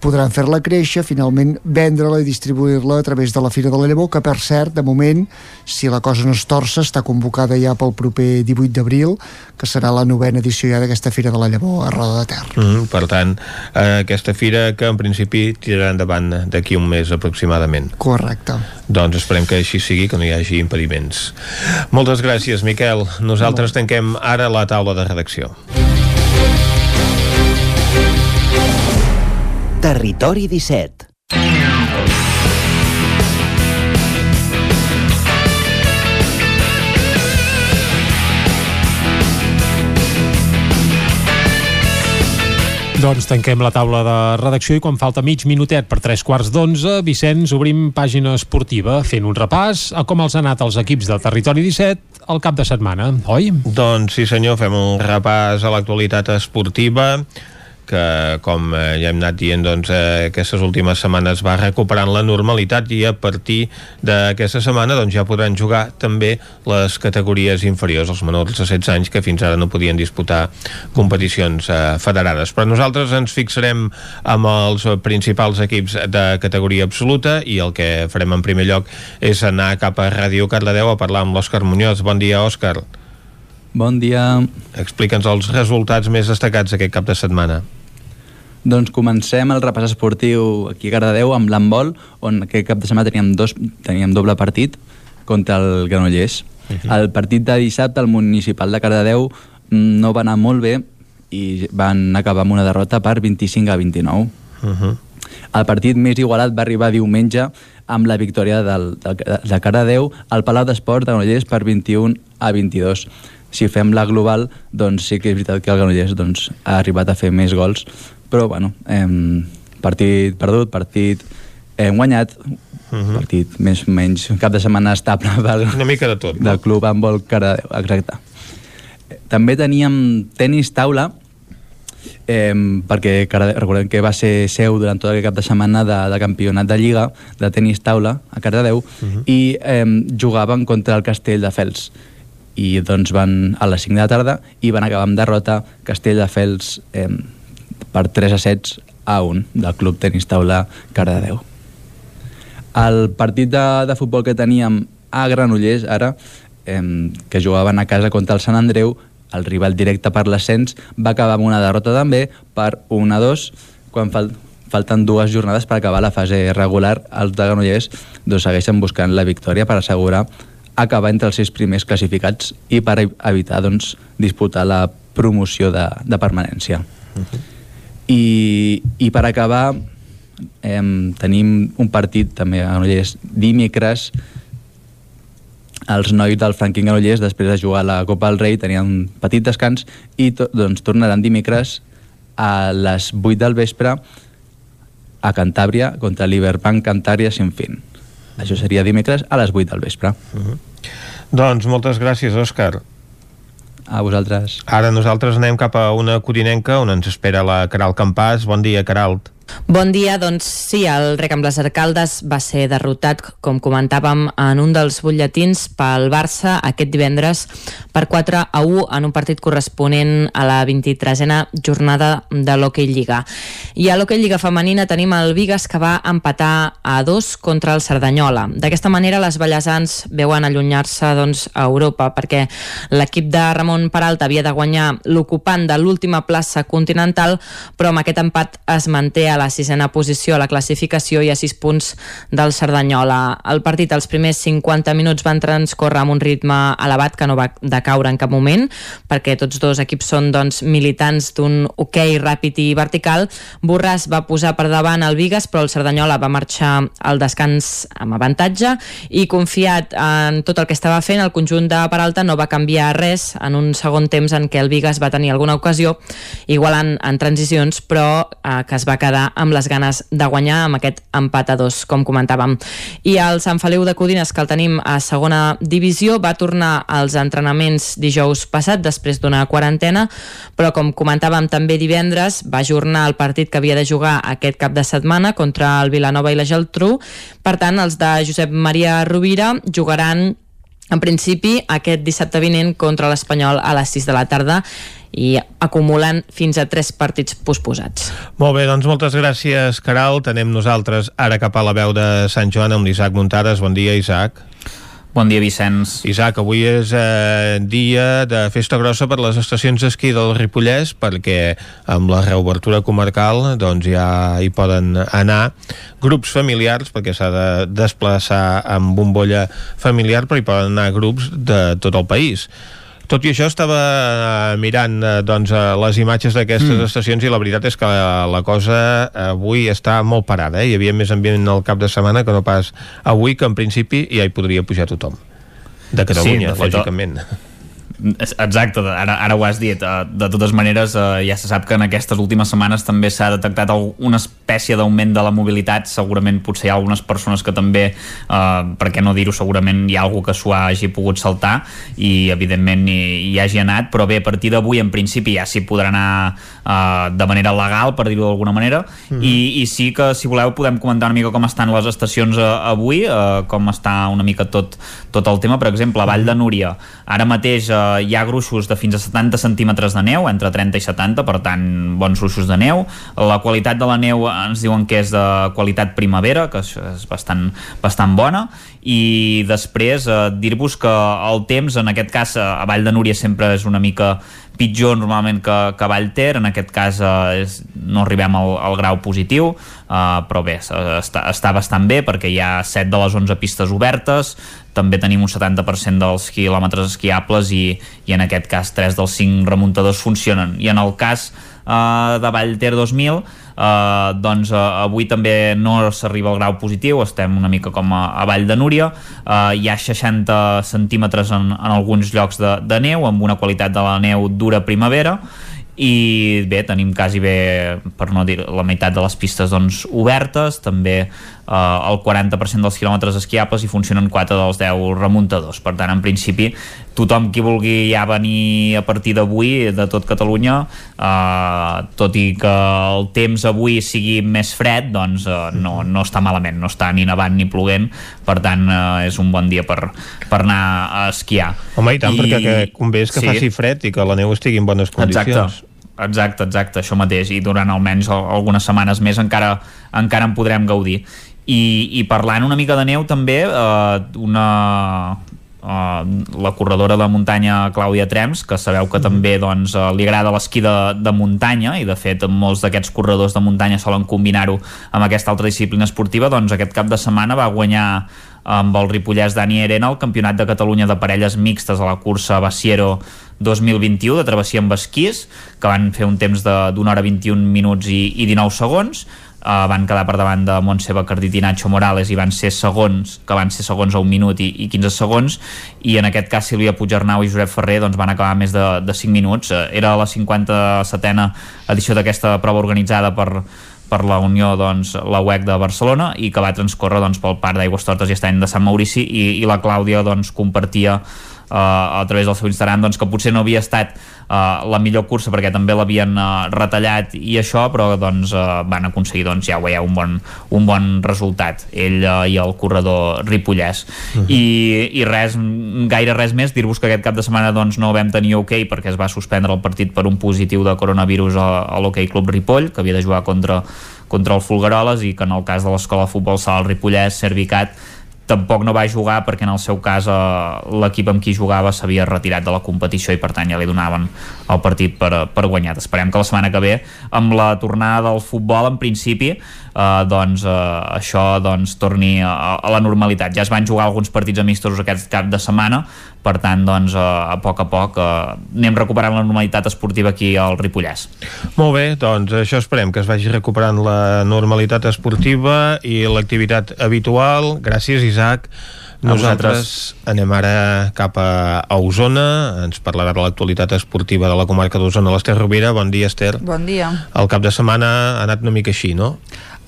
podran fer-la créixer, finalment vendre-la i distribuir-la a través de la Fira de la Llavor, que per cert, de moment, si la cosa no es torça, està convocada ja pel proper 18 d'abril, que serà la novena edició ja d'aquesta Fira de la Llavor a Roda de Ter. Uh -huh. Per tant, uh, aquesta fira que en principi tirarà endavant d'aquí un mes aproximadament. Correcte. Doncs esperem que així sigui, que no hi hagi impediments. Moltes gràcies, Miquel. Nosaltres tanquem ara la taula de redacció. Territori 17 Doncs tanquem la taula de redacció i quan falta mig minutet per tres quarts d'onze, Vicenç, obrim pàgina esportiva fent un repàs a com els han anat els equips del Territori 17 al cap de setmana, oi? Doncs sí senyor, fem un repàs a l'actualitat esportiva que com eh, ja hem anat dient doncs, eh, aquestes últimes setmanes va recuperant la normalitat i a partir d'aquesta setmana doncs, ja podran jugar també les categories inferiors, els menors de 16 anys que fins ara no podien disputar competicions eh, federades. Però nosaltres ens fixarem amb els principals equips de categoria absoluta i el que farem en primer lloc és anar cap a Ràdio Cardedeu a parlar amb l'Òscar Muñoz. Bon dia, Òscar. Bon dia. Explica'ns els resultats més destacats aquest cap de setmana. Doncs comencem el repàs esportiu aquí a Cardedeu amb l'handbol, on aquest cap de setmana teníem, dos, teníem doble partit contra el Granollers. Uh -huh. El partit de dissabte, el municipal de Cardedeu, no va anar molt bé i van acabar amb una derrota per 25 a 29. Uh -huh. El partit més igualat va arribar diumenge amb la victòria del, del, de Cardedeu al Palau d'Esport de Granollers per 21 a 22 si fem la global, doncs sí que és veritat que el Granollers doncs, ha arribat a fer més gols, però bueno, hem, partit perdut, partit hem guanyat, uh mhm. -huh. partit més o menys cap de setmana estable del, una mica de tot del club amb vol Caradeu, exacte també teníem tenis taula eh, perquè recordem que va ser seu durant tot aquest cap de setmana de, de campionat de Lliga de tenis taula a Cardedeu uh mhm. -huh. i eh, jugaven contra el Castell de Fels i doncs van a les 5 de la tarda i van acabar amb derrota Castelldefels eh, per 3 a 7 a 1 del Club Tenis Taula Cardedeu. El partit de, de futbol que teníem a Granollers ara, eh, que jugaven a casa contra el Sant Andreu, el rival directe per l'ascens, va acabar amb una derrota també per 1 a 2 quan fal falten dues jornades per acabar la fase regular. Els de Granollers doncs, segueixen buscant la victòria per assegurar acabar entre els sis primers classificats i per evitar doncs, disputar la promoció de, de permanència. Uh -huh. I, I per acabar eh, tenim un partit també a Granollers dimecres els nois del Franquín Granollers després de jugar a la Copa del Rei tenien un petit descans i to, doncs, tornaran dimecres a les 8 del vespre a Cantàbria contra l'Iberbank Cantària sin fin. Això seria dimecres a les 8 del vespre. Uh -huh. Doncs moltes gràcies, Òscar. A vosaltres. Ara nosaltres anem cap a una codinenca on ens espera la Caral Campàs. Bon dia, Caralt. Bon dia, doncs sí, el rec amb les arcaldes va ser derrotat, com comentàvem, en un dels butlletins pel Barça aquest divendres per 4 a 1 en un partit corresponent a la 23a jornada de l'Hockey Lliga. I a l'Hockey Lliga femenina tenim el Vigas que va empatar a 2 contra el Cerdanyola. D'aquesta manera les ballesans veuen allunyar-se doncs, a Europa perquè l'equip de Ramon Peralta havia de guanyar l'ocupant de l'última plaça continental, però amb aquest empat es manté a la sisena posició a la classificació i a 6 punts del Cerdanyola. El partit, els primers 50 minuts van transcorrer amb un ritme elevat que no va decaure en cap moment, perquè tots dos equips són doncs, militants d'un hoquei okay ràpid i vertical. Borràs va posar per davant el Vigas, però el Cerdanyola va marxar al descans amb avantatge i confiat en tot el que estava fent, el conjunt de Peralta no va canviar res en un segon temps en què el Vigas va tenir alguna ocasió, igualant en transicions, però eh, que es va quedar amb les ganes de guanyar amb aquest empat a dos, com comentàvem. I el Sant Feliu de Codines, que el tenim a segona divisió, va tornar als entrenaments dijous passat, després d'una quarantena, però com comentàvem també divendres, va ajornar el partit que havia de jugar aquest cap de setmana contra el Vilanova i la Geltrú. Per tant, els de Josep Maria Rovira jugaran en principi aquest dissabte vinent contra l'Espanyol a les 6 de la tarda i acumulen fins a tres partits posposats. Molt bé, doncs moltes gràcies, Caral. Tenem nosaltres ara cap a la veu de Sant Joan amb l'Isaac Muntades. Bon dia, Isaac. Bon dia, Vicenç. Isaac, avui és eh, dia de festa grossa per les estacions d'esquí del Ripollès perquè amb la reobertura comarcal doncs ja hi poden anar grups familiars perquè s'ha de desplaçar amb bombolla familiar però hi poden anar grups de tot el país tot i això estava eh, mirant eh, doncs, eh, les imatges d'aquestes mm. estacions i la veritat és que la, la cosa avui està molt parada. Eh? Hi havia més ambient al cap de setmana que no pas avui, que en principi ja hi podria pujar tothom. De Catalunya, sí, de fet, lògicament. Exacte, ara, ara ho has dit. De totes maneres, ja se sap que en aquestes últimes setmanes també s'ha detectat una espècie d'augment de la mobilitat. Segurament potser hi ha algunes persones que també, eh, per què no dir-ho, segurament hi ha algú que s'ho hagi pogut saltar i evidentment hi, hi hagi anat, però bé, a partir d'avui en principi ja s'hi podrà anar eh, de manera legal, per dir-ho d'alguna manera, mm. I, i sí que si voleu podem comentar una mica com estan les estacions eh, avui, eh, com està una mica tot, tot el tema. Per exemple, a Vall de Núria, ara mateix eh, hi ha gruixos de fins a 70 centímetres de neu, entre 30 i 70, per tant, bons gruixos de neu. La qualitat de la neu ens diuen que és de qualitat primavera, que és bastant, bastant bona, i després eh, dir-vos que el temps, en aquest cas a Vall de Núria sempre és una mica pitjor normalment que, que Vallter, en aquest cas eh, és, no arribem al, al grau positiu, eh, però bé, està, està bastant bé perquè hi ha 7 de les 11 pistes obertes, també tenim un 70% dels quilòmetres esquiables i, i en aquest cas 3 dels 5 remuntadors funcionen. I en el cas eh, de Vallter 2000 eh, doncs eh, avui també no s'arriba al grau positiu, estem una mica com a, a Vall de Núria, eh, hi ha 60 centímetres en, en alguns llocs de, de neu, amb una qualitat de la neu dura primavera, i bé, tenim quasi bé, per no dir la meitat de les pistes doncs, obertes, també eh, el 40% dels quilòmetres esquiables i funcionen 4 dels 10 remuntadors. Per tant, en principi, tothom qui vulgui ja venir a partir d'avui, de tot Catalunya, eh, tot i que el temps avui sigui més fred, doncs eh, no, no està malament, no està ni nevant ni ploguent, per tant eh, és un bon dia per, per anar a esquiar. Home, i tant, I... perquè que convé que sí. faci fred i que la neu estigui en bones condicions. Exacte. Exacte, exacte, això mateix i durant almenys algunes setmanes més encara, encara en podrem gaudir i, i parlant una mica de neu també eh, una, Uh, la corredora de muntanya Clàudia Trems, que sabeu que mm -hmm. també doncs, uh, li agrada l'esquí de, de muntanya i de fet molts d'aquests corredors de muntanya solen combinar-ho amb aquesta altra disciplina esportiva, doncs aquest cap de setmana va guanyar amb el Ripollès Dani Arena el Campionat de Catalunya de parelles mixtes a la cursa Baciero 2021 de travessia amb esquís, que van fer un temps d'una hora 21 minuts i, i 19 segons uh, van quedar per davant de Montse Bacardit i Nacho Morales i van ser segons, que van ser segons a un minut i, i 15 segons. I en aquest cas Sílvia Puigernau i Josep Ferrer doncs, van acabar més de, de 5 minuts. Uh, era la 57a edició d'aquesta prova organitzada per per la Unió, doncs, la UEC de Barcelona i que va transcorrer doncs, pel Parc d'Aigües Tortes i Estany de Sant Maurici i, i la Clàudia doncs, compartia uh, a través del seu Instagram doncs, que potser no havia estat uh, la millor cursa perquè també l'havien uh, retallat i això, però doncs, uh, van aconseguir doncs, ja ho veieu, un bon, un bon resultat ell uh, i el corredor Ripollès uh -huh. I, i res, gaire res més dir-vos que aquest cap de setmana doncs, no vam tenir ok perquè es va suspendre el partit per un positiu de coronavirus a, a l'Hockey Club Ripoll que havia de jugar contra contra el Fulgaroles i que en el cas de l'escola de futbol sala Ripollès, Servicat tampoc no va jugar perquè en el seu cas eh, l'equip amb qui jugava s'havia retirat de la competició i per tant ja li donaven el partit per, per guanyat. Esperem que la setmana que ve amb la tornada del futbol en principi eh, doncs eh, això doncs, torni a, a la normalitat. Ja es van jugar alguns partits amistosos aquest cap de setmana per tant, doncs, a, a poc a poc eh, anem recuperant la normalitat esportiva aquí al Ripollès. Molt bé, doncs això esperem que es vagi recuperant la normalitat esportiva i l'activitat habitual. Gràcies, Isaac. Nosaltres anem ara cap a, Osona, ens parlarà de l'actualitat esportiva de la comarca d'Osona, l'Ester Rovira. Bon dia, Ester. Bon dia. El cap de setmana ha anat una mica així, no?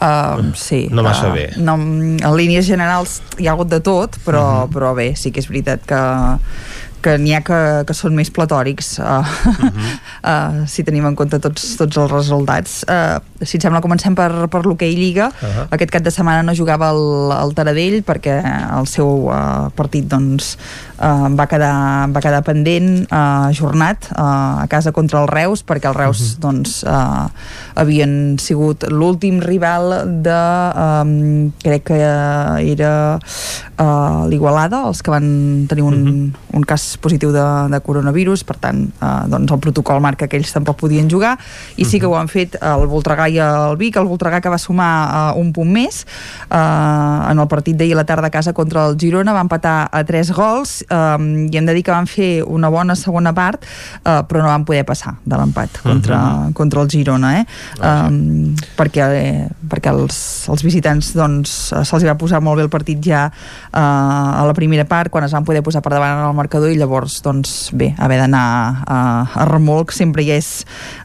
Uh, sí. No massa uh, bé. No, en línies generals hi ha hagut de tot, però, uh mhm. -huh. però bé, sí que és veritat que que n'hi ha que, que són més platòrics uh, uh -huh. uh, si tenim en compte tots, tots els resultats uh, si et sembla comencem per, per l'hoquei Lliga uh -huh. aquest cap de setmana no jugava el, el Taradell perquè el seu uh, partit doncs uh, va, quedar, va quedar pendent uh, ajornat uh, a casa contra el Reus perquè el Reus uh -huh. doncs uh, havien sigut l'últim rival de um, crec que era uh, l'Igualada els que van tenir un, uh -huh. un cas positiu de, de coronavirus, per tant, eh, doncs el protocol marca que ells tampoc podien jugar, i sí que ho han fet el Voltregà i el Vic, el Voltregà que va sumar eh, un punt més eh, en el partit d'ahir a la tarda a casa contra el Girona, va empatar a 3 gols, eh, i hem de dir que van fer una bona segona part, eh, però no van poder passar de l'empat contra, uh -huh. contra el Girona, eh? Uh, um, perquè, eh, perquè els, els visitants doncs, se'ls va posar molt bé el partit ja eh, a la primera part, quan es van poder posar per davant en el marcador i llavors doncs bé, haver d'anar a, a remolc sempre ja és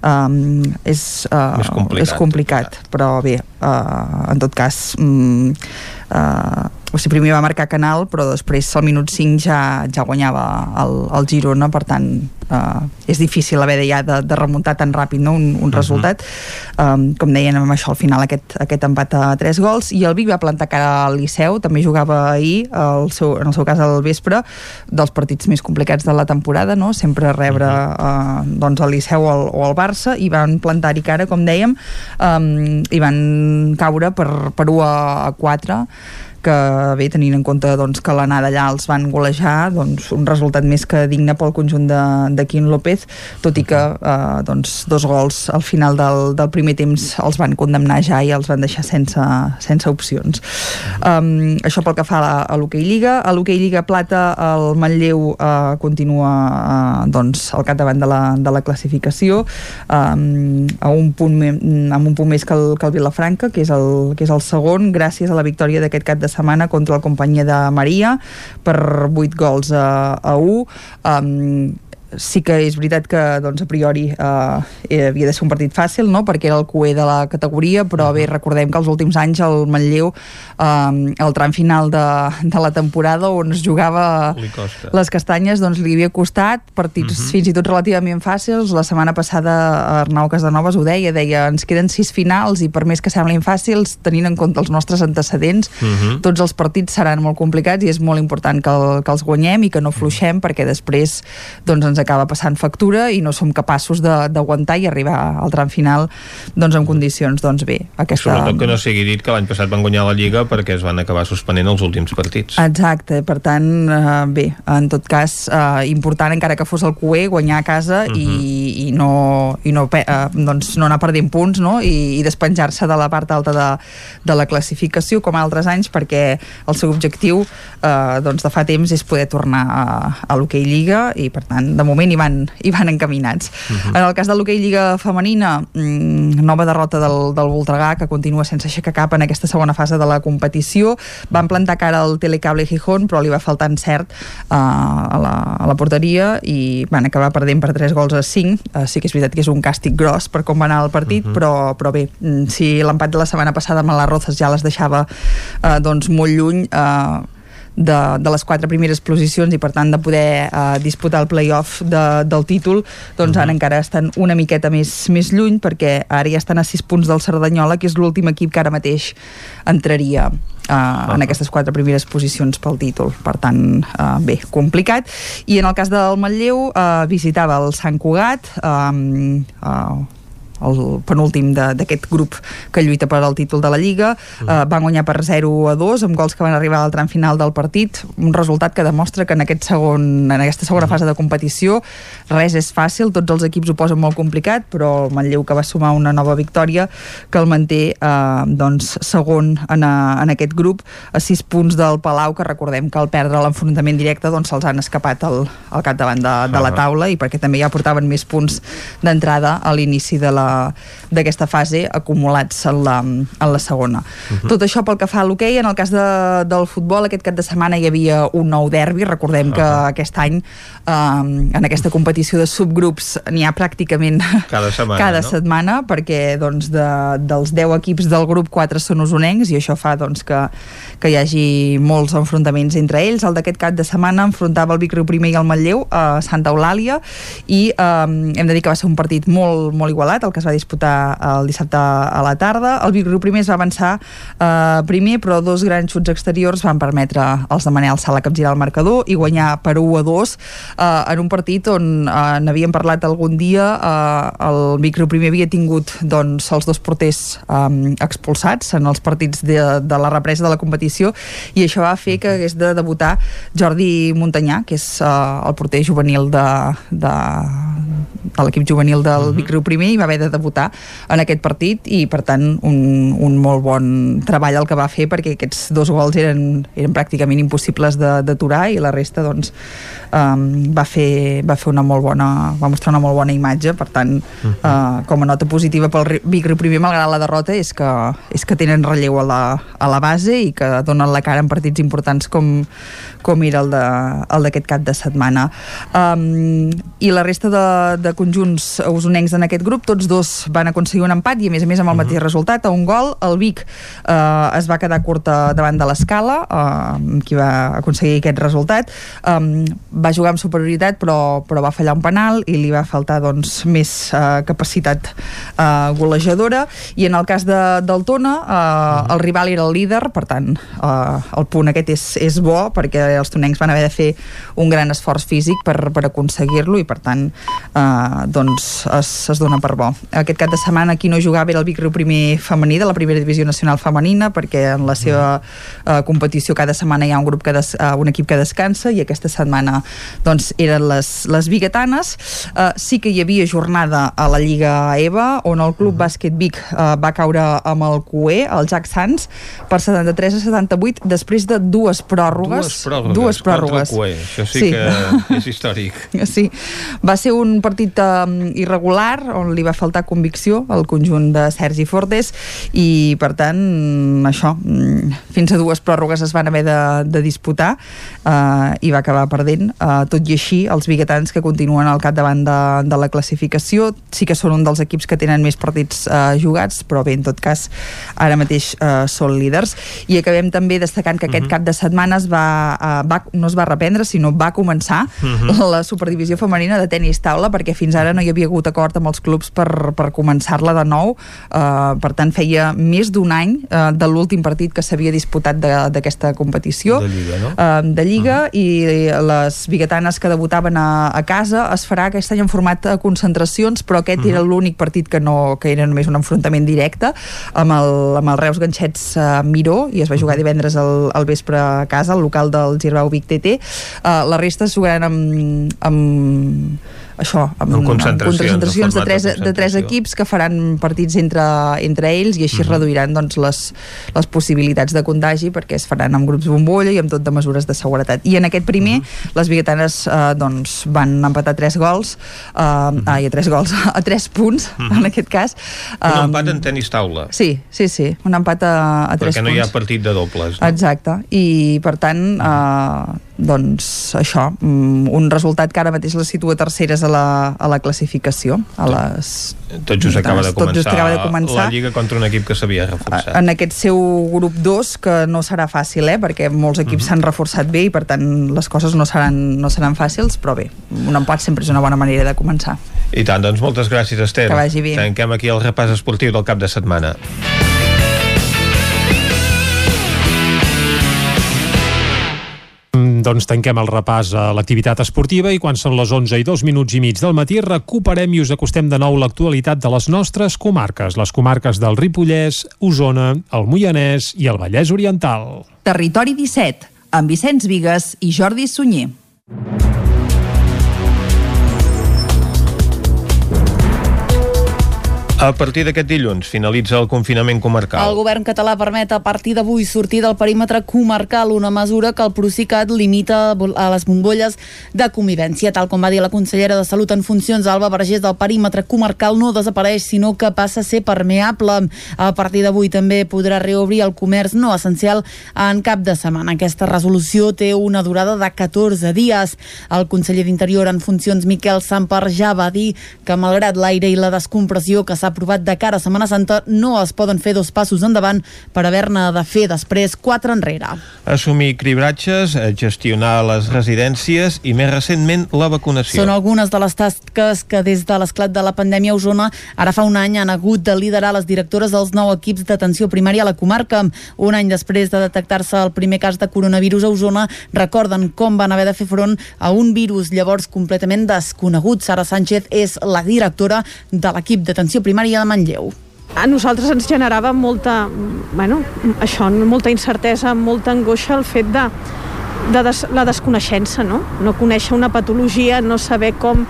um, és, uh, és complicat, és complicat. però bé, uh, en tot cas um, uh, o sigui, primer va marcar Canal però després al minut 5 ja, ja guanyava el, el Girona per tant uh, és difícil haver de, ja de, de remuntar tan ràpid no? un, un uh. -huh. resultat um, com deien amb això al final aquest, aquest empat a 3 gols i el Vic va plantar cara al Liceu també jugava ahir el seu, en el seu cas al vespre dels partits més complicats de la temporada no? sempre rebre uh, doncs el Liceu o el, o el Barça i van plantar-hi cara com dèiem um, i van caure per, per 1 a 4 que bé, tenint en compte doncs, que l'anada allà els van golejar doncs, un resultat més que digne pel conjunt de, de Quim López, tot i que eh, doncs, dos gols al final del, del primer temps els van condemnar ja i els van deixar sense, sense opcions. Um, això pel que fa a, a l'hoquei Lliga. A l'hoquei Lliga Plata el Manlleu eh, continua eh, doncs, al capdavant de la, de la classificació um, a un punt, amb un punt més que el, que el Vilafranca que és el, que és el segon gràcies a la victòria d'aquest cap de setmana contra la companyia de Maria per 8 gols a, a 1 um, sí que és veritat que doncs, a priori eh, havia de ser un partit fàcil no? perquè era el QE de la categoria però bé, recordem que els últims anys el Manlleu eh, el tram final de, de la temporada on es jugava les castanyes doncs li havia costat partits Mhm. fins i tot relativament fàcils la setmana passada Arnau Casanovas ho deia deia ens queden sis finals i per més que semblin fàcils tenint en compte els nostres antecedents Mhm. tots els partits seran molt complicats i és molt important que, el, que els guanyem i que no fluixem perquè després doncs, ens acaba passant factura i no som capaços de- d'aguantar i arribar al tram final doncs, en condicions doncs bé, aquesta... Sobretot que no sigui dit que l'any passat van guanyar la Lliga perquè es van acabar suspenent els últims partits. Exacte, per tant, eh, bé, en tot cas, eh, important encara que fos el QE, guanyar a casa Mhm. i, i no, i no, eh, doncs no anar perdent punts no? i, i despenjar-se de la part alta de, de la classificació com altres anys perquè el seu objectiu eh, doncs de fa temps és poder tornar a, a l'hoquei Lliga i per tant de moment hi van, hi van encaminats. Mhm. En el cas de l'hoquei Lliga femenina, mm, nova derrota del, del Voltregà que continua sense aixecar cap en aquesta segona fase de la competició. Van plantar cara al Telecable Gijón, però li va faltar encert uh, a, la, a la porteria i van acabar perdent per 3 gols a 5. Uh, sí que és veritat que és un càstig gros per com va anar el partit, uh -huh. però, però bé, mm, si l'empat de la setmana passada amb les Rozas ja les deixava uh, doncs molt lluny, uh, de, de les quatre primeres posicions i per tant de poder uh, disputar el playoff de, del títol doncs ara encara estan una miqueta més, més lluny perquè ara ja estan a 6 punts del Cerdanyola que és l'últim equip que ara mateix entraria uh, en aquestes quatre primeres posicions pel títol. Per tant, uh, bé, complicat. I en el cas del Manlleu uh, visitava el Sant Cugat um, uh, el penúltim de- d'aquest grup que lluita per al títol de la Lliga Mm. eh, van guanyar per 0 a 2 amb gols que van arribar al tram final del partit un resultat que demostra que en, aquest segon, en aquesta Mm. segona fase de competició res és fàcil, tots els equips ho posen molt complicat però el Manlleu que va sumar una nova victòria que el manté eh, doncs, segon en, a, en aquest grup a 6 punts del Palau que recordem que al perdre l'enfrontament directe doncs se'ls han escapat al, al capdavant de, de la taula i perquè també ja portaven més punts d'entrada a l'inici de la d'aquesta fase acumulats en la, en la segona. Mhm. Tot això pel que fa a l'hoquei, en el cas de, del futbol, aquest cap de setmana hi havia un nou derbi, recordem que aquest any eh, en aquesta competició de subgrups n'hi ha pràcticament Cada setmana, cada no? setmana perquè doncs, de, dels 10 equips del grup 4 són usonencs i això fa doncs, que, que hi hagi molts enfrontaments entre ells. El d'aquest cap de setmana enfrontava el Vic Riu Primer i el Manlleu a Santa Eulàlia i eh, hem de dir que va ser un partit molt, molt igualat, el que es va disputar el dissabte a la tarda. El Vic Riu Primer es va avançar eh, primer, però dos grans xuts exteriors van permetre als de Manel Sala capgirar el marcador i guanyar per 1 a 2 eh, en un partit on eh, n'havíem parlat algun dia eh, el Vic Riu Primer havia tingut doncs, els dos porters eh, expulsats en els partits de, de la represa de la competició i això va fer que hagués de debutar Jordi Muntanyà, que és eh, el porter juvenil de, de, de l'equip juvenil del Vic Riu Primer i va haver de debutar en aquest partit i per tant un, un molt bon treball el que va fer perquè aquests dos gols eren, eren pràcticament impossibles de- d'aturar i la resta doncs um, va, fer, va fer una molt bona va mostrar una molt bona imatge. Per tant uh, com a nota positiva pel Vic Riu Primer malgrat la derrota és que, és que tenen relleu a la, a la base i que donen la cara en partits importants com, com era de- el d'aquest cap de setmana. Um, i la resta de, de conjunts usonencs en aquest grup, tots dos van aconseguir un empat i a més a més amb el mateix resultat, a un gol. El Vic eh, es va quedar curta davant de l'escala, eh, qui va aconseguir aquest resultat. Um, va jugar amb superioritat però, però va fallar un penal i li va faltar doncs, més uh, capacitat uh, golejadora i en el cas de, del Tona uh, el rival era el líder per tant uh, el punt aquest és, és bo perquè els tonencs van haver de fer un gran esforç físic per, per aconseguir-lo i per tant uh, doncs es, es dona per bo. Aquest cap de setmana qui no jugava era el Vic Riu primer femení de la primera divisió nacional femenina perquè en la seva uh, competició cada setmana hi ha un grup que des, uh, un equip que descansa i aquesta setmana doncs eren les, les biguetanes uh, sí que hi havia jornada a la Lliga EVA on el Club uh -huh. Bàsquet Vic uh, va caure amb el CUE, el Jack Sants per 73 a 78 després de dues pròrrogues Dues pròrrogues, dues pròrrogues. contra el CUE. Això sí, Sí. que és històric. Sí, va ser un partit um, irregular on li va faltar convicció al conjunt de Sergi Fortes i per tant això, mm, fins a dues pròrrogues es van haver de, de disputar uh, i va acabar perdent uh, tot i així els biguetans que continuen al capdavant de, de la classificació sí que són un dels equips que tenen més partits uh, jugats però bé, en tot cas ara mateix uh, són líders i acabem també destacant que aquest Mhm. cap de setmana es va, uh, va, no es va reprendre sinó va començar Mhm. la superdivisió femenina de tennis taula perquè fins ara no hi havia hagut acord amb els clubs per, per començar-la de nou. Uh, per tant feia més d'un any uh, de l'últim partit que s'havia disputat de- d'aquesta competició. De Lliga, no? uh, de Lliga i les biguetanes que debutaven a, a casa es farà aquest any en format de concentracions però aquest era l'únic partit que no que era només un enfrontament directe amb el, amb el Reus Ganxets uh, Miró i es va jugar divendres al, al vespre a casa al local del Girbau Vic TT uh, la resta es jugaran amb, amb això, amb, Amb concentracions, amb concentracions en de tres, de de tres equips que faran partits entre, entre ells i així Mhm. reduiran doncs, les, les possibilitats de contagi perquè es faran amb grups bombolla i amb tot de mesures de seguretat. I en aquest primer, Mhm. les biguetanes eh, doncs, van empatar tres gols, eh, ai, a tres gols, a tres punts, Mhm. en aquest cas. Un Eh, empat en tenis taula. Sí, sí, sí, un empat a, a tres perquè no punts. hi ha partit de dobles. No? Exacte, i per tant eh, doncs això mm, un resultat que ara mateix les situa terceres a la, a la classificació a les... Tot just acaba de Tot just començar, acaba de començar. la Lliga contra un equip que s'havia reforçat. en aquest seu grup 2 que no serà fàcil, eh? perquè molts equips Mhm. s'han reforçat bé i per tant les coses no seran, no seran fàcils però bé, un empat sempre és una bona manera de començar I tant, doncs moltes gràcies, Esther. Que vagi bé. Tanquem aquí el repàs esportiu del cap de setmana. Doncs tanquem el repàs a l'activitat esportiva i quan són les 11 i dos minuts i mig del matí recuperem i us acostem de nou l'actualitat de les nostres comarques, les comarques del Ripollès, Osona, el Moianès i el Vallès Oriental. Territori 17, amb Vicenç Vigues i Jordi Sunyer. A partir d'aquest dilluns finalitza el confinament comarcal. El govern català permet a partir d'avui sortir del perímetre comarcal una mesura que el Procicat limita a les bombolles de convivència. Tal com va dir la consellera de Salut en funcions, Alba Vergés, del perímetre comarcal no desapareix, sinó que passa a ser permeable. A partir d'avui també podrà reobrir el comerç no essencial en cap de setmana. Aquesta resolució té una durada de 14 dies. El conseller d'Interior en funcions, Miquel Samper, ja va dir que malgrat l'aire i la descompressió que s'ha aprovat de cara a Setmana Santa, no es poden fer dos passos endavant per haver-ne de fer després quatre enrere. Assumir cribratges, eh, gestionar les residències i més recentment la vacunació. Són algunes de les tasques que des de l'esclat de la pandèmia a Osona ara fa un any han hagut de liderar les directores dels nou equips d'atenció primària a la comarca. Un any després de detectar-se el primer cas de coronavirus a Osona, recorden com van haver de fer front a un virus llavors completament desconegut. Sara Sánchez és la directora de l'equip d'atenció primària de Manlleu. A nosaltres ens generava molta, bueno, això, molta incertesa, molta angoixa el fet de, de des, la desconeixença, no? No conèixer una patologia, no saber com,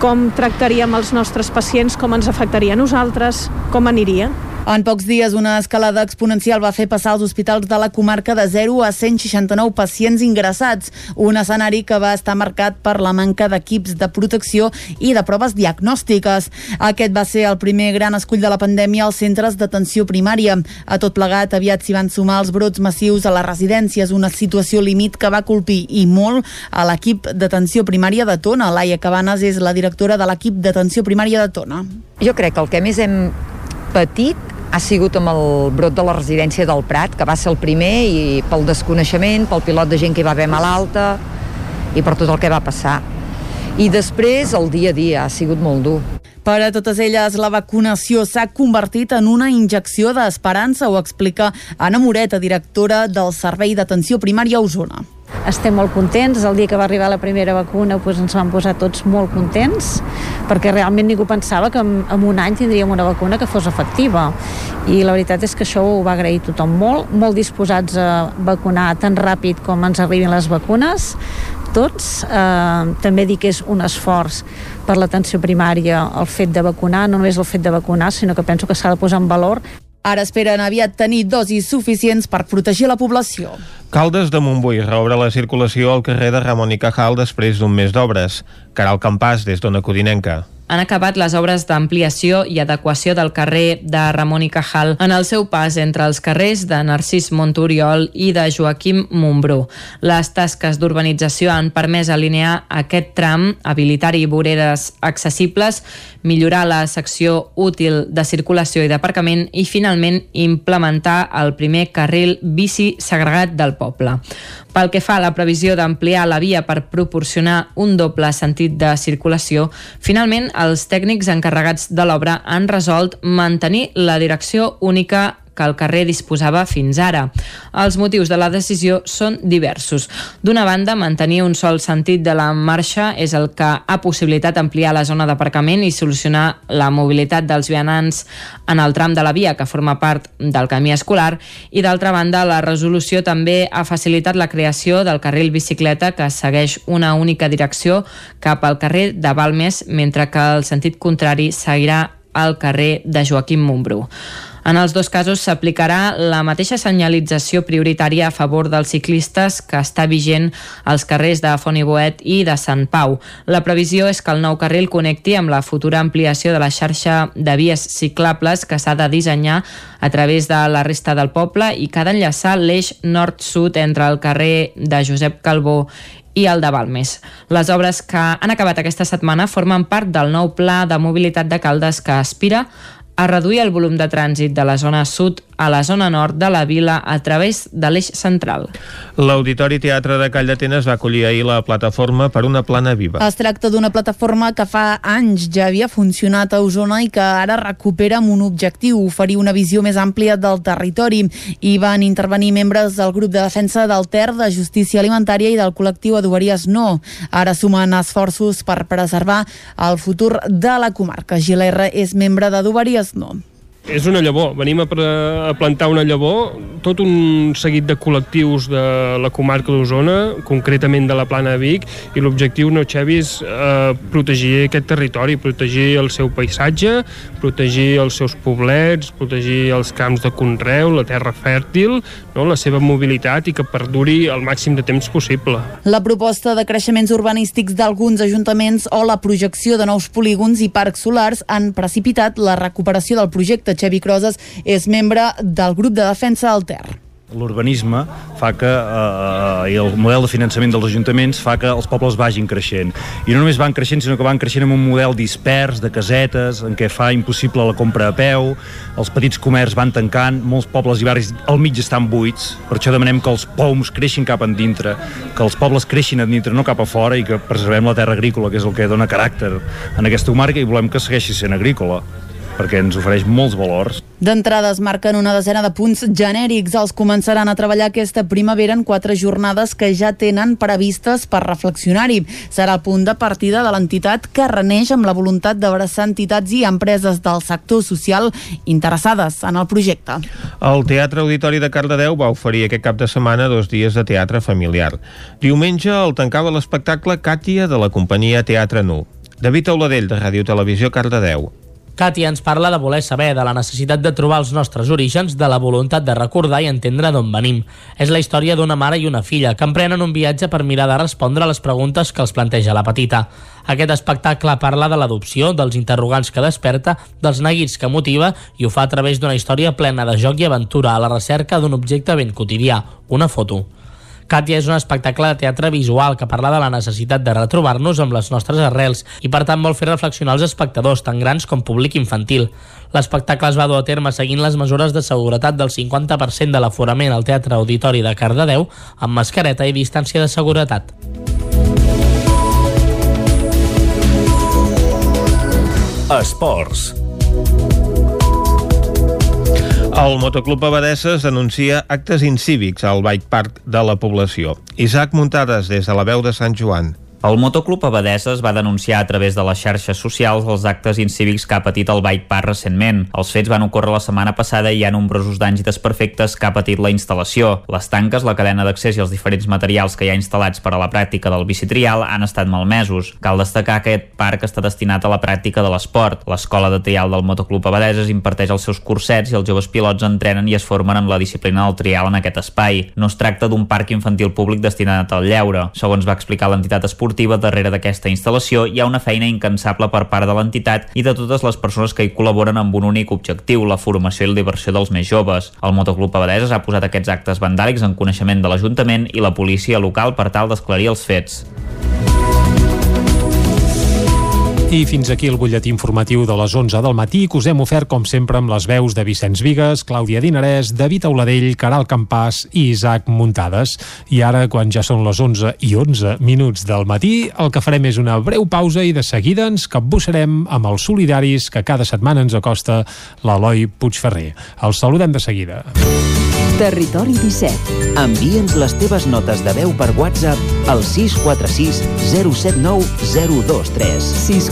com tractaríem els nostres pacients, com ens afectaria a nosaltres, com aniria. En pocs dies, una escalada exponencial va fer passar els hospitals de la comarca de 0 a 169 pacients ingressats, un escenari que va estar marcat per la manca d'equips de protecció i de proves diagnòstiques. Aquest va ser el primer gran escull de la pandèmia als centres d'atenció primària. A tot plegat, aviat s'hi van sumar els brots massius a les residències, una situació límit que va colpir i molt a l'equip d'atenció primària de Tona. Laia Cabanes és la directora de l'equip d'atenció primària de Tona. Jo crec que el que més hem patit ha sigut amb el brot de la residència del Prat, que va ser el primer, i pel desconeixement, pel pilot de gent que hi va haver malalta, i per tot el que va passar. I després, el dia a dia, ha sigut molt dur. Per a totes elles, la vacunació s'ha convertit en una injecció d'esperança, ho explica Anna Moreta, directora del Servei d'Atenció Primària a Osona. Estem molt contents, el dia que va arribar la primera vacuna doncs ens vam posar tots molt contents perquè realment ningú pensava que en, un any tindríem una vacuna que fos efectiva. I la veritat és que això ho va agrair tothom molt, molt disposats a vacunar tan ràpid com ens arribin les vacunes. Tots, eh, també dir que és un esforç per l'atenció primària el fet de vacunar, no només el fet de vacunar, sinó que penso que s'ha de posar en valor Ara esperen aviat tenir dosis suficients per protegir la població. Caldes de Montbui reobre la circulació al carrer de Ramon i Cajal després d'un mes d'obres. Caral Campàs, des d'Ona Codinenca han acabat les obres d'ampliació i adequació del carrer de Ramon i Cajal en el seu pas entre els carrers de Narcís Monturiol i de Joaquim Montbrú. Les tasques d'urbanització han permès alinear aquest tram, habilitar-hi voreres accessibles, millorar la secció útil de circulació i d'aparcament i, finalment, implementar el primer carril bici segregat del poble. Pel que fa a la previsió d'ampliar la via per proporcionar un doble sentit de circulació, finalment els tècnics encarregats de l'obra han resolt mantenir la direcció única que el carrer disposava fins ara. Els motius de la decisió són diversos. D'una banda, mantenir un sol sentit de la marxa és el que ha possibilitat ampliar la zona d'aparcament i solucionar la mobilitat dels vianants en el tram de la via que forma part del camí escolar i d'altra banda, la resolució també ha facilitat la creació del carril bicicleta que segueix una única direcció cap al carrer de Balmes mentre que el sentit contrari seguirà al carrer de Joaquim Montbrú. En els dos casos s'aplicarà la mateixa senyalització prioritària a favor dels ciclistes que està vigent als carrers de Font i Boet i de Sant Pau. La previsió és que el nou carril connecti amb la futura ampliació de la xarxa de vies ciclables que s'ha de dissenyar a través de la resta del poble i que ha d'enllaçar l'eix nord-sud entre el carrer de Josep Calbó i el de Balmes. Les obres que han acabat aquesta setmana formen part del nou pla de mobilitat de Caldes que aspira a reduir el volum de trànsit de la zona sud a la zona nord de la vila a través de l'eix central. L'Auditori Teatre de Call d'Atenes va acollir ahir la plataforma per una plana viva. Es tracta d'una plataforma que fa anys ja havia funcionat a Osona i que ara recupera amb un objectiu, oferir una visió més àmplia del territori. Hi van intervenir membres del grup de defensa del Ter, de Justícia Alimentària i del col·lectiu Adoberies No. Ara sumen esforços per preservar el futur de la comarca. Giler és membre d'Adoberies No. És una llavor, venim a, a plantar una llavor, tot un seguit de col·lectius de la comarca d'Osona, concretament de la plana de Vic, i l'objectiu, no, Xevi, és eh, protegir aquest territori, protegir el seu paisatge, protegir els seus poblets, protegir els camps de conreu, la terra fèrtil, no, la seva mobilitat i que perduri el màxim de temps possible. La proposta de creixements urbanístics d'alguns ajuntaments o la projecció de nous polígons i parcs solars han precipitat la recuperació del projecte Xevi Crozes és membre del grup de defensa del Ter. L'urbanisme fa que eh, i el model de finançament dels ajuntaments fa que els pobles vagin creixent. I no només van creixent sinó que van creixent amb un model dispers de casetes en què fa impossible la compra a peu els petits comerços van tancant molts pobles i barris al mig estan buits. Per això demanem que els poums creixin cap endintre que els pobles creixin a dintre no cap a fora i que preservem la terra agrícola que és el que dona caràcter en aquesta comarca i volem que segueixi sent agrícola perquè ens ofereix molts valors. D'entrada es marquen una desena de punts genèrics. Els començaran a treballar aquesta primavera en quatre jornades que ja tenen previstes per reflexionar-hi. Serà el punt de partida de l'entitat que reneix amb la voluntat d'abraçar entitats i empreses del sector social interessades en el projecte. El Teatre Auditori de Cardedeu va oferir aquest cap de setmana dos dies de teatre familiar. Diumenge el tancava l'espectacle Càtia de la companyia Teatre Nu. David Auladell, de Ràdio Televisió Cardedeu. Katia ens parla de voler saber, de la necessitat de trobar els nostres orígens, de la voluntat de recordar i entendre d'on venim. És la història d'una mare i una filla que emprenen un viatge per mirar de respondre a les preguntes que els planteja la petita. Aquest espectacle parla de l'adopció, dels interrogants que desperta, dels neguits que motiva i ho fa a través d'una història plena de joc i aventura a la recerca d'un objecte ben quotidià, una foto. Katia és un espectacle de teatre visual que parla de la necessitat de retrobar-nos amb les nostres arrels i per tant vol fer reflexionar els espectadors, tant grans com públic infantil. L'espectacle es va dur a terme seguint les mesures de seguretat del 50% de l'aforament al Teatre Auditori de Cardedeu amb mascareta i distància de seguretat. Esports. El Motoclub Abadesses denuncia actes incívics al Bike Park de la població. Isaac Muntades, des de la veu de Sant Joan. El Motoclub Abadeses va denunciar a través de les xarxes socials els actes incívics que ha patit el Bike Park recentment. Els fets van ocórrer la setmana passada i hi ha nombrosos danys i desperfectes que ha patit la instal·lació. Les tanques, la cadena d'accés i els diferents materials que hi ha instal·lats per a la pràctica del bicitrial han estat malmesos. Cal destacar que aquest parc està destinat a la pràctica de l'esport. L'escola de trial del Motoclub Abadeses imparteix els seus cursets i els joves pilots entrenen i es formen en la disciplina del trial en aquest espai. No es tracta d'un parc infantil públic destinat al lleure. Segons va explicar l'entitat esportiva, esportiva darrere d'aquesta instal·lació hi ha una feina incansable per part de l'entitat i de totes les persones que hi col·laboren amb un únic objectiu, la formació i la diversió dels més joves. El Motoclub Abadeses ha posat aquests actes vandàlics en coneixement de l'Ajuntament i la policia local per tal d'esclarir els fets. I fins aquí el butlletí informatiu de les 11 del matí que us hem ofert, com sempre, amb les veus de Vicenç Vigues, Clàudia Dinarès, David Auladell, Caral Campàs i Isaac Muntades. I ara, quan ja són les 11 i 11 minuts del matí, el que farem és una breu pausa i de seguida ens capbussarem amb els solidaris que cada setmana ens acosta l'Eloi Puigferrer. Els saludem de seguida. Territori 17. Envia'ns les teves notes de veu per WhatsApp al 646 079 023.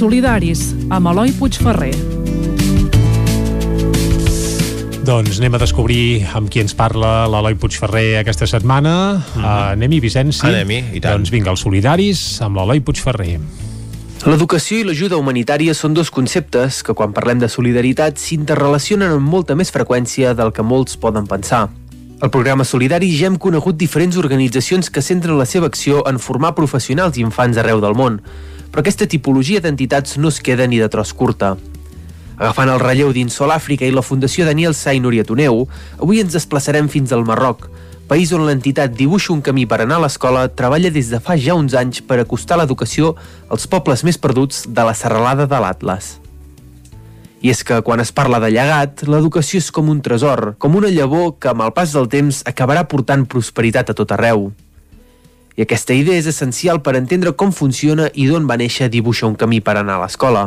Solidaris, amb Eloi Puigferrer. Doncs anem a descobrir amb qui ens parla l'Eloi Puigferrer aquesta setmana. Mm -hmm. uh, Anem-hi, Vicenç? Sí? Anem-hi, i tant. Doncs vinga, els solidaris amb l'Eloi Puigferrer. L'educació i l'ajuda humanitària són dos conceptes que, quan parlem de solidaritat, s'interrelacionen amb molta més freqüència del que molts poden pensar. Al programa Solidari ja hem conegut diferents organitzacions que centren la seva acció en formar professionals i infants arreu del món, però aquesta tipologia d'entitats no es queda ni de tros curta. Agafant el relleu d'Insol Àfrica i la Fundació Daniel Sai Nuriatoneu, avui ens desplaçarem fins al Marroc, país on l'entitat Dibuixa un camí per anar a l'escola treballa des de fa ja uns anys per acostar l'educació als pobles més perduts de la serralada de l'Atlas. I és que quan es parla de llegat, l'educació és com un tresor, com una llavor que amb el pas del temps acabarà portant prosperitat a tot arreu. I aquesta idea és essencial per entendre com funciona i d'on va néixer Dibuixa un camí per anar a l'escola.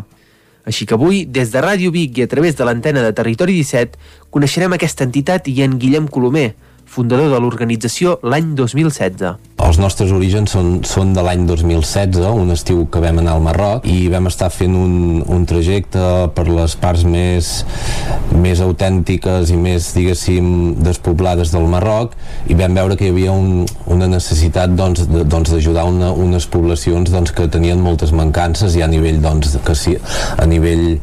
Així que avui, des de Ràdio Vic i a través de l'antena de Territori 17, coneixerem aquesta entitat i en Guillem Colomer, fundador de l'organització l'any 2016. Els nostres orígens són, són de l'any 2016, un estiu que vam anar al Marroc i vam estar fent un, un trajecte per les parts més, més autèntiques i més, diguéssim, despoblades del Marroc i vam veure que hi havia un, una necessitat doncs, de- doncs, d'ajudar una, unes poblacions doncs, que tenien moltes mancances i a nivell, doncs, que sí, a nivell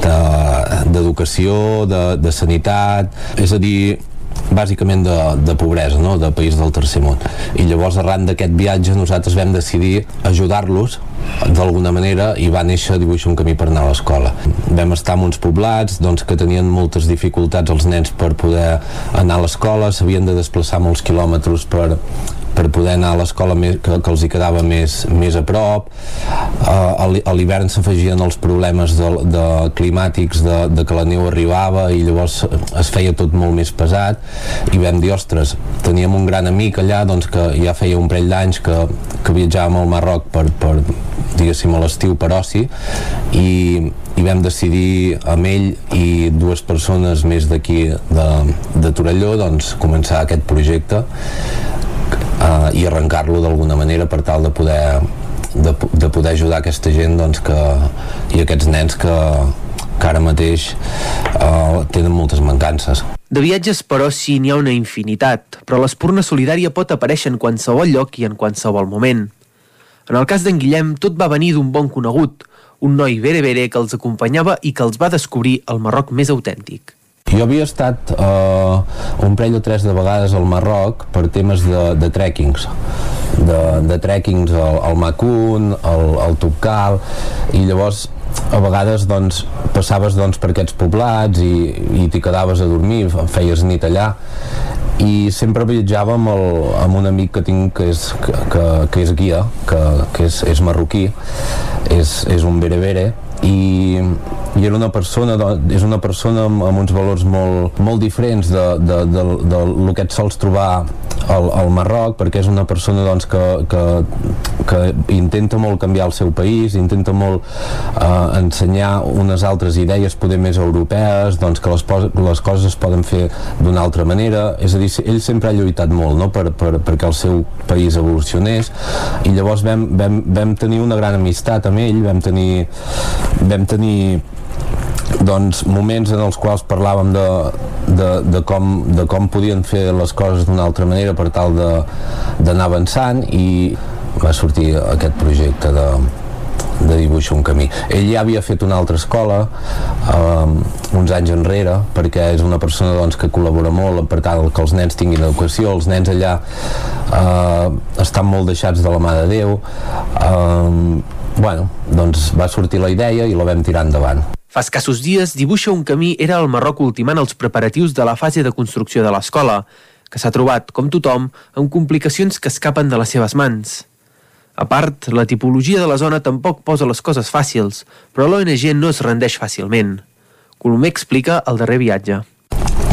de- d'educació, de, de sanitat, és a dir, bàsicament de, de pobresa, no? de país del tercer món. I llavors, arran d'aquest viatge, nosaltres vam decidir ajudar-los d'alguna manera i va néixer Dibuixa un camí per anar a l'escola. Vam estar en uns poblats doncs, que tenien moltes dificultats els nens per poder anar a l'escola, s'havien de desplaçar molts quilòmetres per, per poder anar a l'escola que, que els hi quedava més, més a prop. Uh, a l'hivern s'afegien els problemes de, de climàtics de, de que la neu arribava i llavors es feia tot molt més pesat i vam dir, ostres, teníem un gran amic allà doncs, que ja feia un parell d'anys que, que viatjàvem al Marroc per, per diguéssim a l'estiu per oci i, i vam decidir amb ell i dues persones més d'aquí de, de Torelló doncs començar aquest projecte uh, i arrencar-lo d'alguna manera per tal de poder de, de poder ajudar aquesta gent doncs, que, i aquests nens que, que ara mateix uh, tenen moltes mancances. De viatges, però, sí n'hi ha una infinitat, però l'espurna solidària pot aparèixer en qualsevol lloc i en qualsevol moment. En el cas d'en Guillem, tot va venir d'un bon conegut, un noi bere-bere que els acompanyava i que els va descobrir el Marroc més autèntic. Jo havia estat uh, un parell o tres de vegades al Marroc per temes de, de trekkings de, de trekkings al, al Macun, al, al Tubcal i llavors a vegades doncs, passaves doncs, per aquests poblats i, i t'hi quedaves a dormir, feies nit allà i sempre viatjava amb, el, amb un amic que tinc que és, que, que, que és guia, que, que és, és marroquí, és, és un berebere i, i era una persona és una persona amb, amb uns valors molt, molt diferents de, de, de, de, de lo que et sols trobar al, al Marroc perquè és una persona doncs, que, que, que intenta molt canviar el seu país intenta molt eh, ensenyar unes altres idees poder més europees doncs, que les, les coses es poden fer d'una altra manera és a dir, ell sempre ha lluitat molt no? per, per, perquè el seu país evolucionés i llavors vam, vam, vam tenir una gran amistat amb ell vam tenir vam tenir doncs, moments en els quals parlàvem de, de, de, com, de com podien fer les coses d'una altra manera per tal d'anar avançant i va sortir aquest projecte de, de dibuix un camí. Ell ja havia fet una altra escola eh, uns anys enrere perquè és una persona doncs, que col·labora molt per tal que els nens tinguin educació els nens allà eh, estan molt deixats de la mà de Déu eh, bueno, doncs va sortir la idea i la vam tirar endavant. Fa escassos dies, Dibuixa un camí era al Marroc ultimant els preparatius de la fase de construcció de l'escola, que s'ha trobat, com tothom, amb complicacions que escapen de les seves mans. A part, la tipologia de la zona tampoc posa les coses fàcils, però l'ONG no es rendeix fàcilment. Colomer explica el darrer viatge.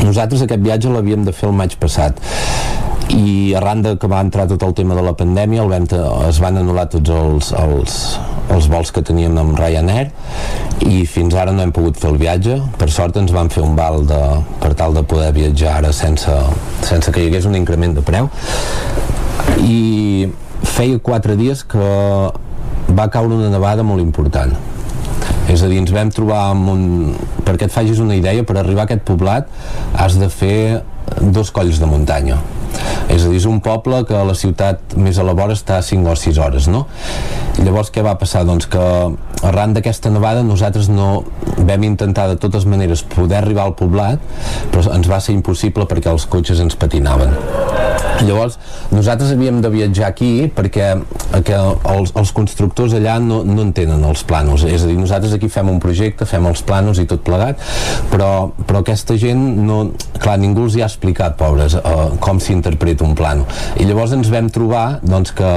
Nosaltres aquest viatge l'havíem de fer el maig passat i arran de que va entrar tot el tema de la pandèmia el vam es van anul·lar tots els, els, els vols que teníem amb Ryanair i fins ara no hem pogut fer el viatge per sort ens van fer un val de, per tal de poder viatjar ara sense, sense que hi hagués un increment de preu i feia quatre dies que va caure una nevada molt important. És a dir, ens vam trobar amb un... perquè et facis una idea, per arribar a aquest poblat has de fer dos colls de muntanya és a dir, és un poble que a la ciutat més a la vora està a 5 o 6 hores no? llavors què va passar? doncs que arran d'aquesta nevada nosaltres no vam intentar de totes maneres poder arribar al poblat però ens va ser impossible perquè els cotxes ens patinaven llavors nosaltres havíem de viatjar aquí perquè que els, els constructors allà no, no entenen els planos és a dir, nosaltres aquí fem un projecte fem els planos i tot plegat però, però aquesta gent no, clar, ningú els hi ha explicat, pobres, uh, com s'interpreta un plano i llavors ens vam trobar doncs, que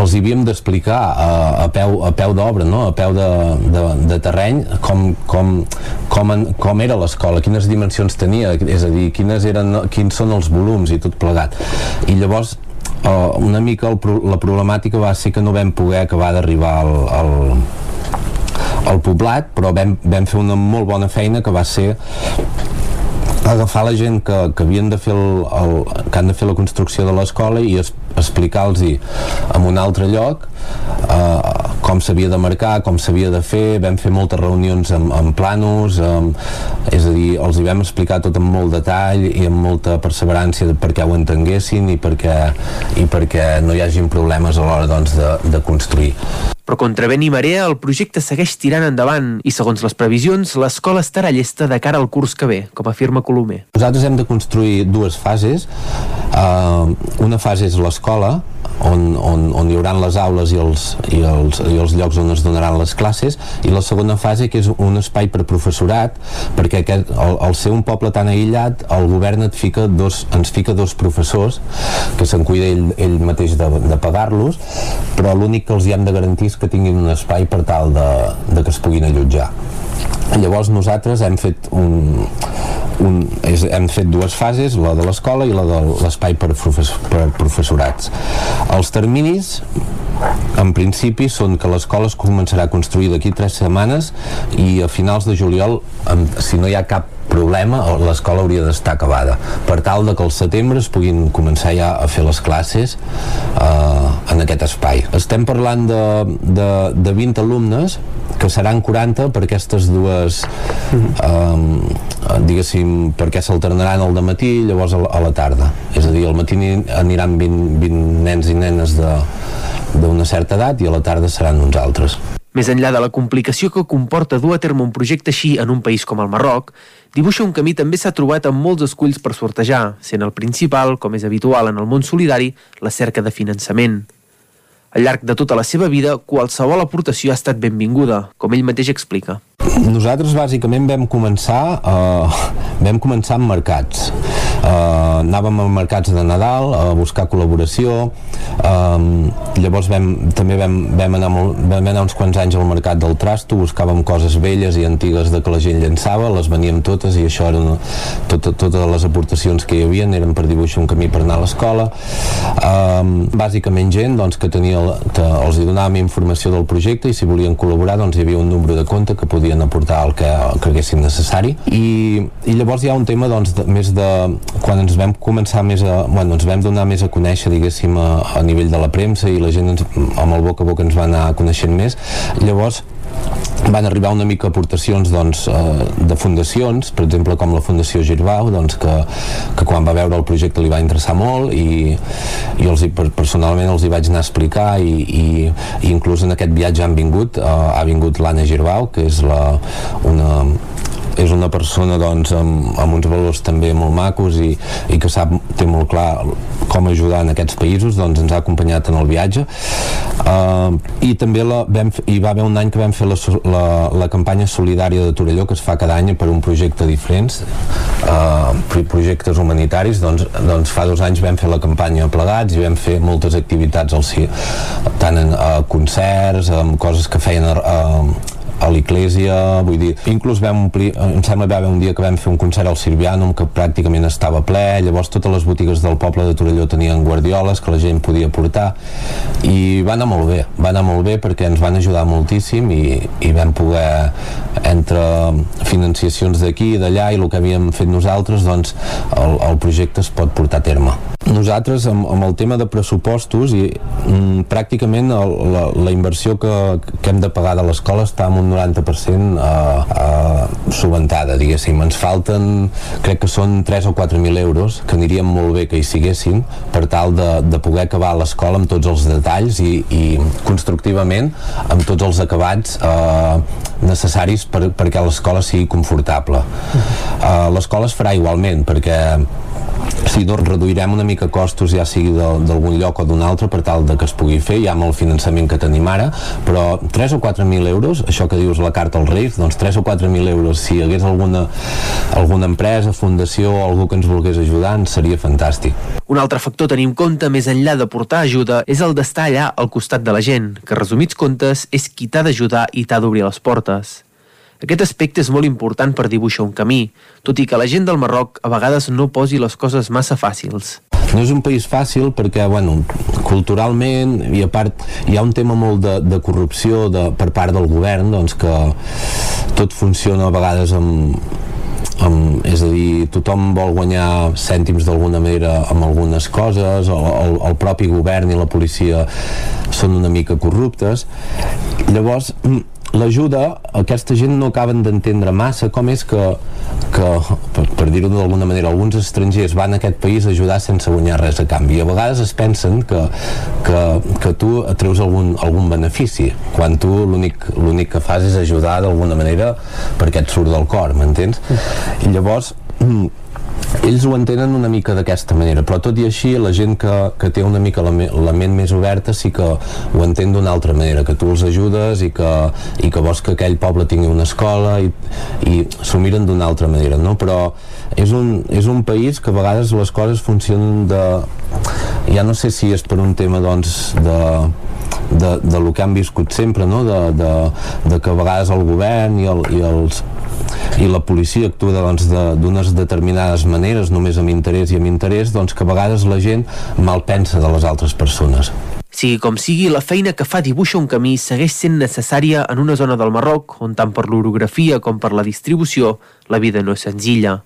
els havíem d'explicar uh, a peu, a peu d'obra no? a peu de, de, de terreny com, com, com, en, com era l'escola quines dimensions tenia, és a dir, quines eren, quins són els volums i tot plegat i llavors uh, una mica el, la problemàtica va ser que no vam poder acabar d'arribar al, al, al poblat però vam, vam fer una molt bona feina que va ser agafar la gent que, que havien de fer el, el, que han de fer la construcció de l'escola i es, explicar-los en un altre lloc eh, com s'havia de marcar, com s'havia de fer vam fer moltes reunions amb, amb planos amb, és a dir, els hi vam explicar tot amb molt detall i amb molta perseverància perquè ho entenguessin i perquè, i perquè no hi hagin problemes a l'hora doncs, de, de construir però contra vent i marea el projecte segueix tirant endavant i segons les previsions l'escola estarà llesta de cara al curs que ve, com afirma Colomer. Nosaltres hem de construir dues fases. Uh, una fase és l'escola, on, on, on hi haurà les aules i els, i, els, i els llocs on es donaran les classes i la segona fase que és un espai per professorat perquè aquest, al, al ser un poble tan aïllat el govern et fica dos, ens fica dos professors que se'n cuida ell, ell mateix de, de pagar-los però l'únic que els hi hem de garantir és que tinguin un espai per tal de, de que es puguin allotjar. Llavors nosaltres hem fet un, un, és, hem fet dues fases, la de l'escola i la de l'espai per, profes, per professorats. Els terminis en principi són que l'escola es començarà a construir d'aquí tres setmanes i a finals de juliol, si no hi ha cap problema, l'escola hauria d'estar acabada. Per tal de que al setembre es puguin començar ja a fer les classes eh, en aquest espai. Estem parlant de, de, de 20 alumnes que seran 40 per aquestes dues eh, diguéssim perquè s'alternaran al matí i llavors a la tarda. És a dir, al matí aniran 20, 20 nens i nenes d'una certa edat i a la tarda seran uns altres. Més enllà de la complicació que comporta dur a terme un projecte així en un país com el Marroc, Dibuixa un camí també s'ha trobat amb molts esculls per sortejar, sent el principal, com és habitual en el món solidari, la cerca de finançament. Al llarg de tota la seva vida, qualsevol aportació ha estat benvinguda, com ell mateix explica. Nosaltres bàsicament vam començar, eh, vam començar amb mercats eh, anàvem a mercats de Nadal a buscar col·laboració. Eh, llavors vam, també vam, vam, anar molt, vam anar uns quants anys al mercat del Trasto, buscàvem coses velles i antigues de que la gent llançava, les veníem totes i això eren tot, totes les aportacions que hi havia eren per dibuixar un camí per anar a l'escola. Eh, bàsicament gent doncs, que tenia, que els hi donàvem informació del projecte i si volien col·laborar doncs hi havia un número de compte que podien aportar el que creguessin necessari. I, i llavors hi ha un tema doncs, de, més de quan ens vam començar més a, bueno, ens vam donar més a conèixer diguéssim a, a nivell de la premsa i la gent ens, amb el boca a boca ens va anar coneixent més. Llavors van arribar una mica aportacions doncs, eh, de fundacions, per exemple com la Fundació Girbau, doncs, que, que quan va veure el projecte li va interessar molt i, i els, personalment els hi vaig anar a explicar i, i, i inclús en aquest viatge han vingut, eh, ha vingut l'Anna Girbau, que és la, una, és una persona doncs, amb, amb uns valors també molt macos i, i que sap, té molt clar com ajudar en aquests països doncs ens ha acompanyat en el viatge. Uh, i també la, vam, hi va haver un any que vam fer la, la, la campanya solidària de Torelló que es fa cada any per un projecte diferents uh, projectes humanitaris. Doncs, doncs fa dos anys vam fer la campanya plegats i vam fer moltes activitats al CIE tant en uh, concerts, amb coses que feien uh, a l'Iglésia, vull dir, inclús vam omplir, em sembla que va haver un dia que vam fer un concert al Sirvianum que pràcticament estava ple, llavors totes les botigues del poble de Torelló tenien guardioles que la gent podia portar i va anar molt bé, va anar molt bé perquè ens van ajudar moltíssim i, i vam poder entre financiacions d'aquí i d'allà i el que havíem fet nosaltres doncs el, el projecte es pot portar a terme. Nosaltres amb, amb el tema de pressupostos i mm, pràcticament el, la, la inversió que, que hem de pagar de l'escola està en un 90% a, a subventada, diguéssim. Ens falten, crec que són 3 o 4.000 euros, que anirien molt bé que hi siguessin, per tal de, de poder acabar l'escola amb tots els detalls i, i constructivament amb tots els acabats eh, necessaris per, perquè l'escola sigui confortable. Eh, l'escola es farà igualment, perquè Sí, doncs reduirem una mica costos ja sigui d'algun lloc o d'un altre per tal de que es pugui fer, ja amb el finançament que tenim ara, però 3 o 4.000 euros, això que dius la carta als Reis, doncs 3 o 4.000 euros, si hi hagués alguna, alguna empresa, fundació o algú que ens volgués ajudar, ens seria fantàstic. Un altre factor a tenir en compte, més enllà de portar ajuda, és el d'estar allà al costat de la gent, que resumits comptes és qui t'ha d'ajudar i t'ha d'obrir les portes. Aquest aspecte és molt important per dibuixar un camí, tot i que la gent del Marroc a vegades no posi les coses massa fàcils. No és un país fàcil perquè, bueno, culturalment i a part hi ha un tema molt de, de corrupció de, per part del govern, doncs que tot funciona a vegades amb, amb, és a dir, tothom vol guanyar cèntims d'alguna manera amb algunes coses, el, el, el propi govern i la policia són una mica corruptes. Llavors, l'ajuda, aquesta gent no acaben d'entendre massa com és que, que per, per dir-ho d'alguna manera, alguns estrangers van a aquest país a ajudar sense guanyar res a canvi. A vegades es pensen que, que, que tu treus algun, algun benefici, quan tu l'únic que fas és ajudar d'alguna manera perquè et surt del cor, m'entens? I llavors, ells ho entenen una mica d'aquesta manera, però tot i així la gent que, que té una mica la, me- la ment més oberta sí que ho entén d'una altra manera, que tu els ajudes i que, i que vols que aquell poble tingui una escola i, i s'ho miren d'una altra manera, no? Però és un, és un país que a vegades les coses funcionen de... Ja no sé si és per un tema, doncs, de, de, de lo que han viscut sempre, no? de, de, de que a vegades el govern i, el, i els i la policia actua doncs, d'unes de, determinades maneres, només amb interès i amb interès, doncs que a vegades la gent mal pensa de les altres persones. Sigui com sigui, la feina que fa Dibuixa un camí segueix sent necessària en una zona del Marroc on tant per l'orografia com per la distribució la vida no és senzilla.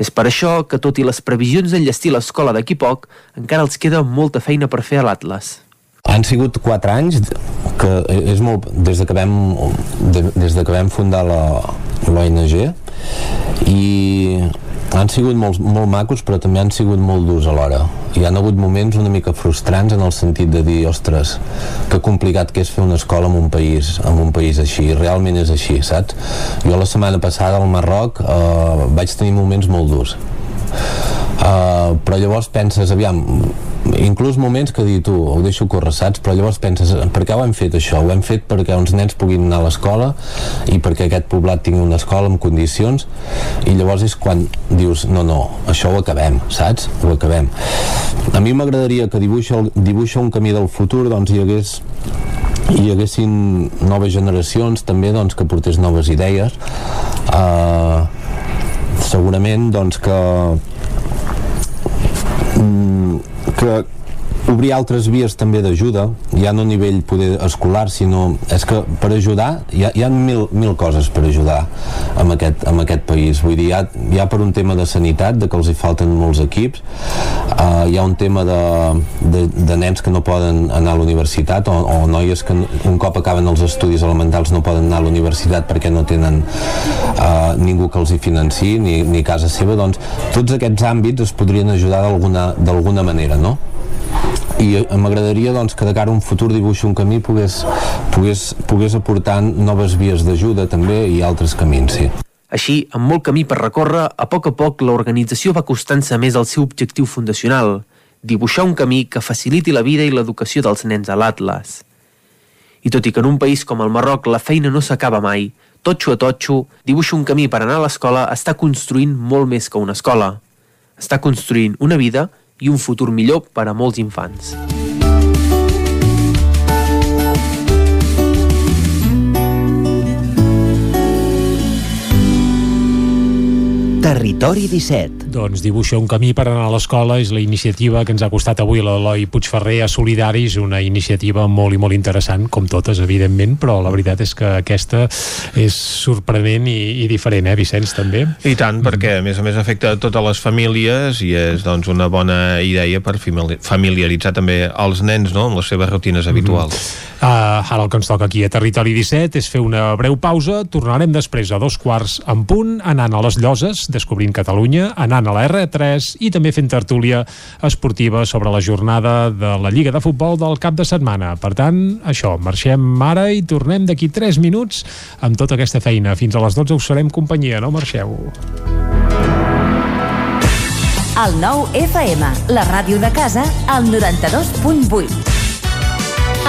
És per això que, tot i les previsions d'enllestir l'escola d'aquí poc, encara els queda molta feina per fer a l'Atlas. Han sigut 4 anys que és molt, des de que vam, de, des de que vam fundar l'ONG i han sigut molt, molt macos però també han sigut molt durs alhora. Hi han hagut moments una mica frustrants en el sentit de dir, ostres, que complicat que és fer una escola en un país, en un país així. Realment és així, saps? Jo la setmana passada al Marroc eh, vaig tenir moments molt durs Uh, però llavors penses, aviam, inclús moments que dir tu, ho deixo córrer, saps? Però llavors penses, per què ho hem fet això? Ho hem fet perquè uns nens puguin anar a l'escola i perquè aquest poblat tingui una escola amb condicions i llavors és quan dius, no, no, això ho acabem, saps? Ho acabem. A mi m'agradaria que dibuixa, el, dibuixa un camí del futur, doncs hi hagués hi haguessin noves generacions també doncs, que portés noves idees uh, segurament doncs que mm, que obrir altres vies també d'ajuda, ja no a nivell poder escolar, sinó és que per ajudar, hi ha, hi ha mil, mil coses per ajudar amb aquest, amb aquest país. Vull dir, hi ha, hi ha per un tema de sanitat de que els hi falten molts equips. Uh, hi ha un tema de, de, de nens que no poden anar a la universitat o, o noies que un cop acaben els estudis elementals no poden anar a la universitat perquè no tenen uh, ningú que els hi financi ni, ni casa seva, doncs tots aquests àmbits es podrien ajudar d'alguna manera, no? I m'agradaria doncs, que de cara a un futur dibuix un camí pogués, pogués, pogués aportar noves vies d'ajuda també i altres camins, sí. Així, amb molt camí per recórrer, a poc a poc l'organització va costant-se més al seu objectiu fundacional, dibuixar un camí que faciliti la vida i l'educació dels nens a l'Atlas. I tot i que en un país com el Marroc la feina no s'acaba mai, totxo a totxo, dibuixa un camí per anar a l'escola està construint molt més que una escola. Està construint una vida i un futur millor per a molts infants. Territori 17. Doncs dibuixa un camí per anar a l'escola és la iniciativa que ens ha costat avui l'Eloi Puigferrer a Solidaris, una iniciativa molt i molt interessant, com totes, evidentment, però la veritat és que aquesta és sorprenent i, i diferent, eh, Vicenç, també? I tant, perquè a més a més afecta a totes les famílies i és doncs una bona idea per famili- familiaritzar també els nens no, amb les seves rutines habituals. Uh, ara el que ens toca aquí a Territori 17 és fer una breu pausa, tornarem després a dos quarts en punt, anant a les Lloses, descobrint Catalunya, anant a la R3 i també fent tertúlia esportiva sobre la jornada de la Lliga de Futbol del cap de setmana. Per tant, això, marxem ara i tornem d'aquí 3 minuts amb tota aquesta feina. Fins a les 12 us farem companyia, no marxeu? El nou FM, la ràdio de casa, al 92.8.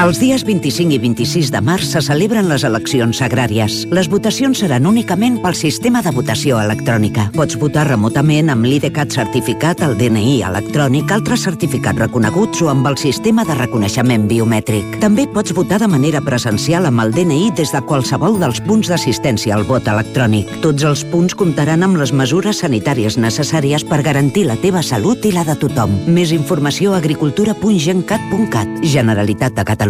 Els dies 25 i 26 de març se celebren les eleccions agràries. Les votacions seran únicament pel sistema de votació electrònica. Pots votar remotament amb l'IDCAT certificat, el DNI electrònic, altres certificats reconeguts o amb el sistema de reconeixement biomètric. També pots votar de manera presencial amb el DNI des de qualsevol dels punts d'assistència al vot electrònic. Tots els punts comptaran amb les mesures sanitàries necessàries per garantir la teva salut i la de tothom. Més informació a agricultura.gencat.cat. Generalitat de Catalunya.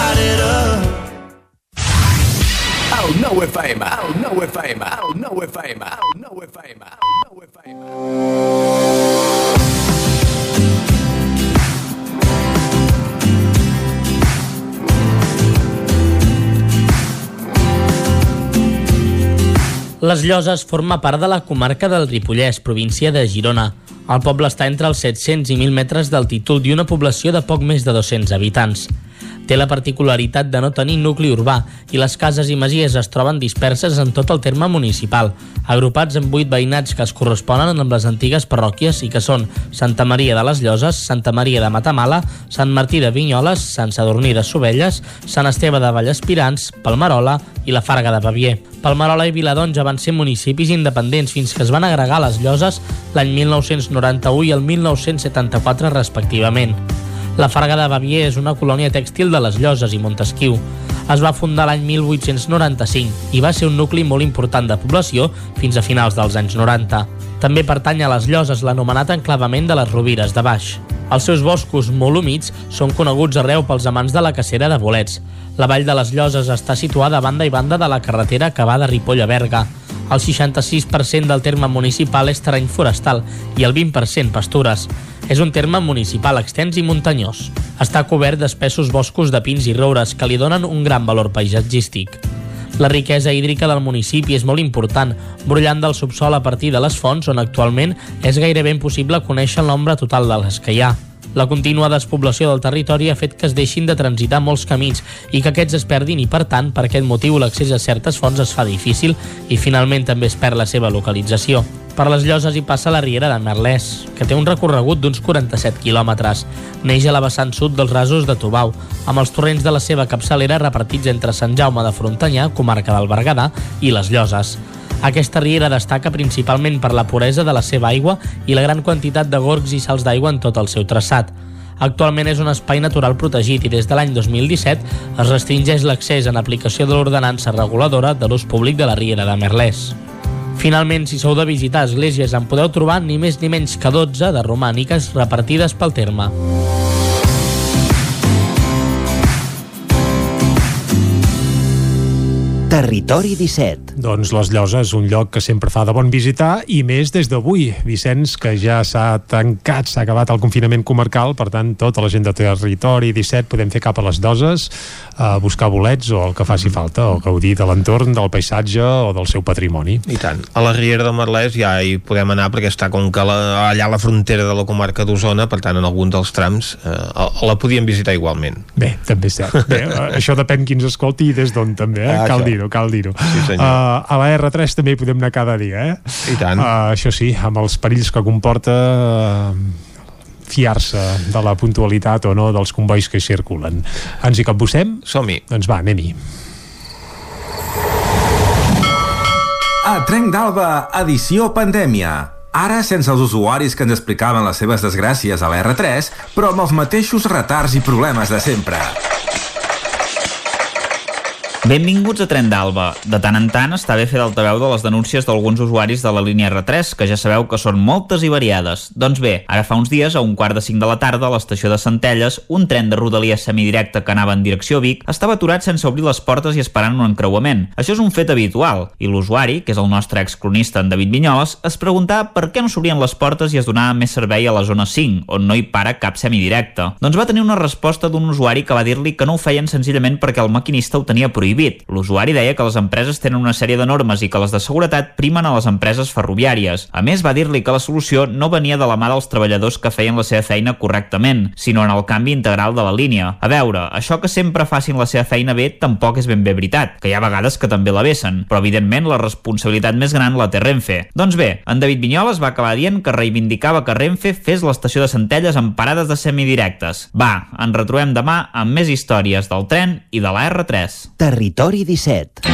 Les Lloses forma part de la comarca del Ripollès, província de Girona. El poble està entre els 700 i 1.000 metres d'altitud i una població de poc més de 200 habitants. Té la particularitat de no tenir nucli urbà i les cases i masies es troben disperses en tot el terme municipal, agrupats en vuit veïnats que es corresponen amb les antigues parròquies i que són Santa Maria de les Lloses, Santa Maria de Matamala, Sant Martí de Vinyoles, Sant Sadurní de Sovelles, Sant Esteve de Vallespirans, Palmarola i la Farga de Bavier. Palmarola i Viladonja van ser municipis independents fins que es van agregar les Lloses l'any 1991 i el 1974 respectivament. La Farga de Bavier és una colònia tèxtil de les Lloses i Montesquieu. Es va fundar l'any 1895 i va ser un nucli molt important de població fins a finals dels anys 90. També pertany a les Lloses l'anomenat enclavament de les Rovires de Baix. Els seus boscos molt humits són coneguts arreu pels amants de la cacera de bolets. La vall de les Lloses està situada a banda i banda de la carretera que va de Ripoll a Berga. El 66% del terme municipal és terreny forestal i el 20% pastures. És un terme municipal extens i muntanyós. Està cobert d'espessos boscos de pins i roures que li donen un gran valor paisatgístic. La riquesa hídrica del municipi és molt important, brollant del subsol a partir de les fonts on actualment és gairebé impossible conèixer el nombre total de les que hi ha. La contínua despoblació del territori ha fet que es deixin de transitar molts camins i que aquests es perdin i, per tant, per aquest motiu l'accés a certes fonts es fa difícil i finalment també es perd la seva localització. Per les lloses hi passa la riera de Merlès, que té un recorregut d'uns 47 quilòmetres. Neix a la vessant sud dels rasos de Tubau, amb els torrents de la seva capçalera repartits entre Sant Jaume de Frontanyà, comarca del Berguedà, i les Lloses. Aquesta riera destaca principalment per la puresa de la seva aigua i la gran quantitat de gorgs i salts d'aigua en tot el seu traçat. Actualment és un espai natural protegit i des de l'any 2017 es restringeix l'accés en aplicació de l'ordenança reguladora de l'ús públic de la riera de Merlès. Finalment, si sou de visitar esglésies, en podeu trobar ni més ni menys que 12 de romàniques repartides pel terme. Territori 17. Doncs les Lloses, un lloc que sempre fa de bon visitar i més des d'avui. Vicenç, que ja s'ha tancat, s'ha acabat el confinament comarcal, per tant, tota la gent de Territori 17 podem fer cap a les doses, a buscar bolets o el que faci falta, o gaudir de l'entorn, del paisatge o del seu patrimoni. I tant. A la Riera de Merlès ja hi podem anar perquè està com que la, allà a la frontera de la comarca d'Osona, per tant, en algun dels trams eh, la podíem visitar igualment. Bé, també és cert. Bé, això depèn qui ens escolti i des d'on també, eh? Ah, cal això. Dir-ho, cal dir-ho. Sí, senyor. Uh, a la R3 també hi podem anar cada dia, eh? I tant. Uh, això sí, amb els perills que comporta uh, fiar-se de la puntualitat o no dels convois que circulen. Ens hi capbussem? Som-hi. Doncs va, anem-hi. A Trenc d'Alba, edició pandèmia. Ara sense els usuaris que ens explicaven les seves desgràcies a la R3, però amb els mateixos retards i problemes de sempre. Benvinguts a Tren d'Alba. De tant en tant està bé fer d'altaveu de les denúncies d'alguns usuaris de la línia R3, que ja sabeu que són moltes i variades. Doncs bé, ara fa uns dies, a un quart de cinc de la tarda, a l'estació de Centelles, un tren de rodalia semidirecta que anava en direcció Vic estava aturat sense obrir les portes i esperant un encreuament. Això és un fet habitual, i l'usuari, que és el nostre excronista en David Vinyoles, es preguntava per què no s'obrien les portes i es donava més servei a la zona 5, on no hi para cap semidirecte. Doncs va tenir una resposta d'un usuari que va dir-li que no ho feien senzillament perquè el maquinista ho tenia prohibit prohibit. L'usuari deia que les empreses tenen una sèrie de normes i que les de seguretat primen a les empreses ferroviàries. A més, va dir-li que la solució no venia de la mà dels treballadors que feien la seva feina correctament, sinó en el canvi integral de la línia. A veure, això que sempre facin la seva feina bé tampoc és ben bé veritat, que hi ha vegades que també la vessen, però evidentment la responsabilitat més gran la té Renfe. Doncs bé, en David Vinyoles va acabar dient que reivindicava que Renfe fes l'estació de Centelles amb parades de semidirectes. Va, ens retrobem demà amb més històries del tren i de la R3. Territori 17.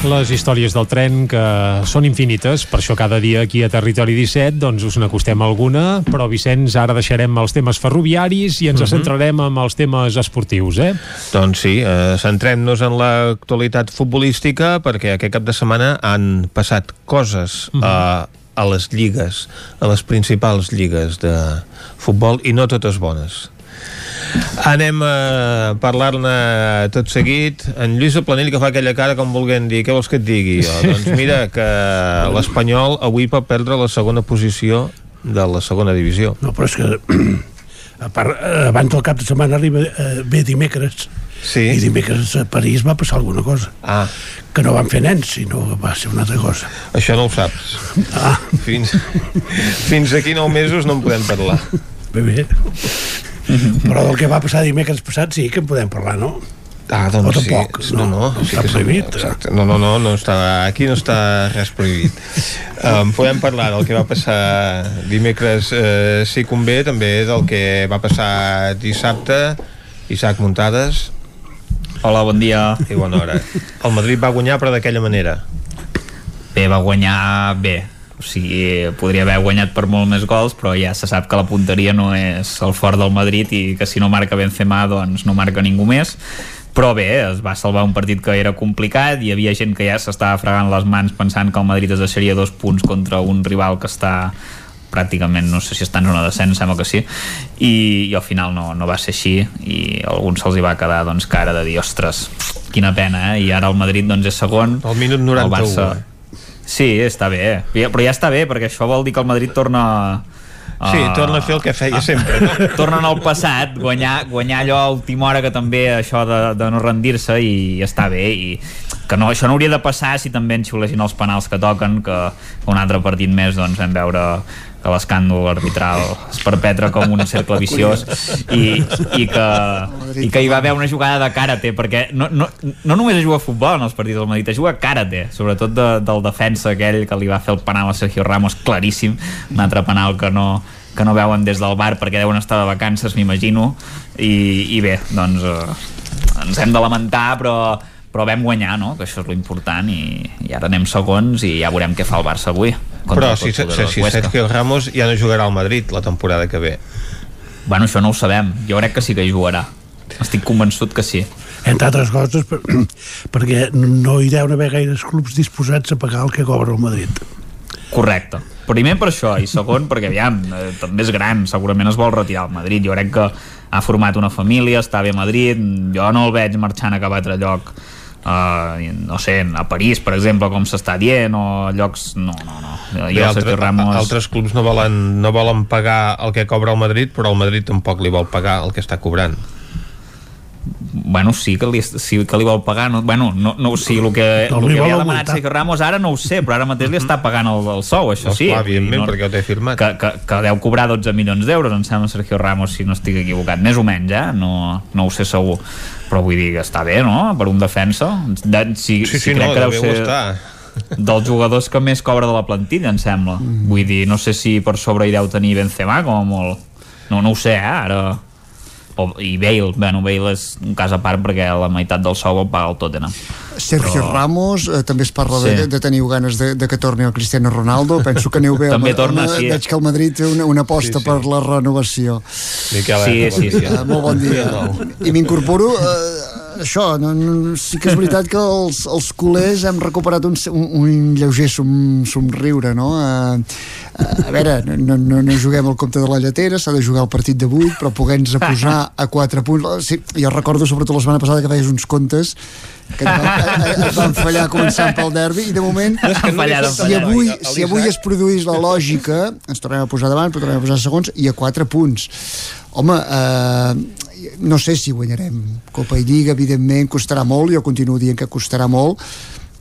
Les històries del tren que són infinites, per això cada dia aquí a Territori 17 doncs us n'acostem alguna, però Vicenç, ara deixarem els temes ferroviaris i ens uh -huh. centrarem en els temes esportius, eh? Doncs sí, eh, centrem-nos en l'actualitat futbolística perquè aquest cap de setmana han passat coses uh -huh. a, a les lligues, a les principals lligues de futbol i no totes bones. Anem a parlar-ne tot seguit. En Lluís de Planell que fa aquella cara com volguent dir què vols que et digui? Jo? Doncs mira que l'Espanyol avui pot perdre la segona posició de la segona divisió. No, però és que a part, abans del cap de setmana arriba eh, bé dimecres sí. i dimecres a París va passar alguna cosa ah. que no van fer nens sinó que va ser una altra cosa això no ho saps ah. fins, fins aquí nou mesos no en podem parlar bé bé però del que va passar dimecres passat sí que en podem parlar, no? Ah, doncs o tampoc, sí. No, no, sí està prohibit. Exacte. No, no, no, no està, aquí no està res prohibit. Um, podem parlar del que va passar dimecres eh, si convé, també del que va passar dissabte, Isaac Muntades. Hola, bon dia. I bona hora. El Madrid va guanyar, però d'aquella manera. Bé, va guanyar bé o sigui, podria haver guanyat per molt més gols però ja se sap que la punteria no és el fort del Madrid i que si no marca Benzema doncs no marca ningú més però bé, es va salvar un partit que era complicat hi havia gent que ja s'estava fregant les mans pensant que el Madrid es deixaria dos punts contra un rival que està pràcticament, no sé si està en zona de descens, sembla que sí, i, i al final no, no va ser així, i a alguns se'ls hi va quedar doncs cara de dir, ostres, quina pena, eh? i ara el Madrid doncs és segon. Al minut 91, el Barça, eh? Sí, està bé, però ja està bé perquè això vol dir que el Madrid torna Sí, uh, torna a fer el que feia sempre. No? Tornen al passat, guanyar, guanyar allò a última hora que també això de, de no rendir-se i està bé i que no, això no hauria de passar si també en xiulessin els penals que toquen que un altre partit més doncs vam veure que l'escàndol arbitral es perpetra com un cercle viciós i, i, que, i que hi va haver una jugada de karate perquè no, no, no només es juga a futbol en els partits del Madrid, es juga a karate sobretot de, del defensa aquell que li va fer el penal a Sergio Ramos claríssim un altre penal que no, que no veuen des del bar perquè deuen estar de vacances m'imagino i, i bé, doncs eh, ens hem de lamentar però però vam guanyar, no? que això és lo important i, i ara anem segons i ja veurem què fa el Barça avui però si, si, si Sergio Ramos ja no jugarà al Madrid la temporada que ve. Bueno, això no ho sabem, jo crec que sí que hi jugarà. Estic convençut que sí. Entre altres coses per, perquè no hi deuen haver gaires clubs disposats a pagar el que cobra el Madrid. Correcte. Primer per això i segon perquè aviam, eh, també és gran. Segurament es vol retirar al Madrid. Jo crec que ha format una família, està bé a Madrid. Jo no el veig marxant a cap altre lloc uh, no sé, a París per exemple com s'està dient o llocs no, no, no. Bé, altre, Ramos... altres clubs no volen, no volen pagar el que cobra el Madrid però el Madrid tampoc li vol pagar el que està cobrant bueno, sí que li, sí que li vol pagar no, bueno, no, no, sí, el que, no, el que havia demanat Sergio Ramos ara no ho sé però ara mateix li està pagant el, el sou, això sí clar, evidentment, no, perquè ho té firmat que, que, que deu cobrar 12 milions d'euros em sembla Sergio Ramos, si no estic equivocat més o menys, eh? no, no ho sé segur però vull dir que està bé, no? Per un defensa de, si, sí, sí, si crec no, que deu ser estar. dels jugadors que més cobra de la plantilla, em sembla mm. vull dir, no sé si per sobre hi deu tenir Benzema com a molt no, no ho sé, eh? ara o, i Bale, bueno, Bale és un cas a part perquè la meitat del sou el paga el Tottenham Sergio Però- Ramos, eh, també es parla Sí. de, de tenir ganes de, de que torni el Cristiano Ronaldo penso que aneu bé També torna, home, sí. veig que el Madrid té una, una aposta Sí, sí. per la renovació Miquel, Sí, sí, sí. Ah, molt bon dia i m'incorporo eh, això, no, no, sí que és veritat que els, els culers hem recuperat un, un, un lleuger som, somriure no? Eh, a veure, no, no, no juguem al compte de la lletera s'ha de jugar el partit de 8 però poder-nos a posar a 4 punts sí, jo recordo sobretot la setmana passada que feies uns comptes que ens van, ens van fallar començant pel derbi i de moment No és que no Fallaran, si, fallaran. avui, si avui es produís la lògica ens tornem a posar davant però tornem a posar segons i a 4 punts home eh, no sé si guanyarem Copa i Lliga evidentment costarà molt jo continuo dient que costarà molt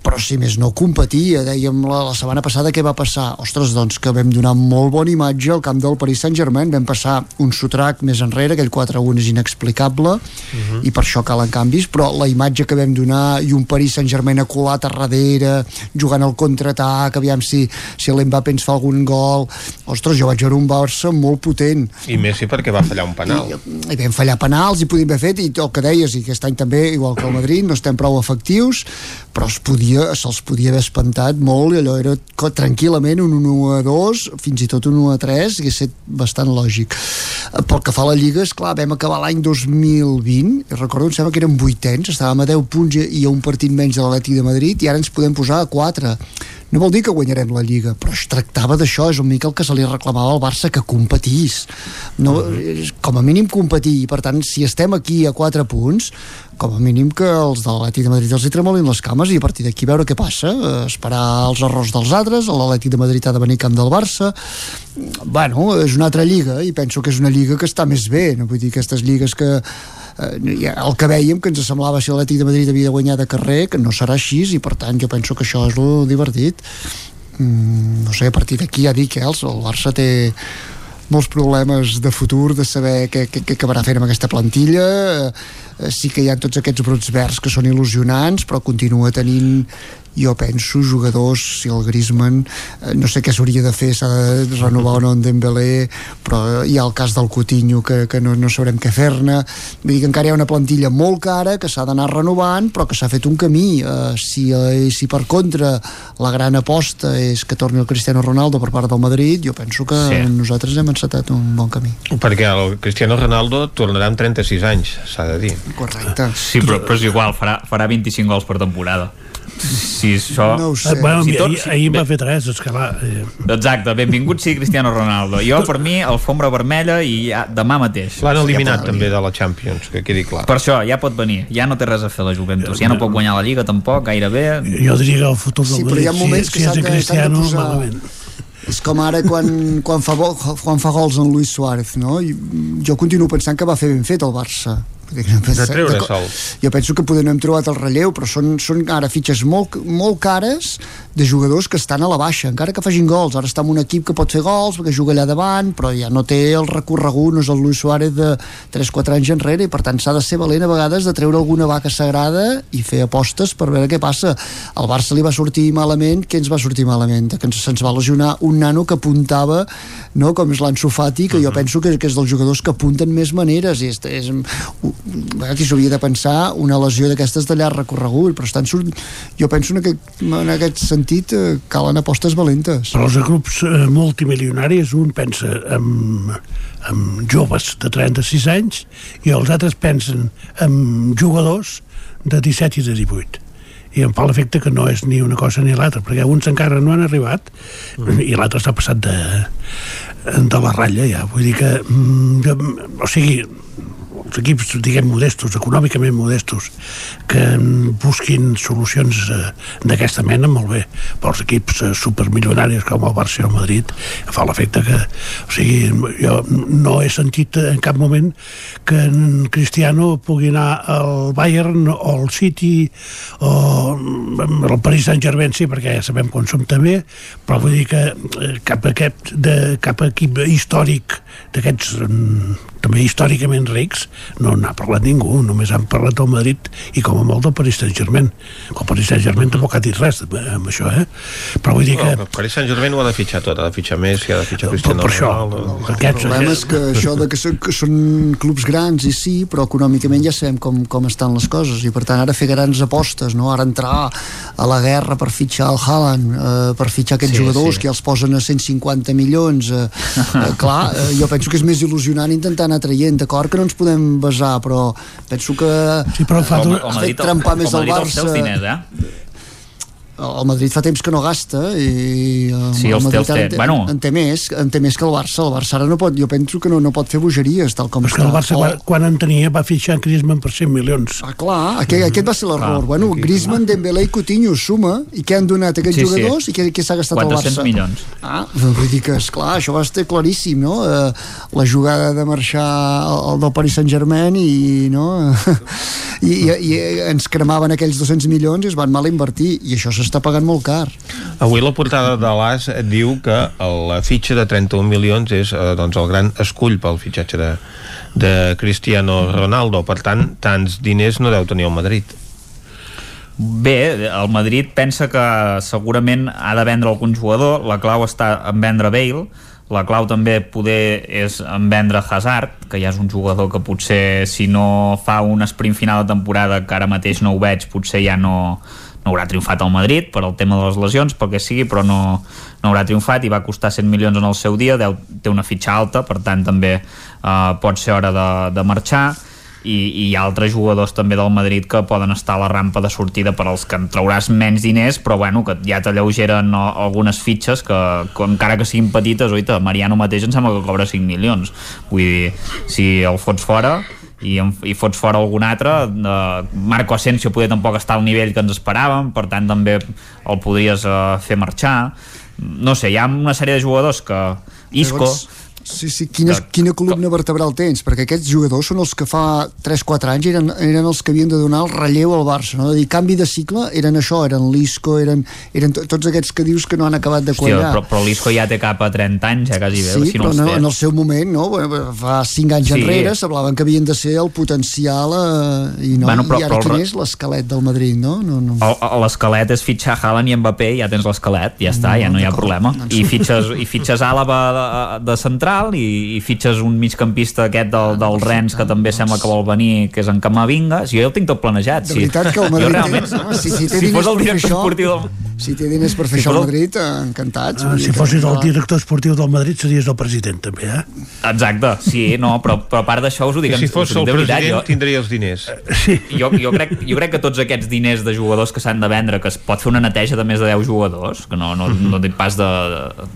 però si més no competia dèiem la, la setmana passada què va passar ostres, doncs que vam donar molt bona imatge al camp del Paris Saint-Germain vam passar un sotrac més enrere aquell 4-1 és inexplicable Mhm. i per això calen canvis però la imatge que vam donar i un Paris Saint-Germain aculat a darrere jugant al contraatac aviam si, si l'Mbappé ens fa algun gol ostres, jo vaig veure un Barça molt potent I Messi perquè va fallar un penal. i vam fallar penals i podíem haver fet i el que deies, i aquest any també igual que el Madrid, no estem prou efectius però es podia, se'ls podia haver espantat molt i allò era tranquil·lament un 1 a 2, fins i tot un 1 a 3 hagués estat bastant lògic. Eh, pel que fa a la Lliga, és clar, vam acabar l'any 2020, i recordo, em sembla que érem vuitens, estàvem a 10 punts i a un partit menys de l'Atlètic de Madrid i ara ens podem posar a 4 no vol dir que guanyarem la Lliga, però es tractava d'això, és un mica el que se li reclamava al Barça que competís, no, és com a mínim competir, i per tant si estem aquí a 4 punts com a mínim que els de l'Atlètic de Madrid els hi tremolin les cames i a partir d'aquí veure què passa. Eh, esperar els errors dels altres. l'Atlètic de Madrid ha de venir camp del Barça. Bueno, és una altra lliga i penso que és una lliga que està més bé no? Vull dir aquestes lligues que eh, el que vèiem que ens semblava si l'Atlètic de Madrid havia de guanyar de carrer que no serà així i per tant jo penso que això és lo divertit. Mm, no sé, a partir d'aquí ja dic eh, el el Barça té molts problemes de futur, de saber què, què, què acabarà fent amb aquesta plantilla. eh, sí que hi ha tots aquests brots verds que són il·lusionants, però continua tenint jo penso, jugadors si el Griezmann, eh, no sé què s'hauria de fer s'ha de renovar o no en Dembélé però hi ha el cas del Coutinho que, que no, no sabrem què fer-ne vull dir que encara hi ha una plantilla molt cara que s'ha d'anar renovant però que s'ha fet un camí eh, si, eh, si per contra la gran aposta és que torni el Cristiano Ronaldo per part del Madrid jo penso que Sí. sí. nosaltres hem encetat un bon camí Perquè el Cristiano Ronaldo tornarà amb 36 anys, s'ha de dir. Correcte. Sí, però, però és igual, farà, farà 25 gols per temporada. Si això... No ho Eh, bueno, si tot- ahir, si- ahir va fer tres, és que clar... Eh, Exacte, benvingut sigui Cristiano Ronaldo. Jo, per mi, alfombra vermella i ja, demà mateix. L'han eliminat Ja també de la Champions, que quedi clar. Per això, ja pot venir. Ja no té res a fer la Juventus. Ja no pot guanyar la Lliga tampoc, gairebé. jo diria que el futur del Sí, però hi ha moments si, que si és de s'han de Cristiano, posar- malament. és com ara quan, quan, fa, quan fa gols en Luis Suárez no? I jo continuo pensant que va fer ben fet el Barça De treure sol. jo penso que poder no hem trobat el relleu però són, són ara fitxes molt, molt cares de jugadors que estan a la baixa. Encara que facin gols, ara està en un equip que pot fer gols perquè juga allà davant, però ja no té el recorregut, no és el Luis Suárez de 3-4 anys enrere, i per tant s'ha de ser valent a vegades de treure alguna vaca sagrada i fer apostes per veure què passa. Al Barça li va sortir malament. Què ens va sortir malament? Que ens, se'ns va lesionar un nano que apuntava no? com és l'Ansu Fati, que jo penso que, que és dels jugadors que apunten més maneres. I és, és, aquí s'hauria de pensar una lesió d'aquestes de llarg recorregut però estan surt... jo penso en aquest, en aquest sentit eh, calen apostes valentes. Però els grups eh, multimilionaris, un pensa en, en joves de 36 anys i els altres pensen en jugadors de 17 i de 18 i em fa l'efecte que no és ni una cosa ni l'altra perquè uns encara no han arribat mm. i l'altre s'ha passat de, de la ratlla ja, vull dir que mm, que- o sigui els equips, diguem, modestos, econòmicament modestos, que busquin solucions eh, d'aquesta mena, molt bé. Però els equips eh, supermilionaris com el Barça el Madrid fa l'efecte que... O sigui, jo no he sentit en cap moment que en Cristiano pugui anar al Bayern o al City o al Paris Saint-Germain, sí, perquè ja sabem quan som també, però vull dir que eh, cap, aquest, de, cap equip històric d'aquests mm, també històricament rics no n'ha parlat ningú, només han parlat del Madrid i com a molt del Paris Saint-Germain. El Paris Saint-Germain tampoc ha dit res amb això, eh? Però vull dir que... No, el Paris Saint-Germain ho ha de fitxar tot, ha de fitxar Messi, ha de fitxar Cristiano per això, Ronaldo... Aquests, el problema és que això de que són, que són clubs grans i sí, però econòmicament ja sabem com, com estan les coses i per tant ara fer grans apostes, no? ara entrar a la guerra per fitxar el Haaland, eh, per fitxar aquests Sí, jugadors sí. que els posen a 150 milions, eh, eh, clar, eh, jo penso que és més il·lusionant intentar anar traient, d'acord que no ens podem basar, però penso que sí, però fa ha el fet trempar el, més el el Barça diners, eh? El Madrid fa temps que no gasta i eh, Sí, el té, Madrid ara té. en, té, Bueno. en té més en té més que el Barça, el Barça ara no pot jo penso que no, no pot fer bogeries tal com És que està el Barça, O- quan, quan en tenia, va fitxar en Griezmann per 100 milions. Ah, clar, aquest, aquest va ser l'error. Clar, Bueno, aquí, Griezmann, Dembélé i Coutinho suma i què han donat aquests Sí, sí. jugadors i què, què s'ha gastat el 400 Barça? milions. Ah, vull dir que, esclar, això va estar claríssim, no? Eh, la jugada de marxar al, al del Paris Saint-Germain i, no? I, i, i ens cremaven aquells 200 milions i es van mal invertir i això s'està pagant molt car. Avui la portada de l'AS diu que la fitxa de 31 milions és eh, doncs, el gran escull pel fitxatge de, de Cristiano Ronaldo. Per tant, tants diners no deu tenir el Madrid. Bé, el Madrid pensa que segurament ha de vendre algun jugador, la clau està en vendre Bale, la clau també poder és en vendre Hazard, que ja és un jugador que potser si no fa un sprint final de temporada que ara mateix no ho veig, potser ja no, no haurà triomfat al Madrid per al tema de les lesions, pel que sigui, però no, no haurà triomfat i va costar 100 milions en el seu dia, deu, té una fitxa alta, per tant també eh, pot ser hora de, de marxar. I, i hi ha altres jugadors també del Madrid que poden estar a la rampa de sortida per als que en trauràs menys diners però bueno, que ja t'alleugeren algunes fitxes que, que encara que siguin petites oita, Mariano mateix em sembla que cobra 5 milions. Vull dir, si el fots fora i, en, i fots fora algun altre eh, Marco Asensio poder tampoc estar al nivell que ens esperàvem per tant també el podries eh, fer marxar. No sé, hi ha una sèrie de jugadors que Isco Llavors, Sí, sí, quina, quina columna vertebral tens? Perquè aquests jugadors són els que fa 3-4 anys eren, eren els que havien de donar el relleu al Barça, no? De dir, canvi de cicle eren això, eren l'Isco, eren, eren to- tots aquests que dius que no han acabat de Hòstia, quallar. però, però l'Isco ja té cap a 30 anys, ja quasi bé, Sí, si no però no, en el seu moment, no? Bueno, Fa 5 anys Sí. enrere s'hablaven que havien de ser el potencial eh, i, no, Bueno, però- i ara però quin és l'esquelet del Madrid, no? no, no. El- el- L'esquelet és fitxar Haaland i Mbappé, ja tens l'esquelet, ja està, ja no hi ha problema. I fitxes, i fitxes Àlava de, de central i, i fitxes un migcampista aquest del, del Rennes que també sembla que vol venir, que és en Camavinga. Si jo ja ho tinc tot planejat. De sí. veritat que el Jo Madrid realment, té, no, si, si té si fos el director això, esportiu del... si té diners per fer Si això al Madrid, eh, encantats. Ah, si fossis el director esportiu del Madrid series el president també, eh? Exacte, sí, no, però, però a part d'això us ho dic, Que si fos el de veritat, president jo, tindria els diners. Sí. jo, jo, crec, jo crec que tots aquests diners de jugadors que s'han de vendre, que es pot fer una neteja de més de 10 jugadors, que no, no, no dic pas de, de,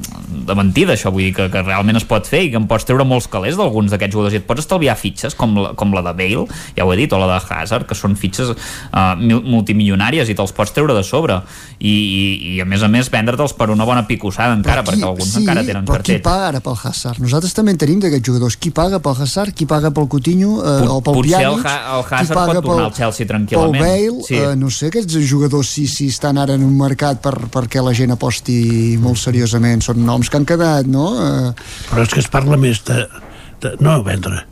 de mentida, això vull dir que, que realment es pot fer i que en pots treure molts calés d'alguns d'aquests jugadors i et pots estalviar fitxes com la, com la de Bale, ja ho he dit, o la de Hazard, que són fitxes uh, multimilionàries i te'ls pots treure de sobre i, i, i a més a més vendre-te'ls per una bona picossada encara, perquè alguns sí, encara tenen però qui cartell. paga ara pel Hazard? Nosaltres també en tenim d'aquests jugadors. Qui paga pel Hazard? Qui paga pel Coutinho? Eh, o pel Potser el, Pjanic? Ha- el Qui Hazard paga pot tornar pel- al Chelsea Pel tranquil·lament. Bale? Sí. Eh, no sé, aquests jugadors si, si estan ara en un mercat per, perquè la gent aposti molt seriosament. Són noms que han quedat, no? Eh, Però és que es parla més de, de no vendre,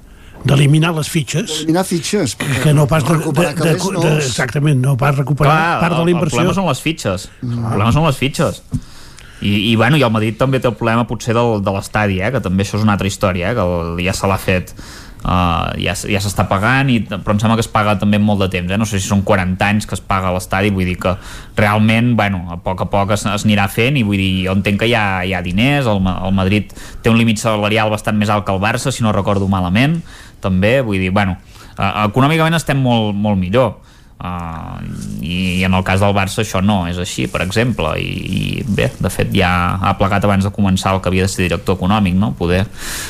d'eliminar les fitxes eliminar fitxes. que no pas de, de, de, de, exactament, no pas recuperar Clar, part de el, la el inversió. problema són les fitxes. El problema són les fitxes. I, i, bueno, i el Madrid també té el problema potser del, de l'estadi, eh? que també això és una altra història, eh? que el, ja se l'ha fet uh, ja, ja s'està pagant i, però em sembla que es paga també molt de temps eh? no sé si són 40 anys que es paga a l'estadi vull dir que realment bueno, a poc a poc es, es anirà fent i vull dir, jo entenc que hi ha, hi ha diners el, el Madrid té un límit salarial bastant més alt que el Barça si no recordo malament també, vull dir, bueno uh, econòmicament estem molt, molt millor Uh, i, i en el cas del Barça això no és així, per exemple i, i bé, de fet ja ha plegat abans de començar el que havia de ser director econòmic no? poder,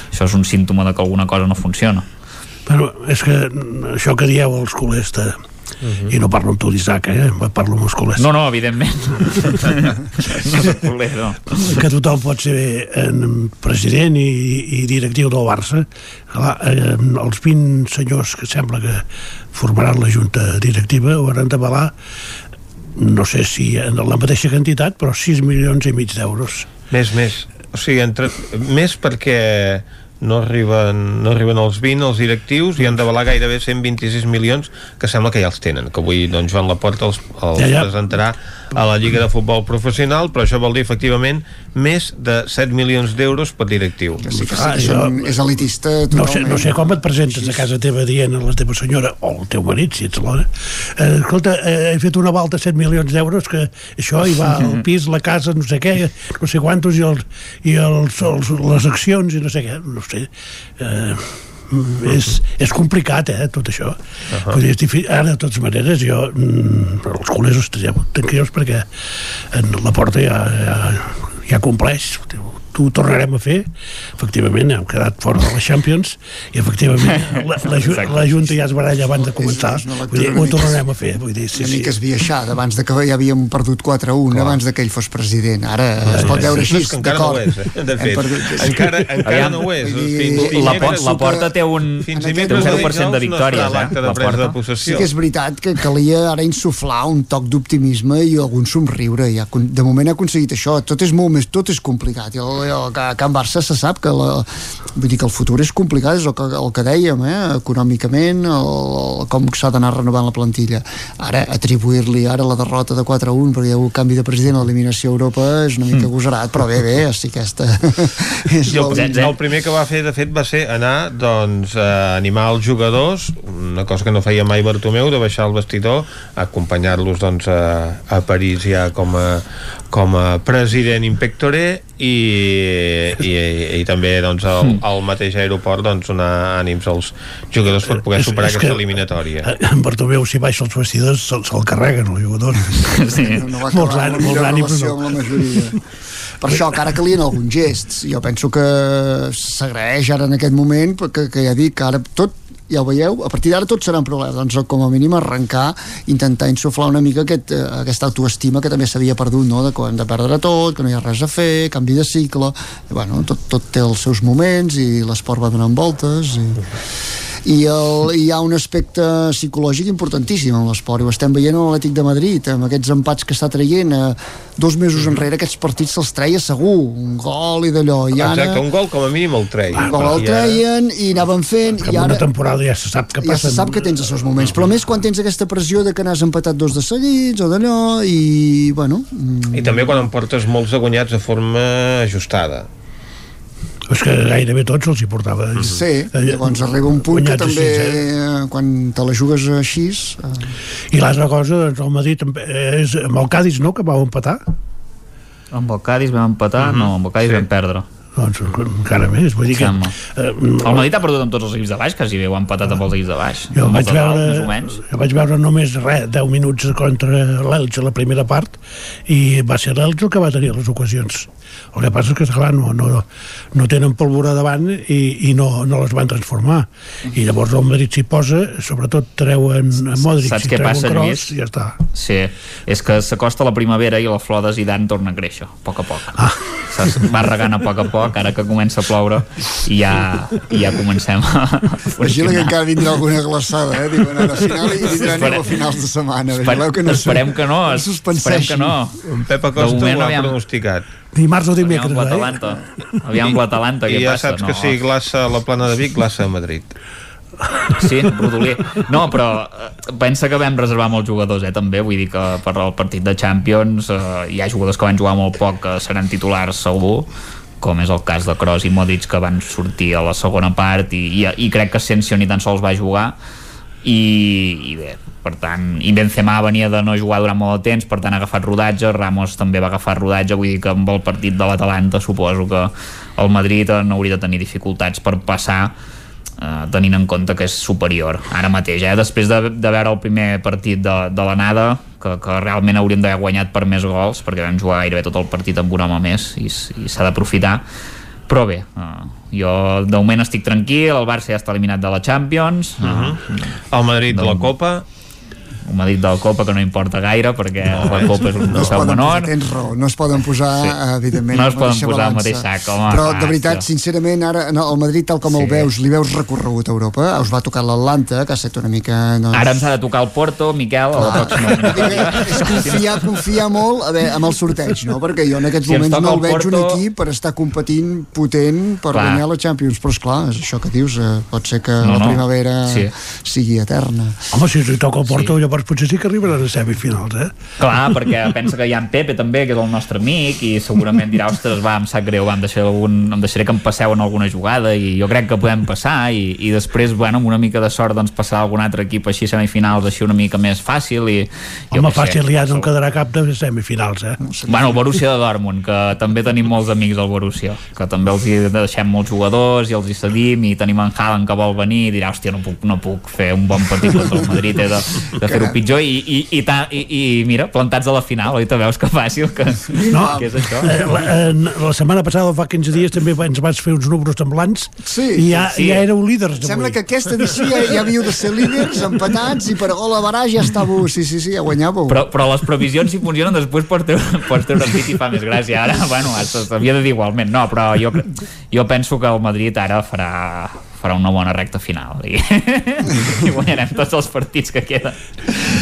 això és un símptoma de que alguna cosa no funciona Però és que això que dieu els culers. I no parlo amb tu d'Isaac, eh? Parlo amb els culers. no, no, evidentment no culer, no que tothom pot ser eh, president i, i directiu del Barça Clar, eh, els 20 senyors que sembla que formaran la junta directiva hauran d'avalar no sé si en la mateixa quantitat però 6 milions i mig d'euros Més, més. O sigui, entre... més perquè no arriben, no arriben als 20 els directius i han d'avalar gairebé 126 milions que sembla que ja els tenen que avui doncs, Joan Laporta els, els Ja, ja. presentarà a la Lliga de Futbol Professional però això vol dir efectivament més de 7 milions d'euros per directiu Sí, que sí, Ah, que jo- són, és elitista No sé, totalment. no sé com et presentes a casa teva dient a la teva senyora o al teu marit, si ets l'hora eh, escolta, eh, he fet un aval de 7 milions d'euros que això hi va el pis, la casa, no sé què no sé quantos i, els, i els, els, les accions i no sé què no sé eh, és, és complicat, eh, tot això. Uh -huh. Dir, és ara, de totes maneres, jo, mm, els culers estigueu tranquils perquè en la porta ja, ja, ja compleix. Ho tornarem a fer. Efectivament, hem quedat fora de la Champions i, efectivament, la, la, ju- la Junta ja es baralla abans de començar. Vull dir, ho tornarem a fer. Vull dir, sí, una sí. mica esbiaixada, abans de que ja havíem perdut 4-1, abans de que ell fos president. Ara es pot veure així, que encara no ho és, eh, de fet. perdut- Encara, encara no ho és. vull dir, Fins La, por, la porta té un, fins té un dimecres 0% de victòries, no eh? La porta. possessió. Sí que és veritat que calia ara insuflar un toc d'optimisme i algun somriure. Ja, de moment ha aconseguit això. Tot és molt més, tot és complicat. I el, el, a Can Barça se sap que la, vull dir que el futur és complicat, és el que, el que dèiem, eh? econòmicament, el, com s'ha d'anar renovant la plantilla. Ara, atribuir-li ara la derrota de 4-1 perquè hi ha hagut canvi de president a l'eliminació a Europa és una mica agosarat, però bé, bé, sí aquesta és I el, la, el primer que va fer, de fet, va ser anar doncs, a animar els jugadors, una cosa que no feia mai Bartomeu, de baixar al vestidor, acompanyar-los doncs, a, a París ja com a, com a president impectoré i, i, i també doncs, al, al mateix aeroport doncs, donar ànims als jugadors per poder És- superar és aquesta que- eliminatòria. En Bartomeu, si baixa els vestidors, se'l se carreguen els jugadors. Sí. no va molts, ànims, molts ànims, no. amb la majoria. Per això, que ara calien alguns gests. Jo penso que s'agraeix ara en aquest moment, que, que ja dic que ara tot ja ho veieu, a partir d'ara tot serà un problema doncs com a mínim arrencar intentar insuflar una mica aquest, eh, aquesta autoestima que també s'havia perdut, no? de hem de perdre tot que no hi ha res a fer, canvi de cicle. I, bueno, tot, tot té els seus moments i l'esport va donant voltes i i el, hi ha un aspecte psicològic importantíssim en l'esport i ho estem veient a l'Atlètic de Madrid amb aquests empats que està traient eh, dos mesos enrere aquests partits se'ls treia segur un gol i d'allò i ara Exacte, un gol com a mínim el treia. un gol el treien i anaven fent Que i ara una temporada ja se sap que ja passen... se sap que tens els seus moments però a més quan tens aquesta pressió de que n'has empatat dos de seguits o d'allò i bueno mm, I també quan em portes molts de guanyats de forma ajustada. És que gairebé tots els hi portava. sí, llavors arriba un punt que també així, eh? eh, quan te la jugues així eh, I l'altra cosa, doncs, el Madrid també és amb el Cádiz, no?, que vau empatar. Amb el Cádiz vam empatar? Mhm. No, amb el Cádiz vam perdre. Doncs encara més, vull dir que... Eh, El Madrid ha perdut amb tots els equips de baix, quasi bé ho ha empatat amb els equips de baix. Jo vaig dalt, veure, menys. jo vaig veure només res, 10 minuts contra l'Elx a la primera part i va ser l'Elx el que va tenir les ocasions. El que passa és que, esclar, no, no, no tenen pólvora davant i, i no, no les van transformar. I llavors el Madrid s'hi posa, sobretot treuen a Modric Saps què passa, Kroos Lluís? i ja està. Sí, és que s'acosta la primavera i la flor de Zidane torna a créixer, a poc a poc. Ah. Va regant a poc a poc, ara que comença a ploure i ja, i ja comencem a Vigila que funcionar. encara vindrà alguna glaçada, eh? Diuen ara final i vindrà Espere- a finals de setmana. Esper Vigileu que no esperem que no, no esperem que no. En Pep Acosta ho ha aviam. pronosticat. Dimarts o Aviam dimecres, eh? l'Atalanta. Aviam amb l'Atalanta, I què ja passa? saps que si glaça a la plana de Vic, glaça a Madrid. Sí, Rodolí. No, però eh, pensa que vam reservar molts jugadors, eh, també. Vull dir que per al partit de Champions eh, hi ha jugadors que van jugar molt poc que seran titulars segur com és el cas de Kroos i Modric que van sortir a la segona part i, i, i crec que Asensio ni tan sols va jugar. I, i bé, per tant i Benzema venia de no jugar durant molt de temps per tant ha agafat rodatge, Ramos també va agafar rodatge vull dir que amb el partit de l'Atalanta suposo que el Madrid no hauria de tenir dificultats per passar eh, tenint en compte que és superior ara mateix, eh? després de, de veure el primer partit de, de l'anada que, que realment hauríem d'haver guanyat per més gols perquè vam jugar gairebé tot el partit amb un home més i, i s'ha d'aprofitar. Però bé, uh, jo de moment estic tranquil, el Barça ja està eliminat de la Champions. Uh, El Madrid de la Copa un Madrid de la Copa que no importa gaire perquè no, la Copa és un no trofeu menor tens raó, no es poden posar Sí. evidentment No a es poden posar al mateix sac, home, però clar, de veritat, això. sincerament ara no, el Madrid tal com sí. el veus, li veus recorregut a Europa us va tocar l'Atlanta, que ha estat una mica doncs... ara ens ha de tocar el Porto, Miquel a la pròxima és confiar, confiar molt a veure, amb el sorteig, no? Perquè jo en aquests Si moments no el el veig un Porto- equip per estar competint potent per Clar. guanyar la Champions, però és clar, és això que dius, eh, pot ser que No, la no. primavera Sí. sigui eterna. Home, si li toca el Porto, sí. Llavors potser sí que arribaran a semifinals, eh? Clar, perquè pensa que hi ha en Pepe també, que és el nostre amic, i segurament dirà, ostres, va, em sap greu, va, em deixaré, algun, em deixaré que em passeu en alguna jugada, i jo crec que podem passar, i, i després, bueno, amb una mica de sort, doncs passar a algun altre equip així a semifinals, així una mica més fàcil, i... Home, fàcil ja no en quedarà cap de semifinals, eh? Bueno, el Borussia de Dortmund, que també tenim molts amics al Borussia, que també els hi deixem molts jugadors i els hi cedim i tenim en Haaland que vol venir i dirà, hòstia, no puc, no puc fer un bon partit contra el Madrid, he de, de fer-ho pitjor i, i, i, ta, i, i mira, plantats a la final, oi? Te veus que fàcil que, No, que és això. eh, la, eh, la setmana passada, fa 15 dies, també ens vas fer uns números semblants Sí, i ja, sí. ja éreu líders Sembla avui. que aquesta edició ja, ja havíeu de ser líders, empatats, i per gol a barà ja estàveu, sí, sí, sí, ja guanyàveu. Però, però les previsions si funcionen després pots treure, pots treure el pit i fa més gràcia ara, bueno, s'havia de dir igualment no, però jo, jo penso que el Madrid ara farà, farà una bona recta final i, i guanyarem tots els partits que queden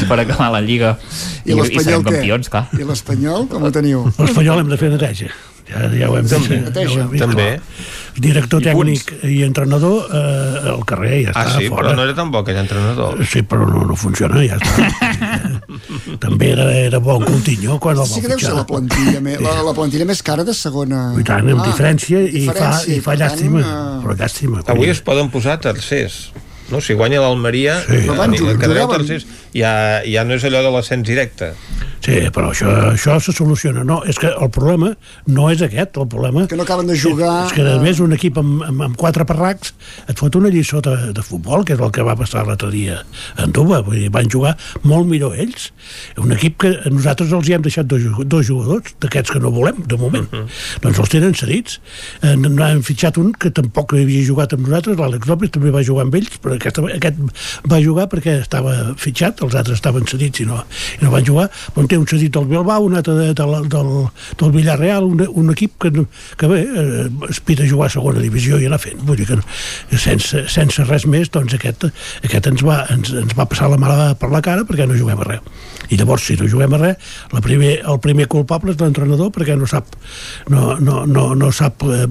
per acabar la Lliga i, I i, serem què? campions, clar I l'Espanyol, com ho teniu? L'Espanyol hem de fer neteja. Ja, ja ho hem vist. També. Ja ho hem També. clar. Director I tècnic i entrenador eh, al carrer, ja Ah, està, sí, fora. però no era tan bo aquell entrenador. Sí, però no, no funciona, ja està. També era, era bon Coutinho quan el Sí va que deu ser fitxar. la plantilla, me, la, la plantilla més cara de segona... I tant, amb Ah, diferència, i fa, diferència, i fa per tant, llàstima. eh, Però llàstima. Avui es poden posar tercers. No? Si guanya l'Almeria, Sí. sí, quedareu tercers. Ja, ja no és allò de l'ascens directe. Sí, però això, això se soluciona. No, és que el problema no és aquest, el problema... Que no acaben de jugar... És que, a més, un equip amb, amb, amb quatre parracs et fot una lliçó de, de futbol, que és el que va passar l'altre dia a Anduba. Vull dir, van jugar molt millor ells. Un equip que nosaltres els hi hem deixat dos, dos jugadors, d'aquests que no volem, de moment. Mhm. Doncs els tenen cedits. Eh, no han fitxat un que tampoc havia jugat amb nosaltres, l'Àlex López també va jugar amb ells, però aquest, aquest va jugar perquè estava fitxat, els altres estaven cedits i no, i no van jugar. Bon, té un cedit del Bilbao, un altre de, de, del, del, del Villarreal, un, un equip que, que bé, eh, aspira a jugar a segona divisió i anar fent. Vull dir que no, sense, sense res més, doncs aquest, aquest ens, va, ens, ens va passar la mala per la cara perquè no juguem a res. I llavors, si no juguem a res, la primer, el primer culpable és l'entrenador perquè no sap, no, no, no, no sap eh,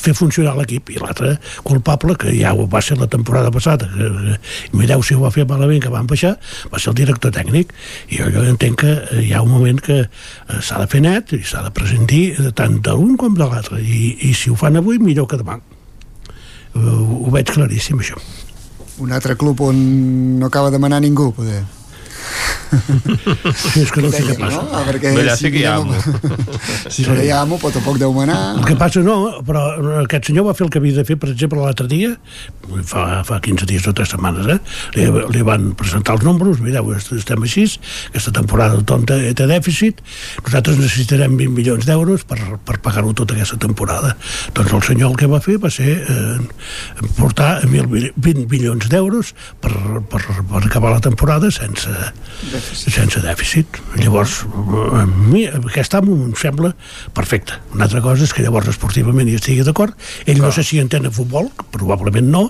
fer funcionar l'equip i l'altre culpable, que ja ho va ser la temporada passada, que, que mireu si ho va fer malament, que van baixar, va ser el director tècnic. I jo, jo entenc que hi ha un moment que eh, s'ha de fer net i s'ha de prescindir eh, tant de l'un com de l'altre. I, I si ho fan avui, millor que demà. Ho, ho veig claríssim, això. Un altre club on no acaba de manar ningú, poder. Sí, és que no sé què passa. No? Ah, perquè Allà sí si que hi ha amo. Si no hi ha amo, però tampoc deu manar. El que passa no, però aquest senyor va fer el que havia de fer, per exemple, l'altre dia, fa, fa 15 dies o 3 setmanes, eh? li, li van presentar els números, mireu, est- estem així, aquesta temporada el Tom té, té dèficit, nosaltres necessitarem 20 milions d'euros per, per pagar-ho tota aquesta temporada. Doncs el senyor el que va fer va ser eh, portar 20 milions d'euros per, per, per acabar la temporada sense, sense dèficit. Llavors, a mi aquest amo em sembla perfecte. Una altra cosa és que llavors esportivament hi estigui d'acord. Ell no sé si entén a futbol, probablement no,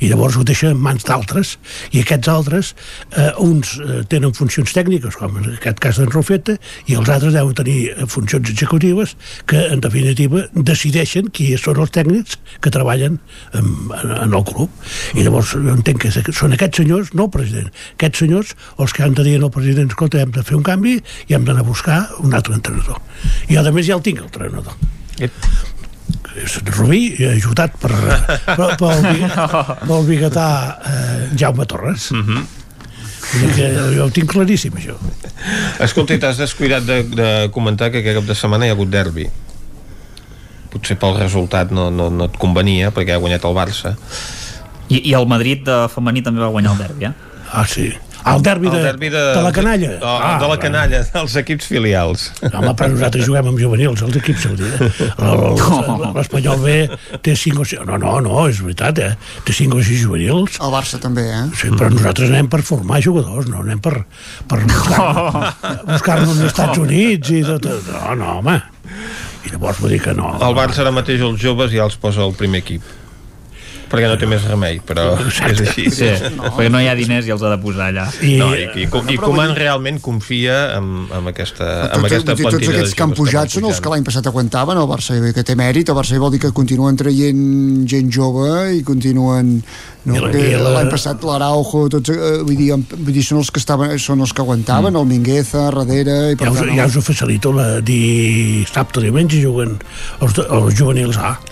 i llavors ho deixa en mans d'altres. I aquests altres, eh, uns eh, tenen funcions tècniques, com en aquest cas d'en Rufeta, i els altres deuen tenir eh, funcions executives que, en definitiva, decideixen qui són els tècnics que treballen en, en, en el club. I llavors jo entenc que són aquests senyors, no el president, aquests senyors els que han de dir al president, escolta, hem de fer un canvi i hem d'anar a buscar un altre entrenador. I a més ja el tinc, el entrenador. És Rubí, eh, ajudat per, per, pel, pel biguetà eh, Jaume Torres. Mm -hmm. que jo ho tinc claríssim, això. Escolta, t'has descuidat de, de comentar que aquest cap de setmana hi ha hagut derbi. Potser pel resultat no, no, no et convenia, perquè ha guanyat el Barça. I, i el Madrid de femení també va guanyar el derbi, eh? Ah, sí. El derbi de, el derbi de, de la canalla. De, ah, de la canalla, dels equips filials. Home, però nosaltres juguem amb juvenils, els equips saudis. L'Espanyol B té 5 o 6... No, no, no, és veritat, eh? Té 5 o 6 juvenils. El Barça també, eh? Sí, però nosaltres anem per formar jugadors, no anem per, per buscar-nos buscar als Estats Units i tot. No, no, home. I llavors vull dir que no. El Barça ara mateix els joves ja els posa al primer equip perquè no té més remei, però Exacte. és així. Sí, no. perquè no hi ha diners i els ha de posar allà. I, no, i, i, i, i Koeman realment confia en, en aquesta, en aquesta plantilla Tots aquests que han pujat són els que l'any passat aguantaven, el Barça que té mèrit, el Barça vol dir que continuen traient gent jove i continuen no? l'any passat l'Araujo tots, eh, vull, dir, vull dir, són els que estaven són els que aguantaven, mm. el Mingueza, darrere i per ja, us, tant, ja us ho facilito la dissabte diumenge juguen els, els juvenils A Eh,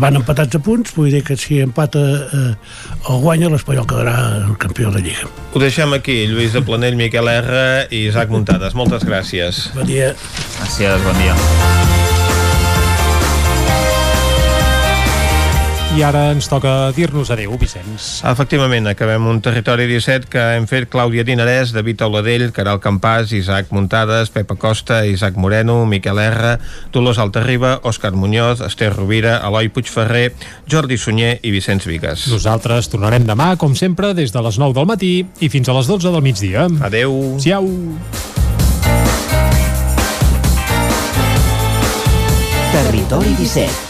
van empatats a punts, vull dir que si empata eh, o guanya, l'Espanyol quedarà el campió de Lliga. Ho deixem aquí, Lluís de Planell, Miquel R i Isaac Muntades. Moltes gràcies. Bon dia. Gràcies, bon dia. I ara ens toca dir-nos adeu, Vicenç. Efectivament, acabem un territori 17 que hem fet Clàudia Dinarès, David Auladell, Caral Campàs, Isaac Muntades, Pepa Costa, Isaac Moreno, Miquel R, Dolors Altarriba, Òscar Muñoz, Esther Rovira, Eloi Puigferrer, Jordi Sunyer i Vicenç Vigues. Nosaltres tornarem demà, com sempre, des de les 9 del matí i fins a les 12 del migdia. Adeu. Siau. Territori 17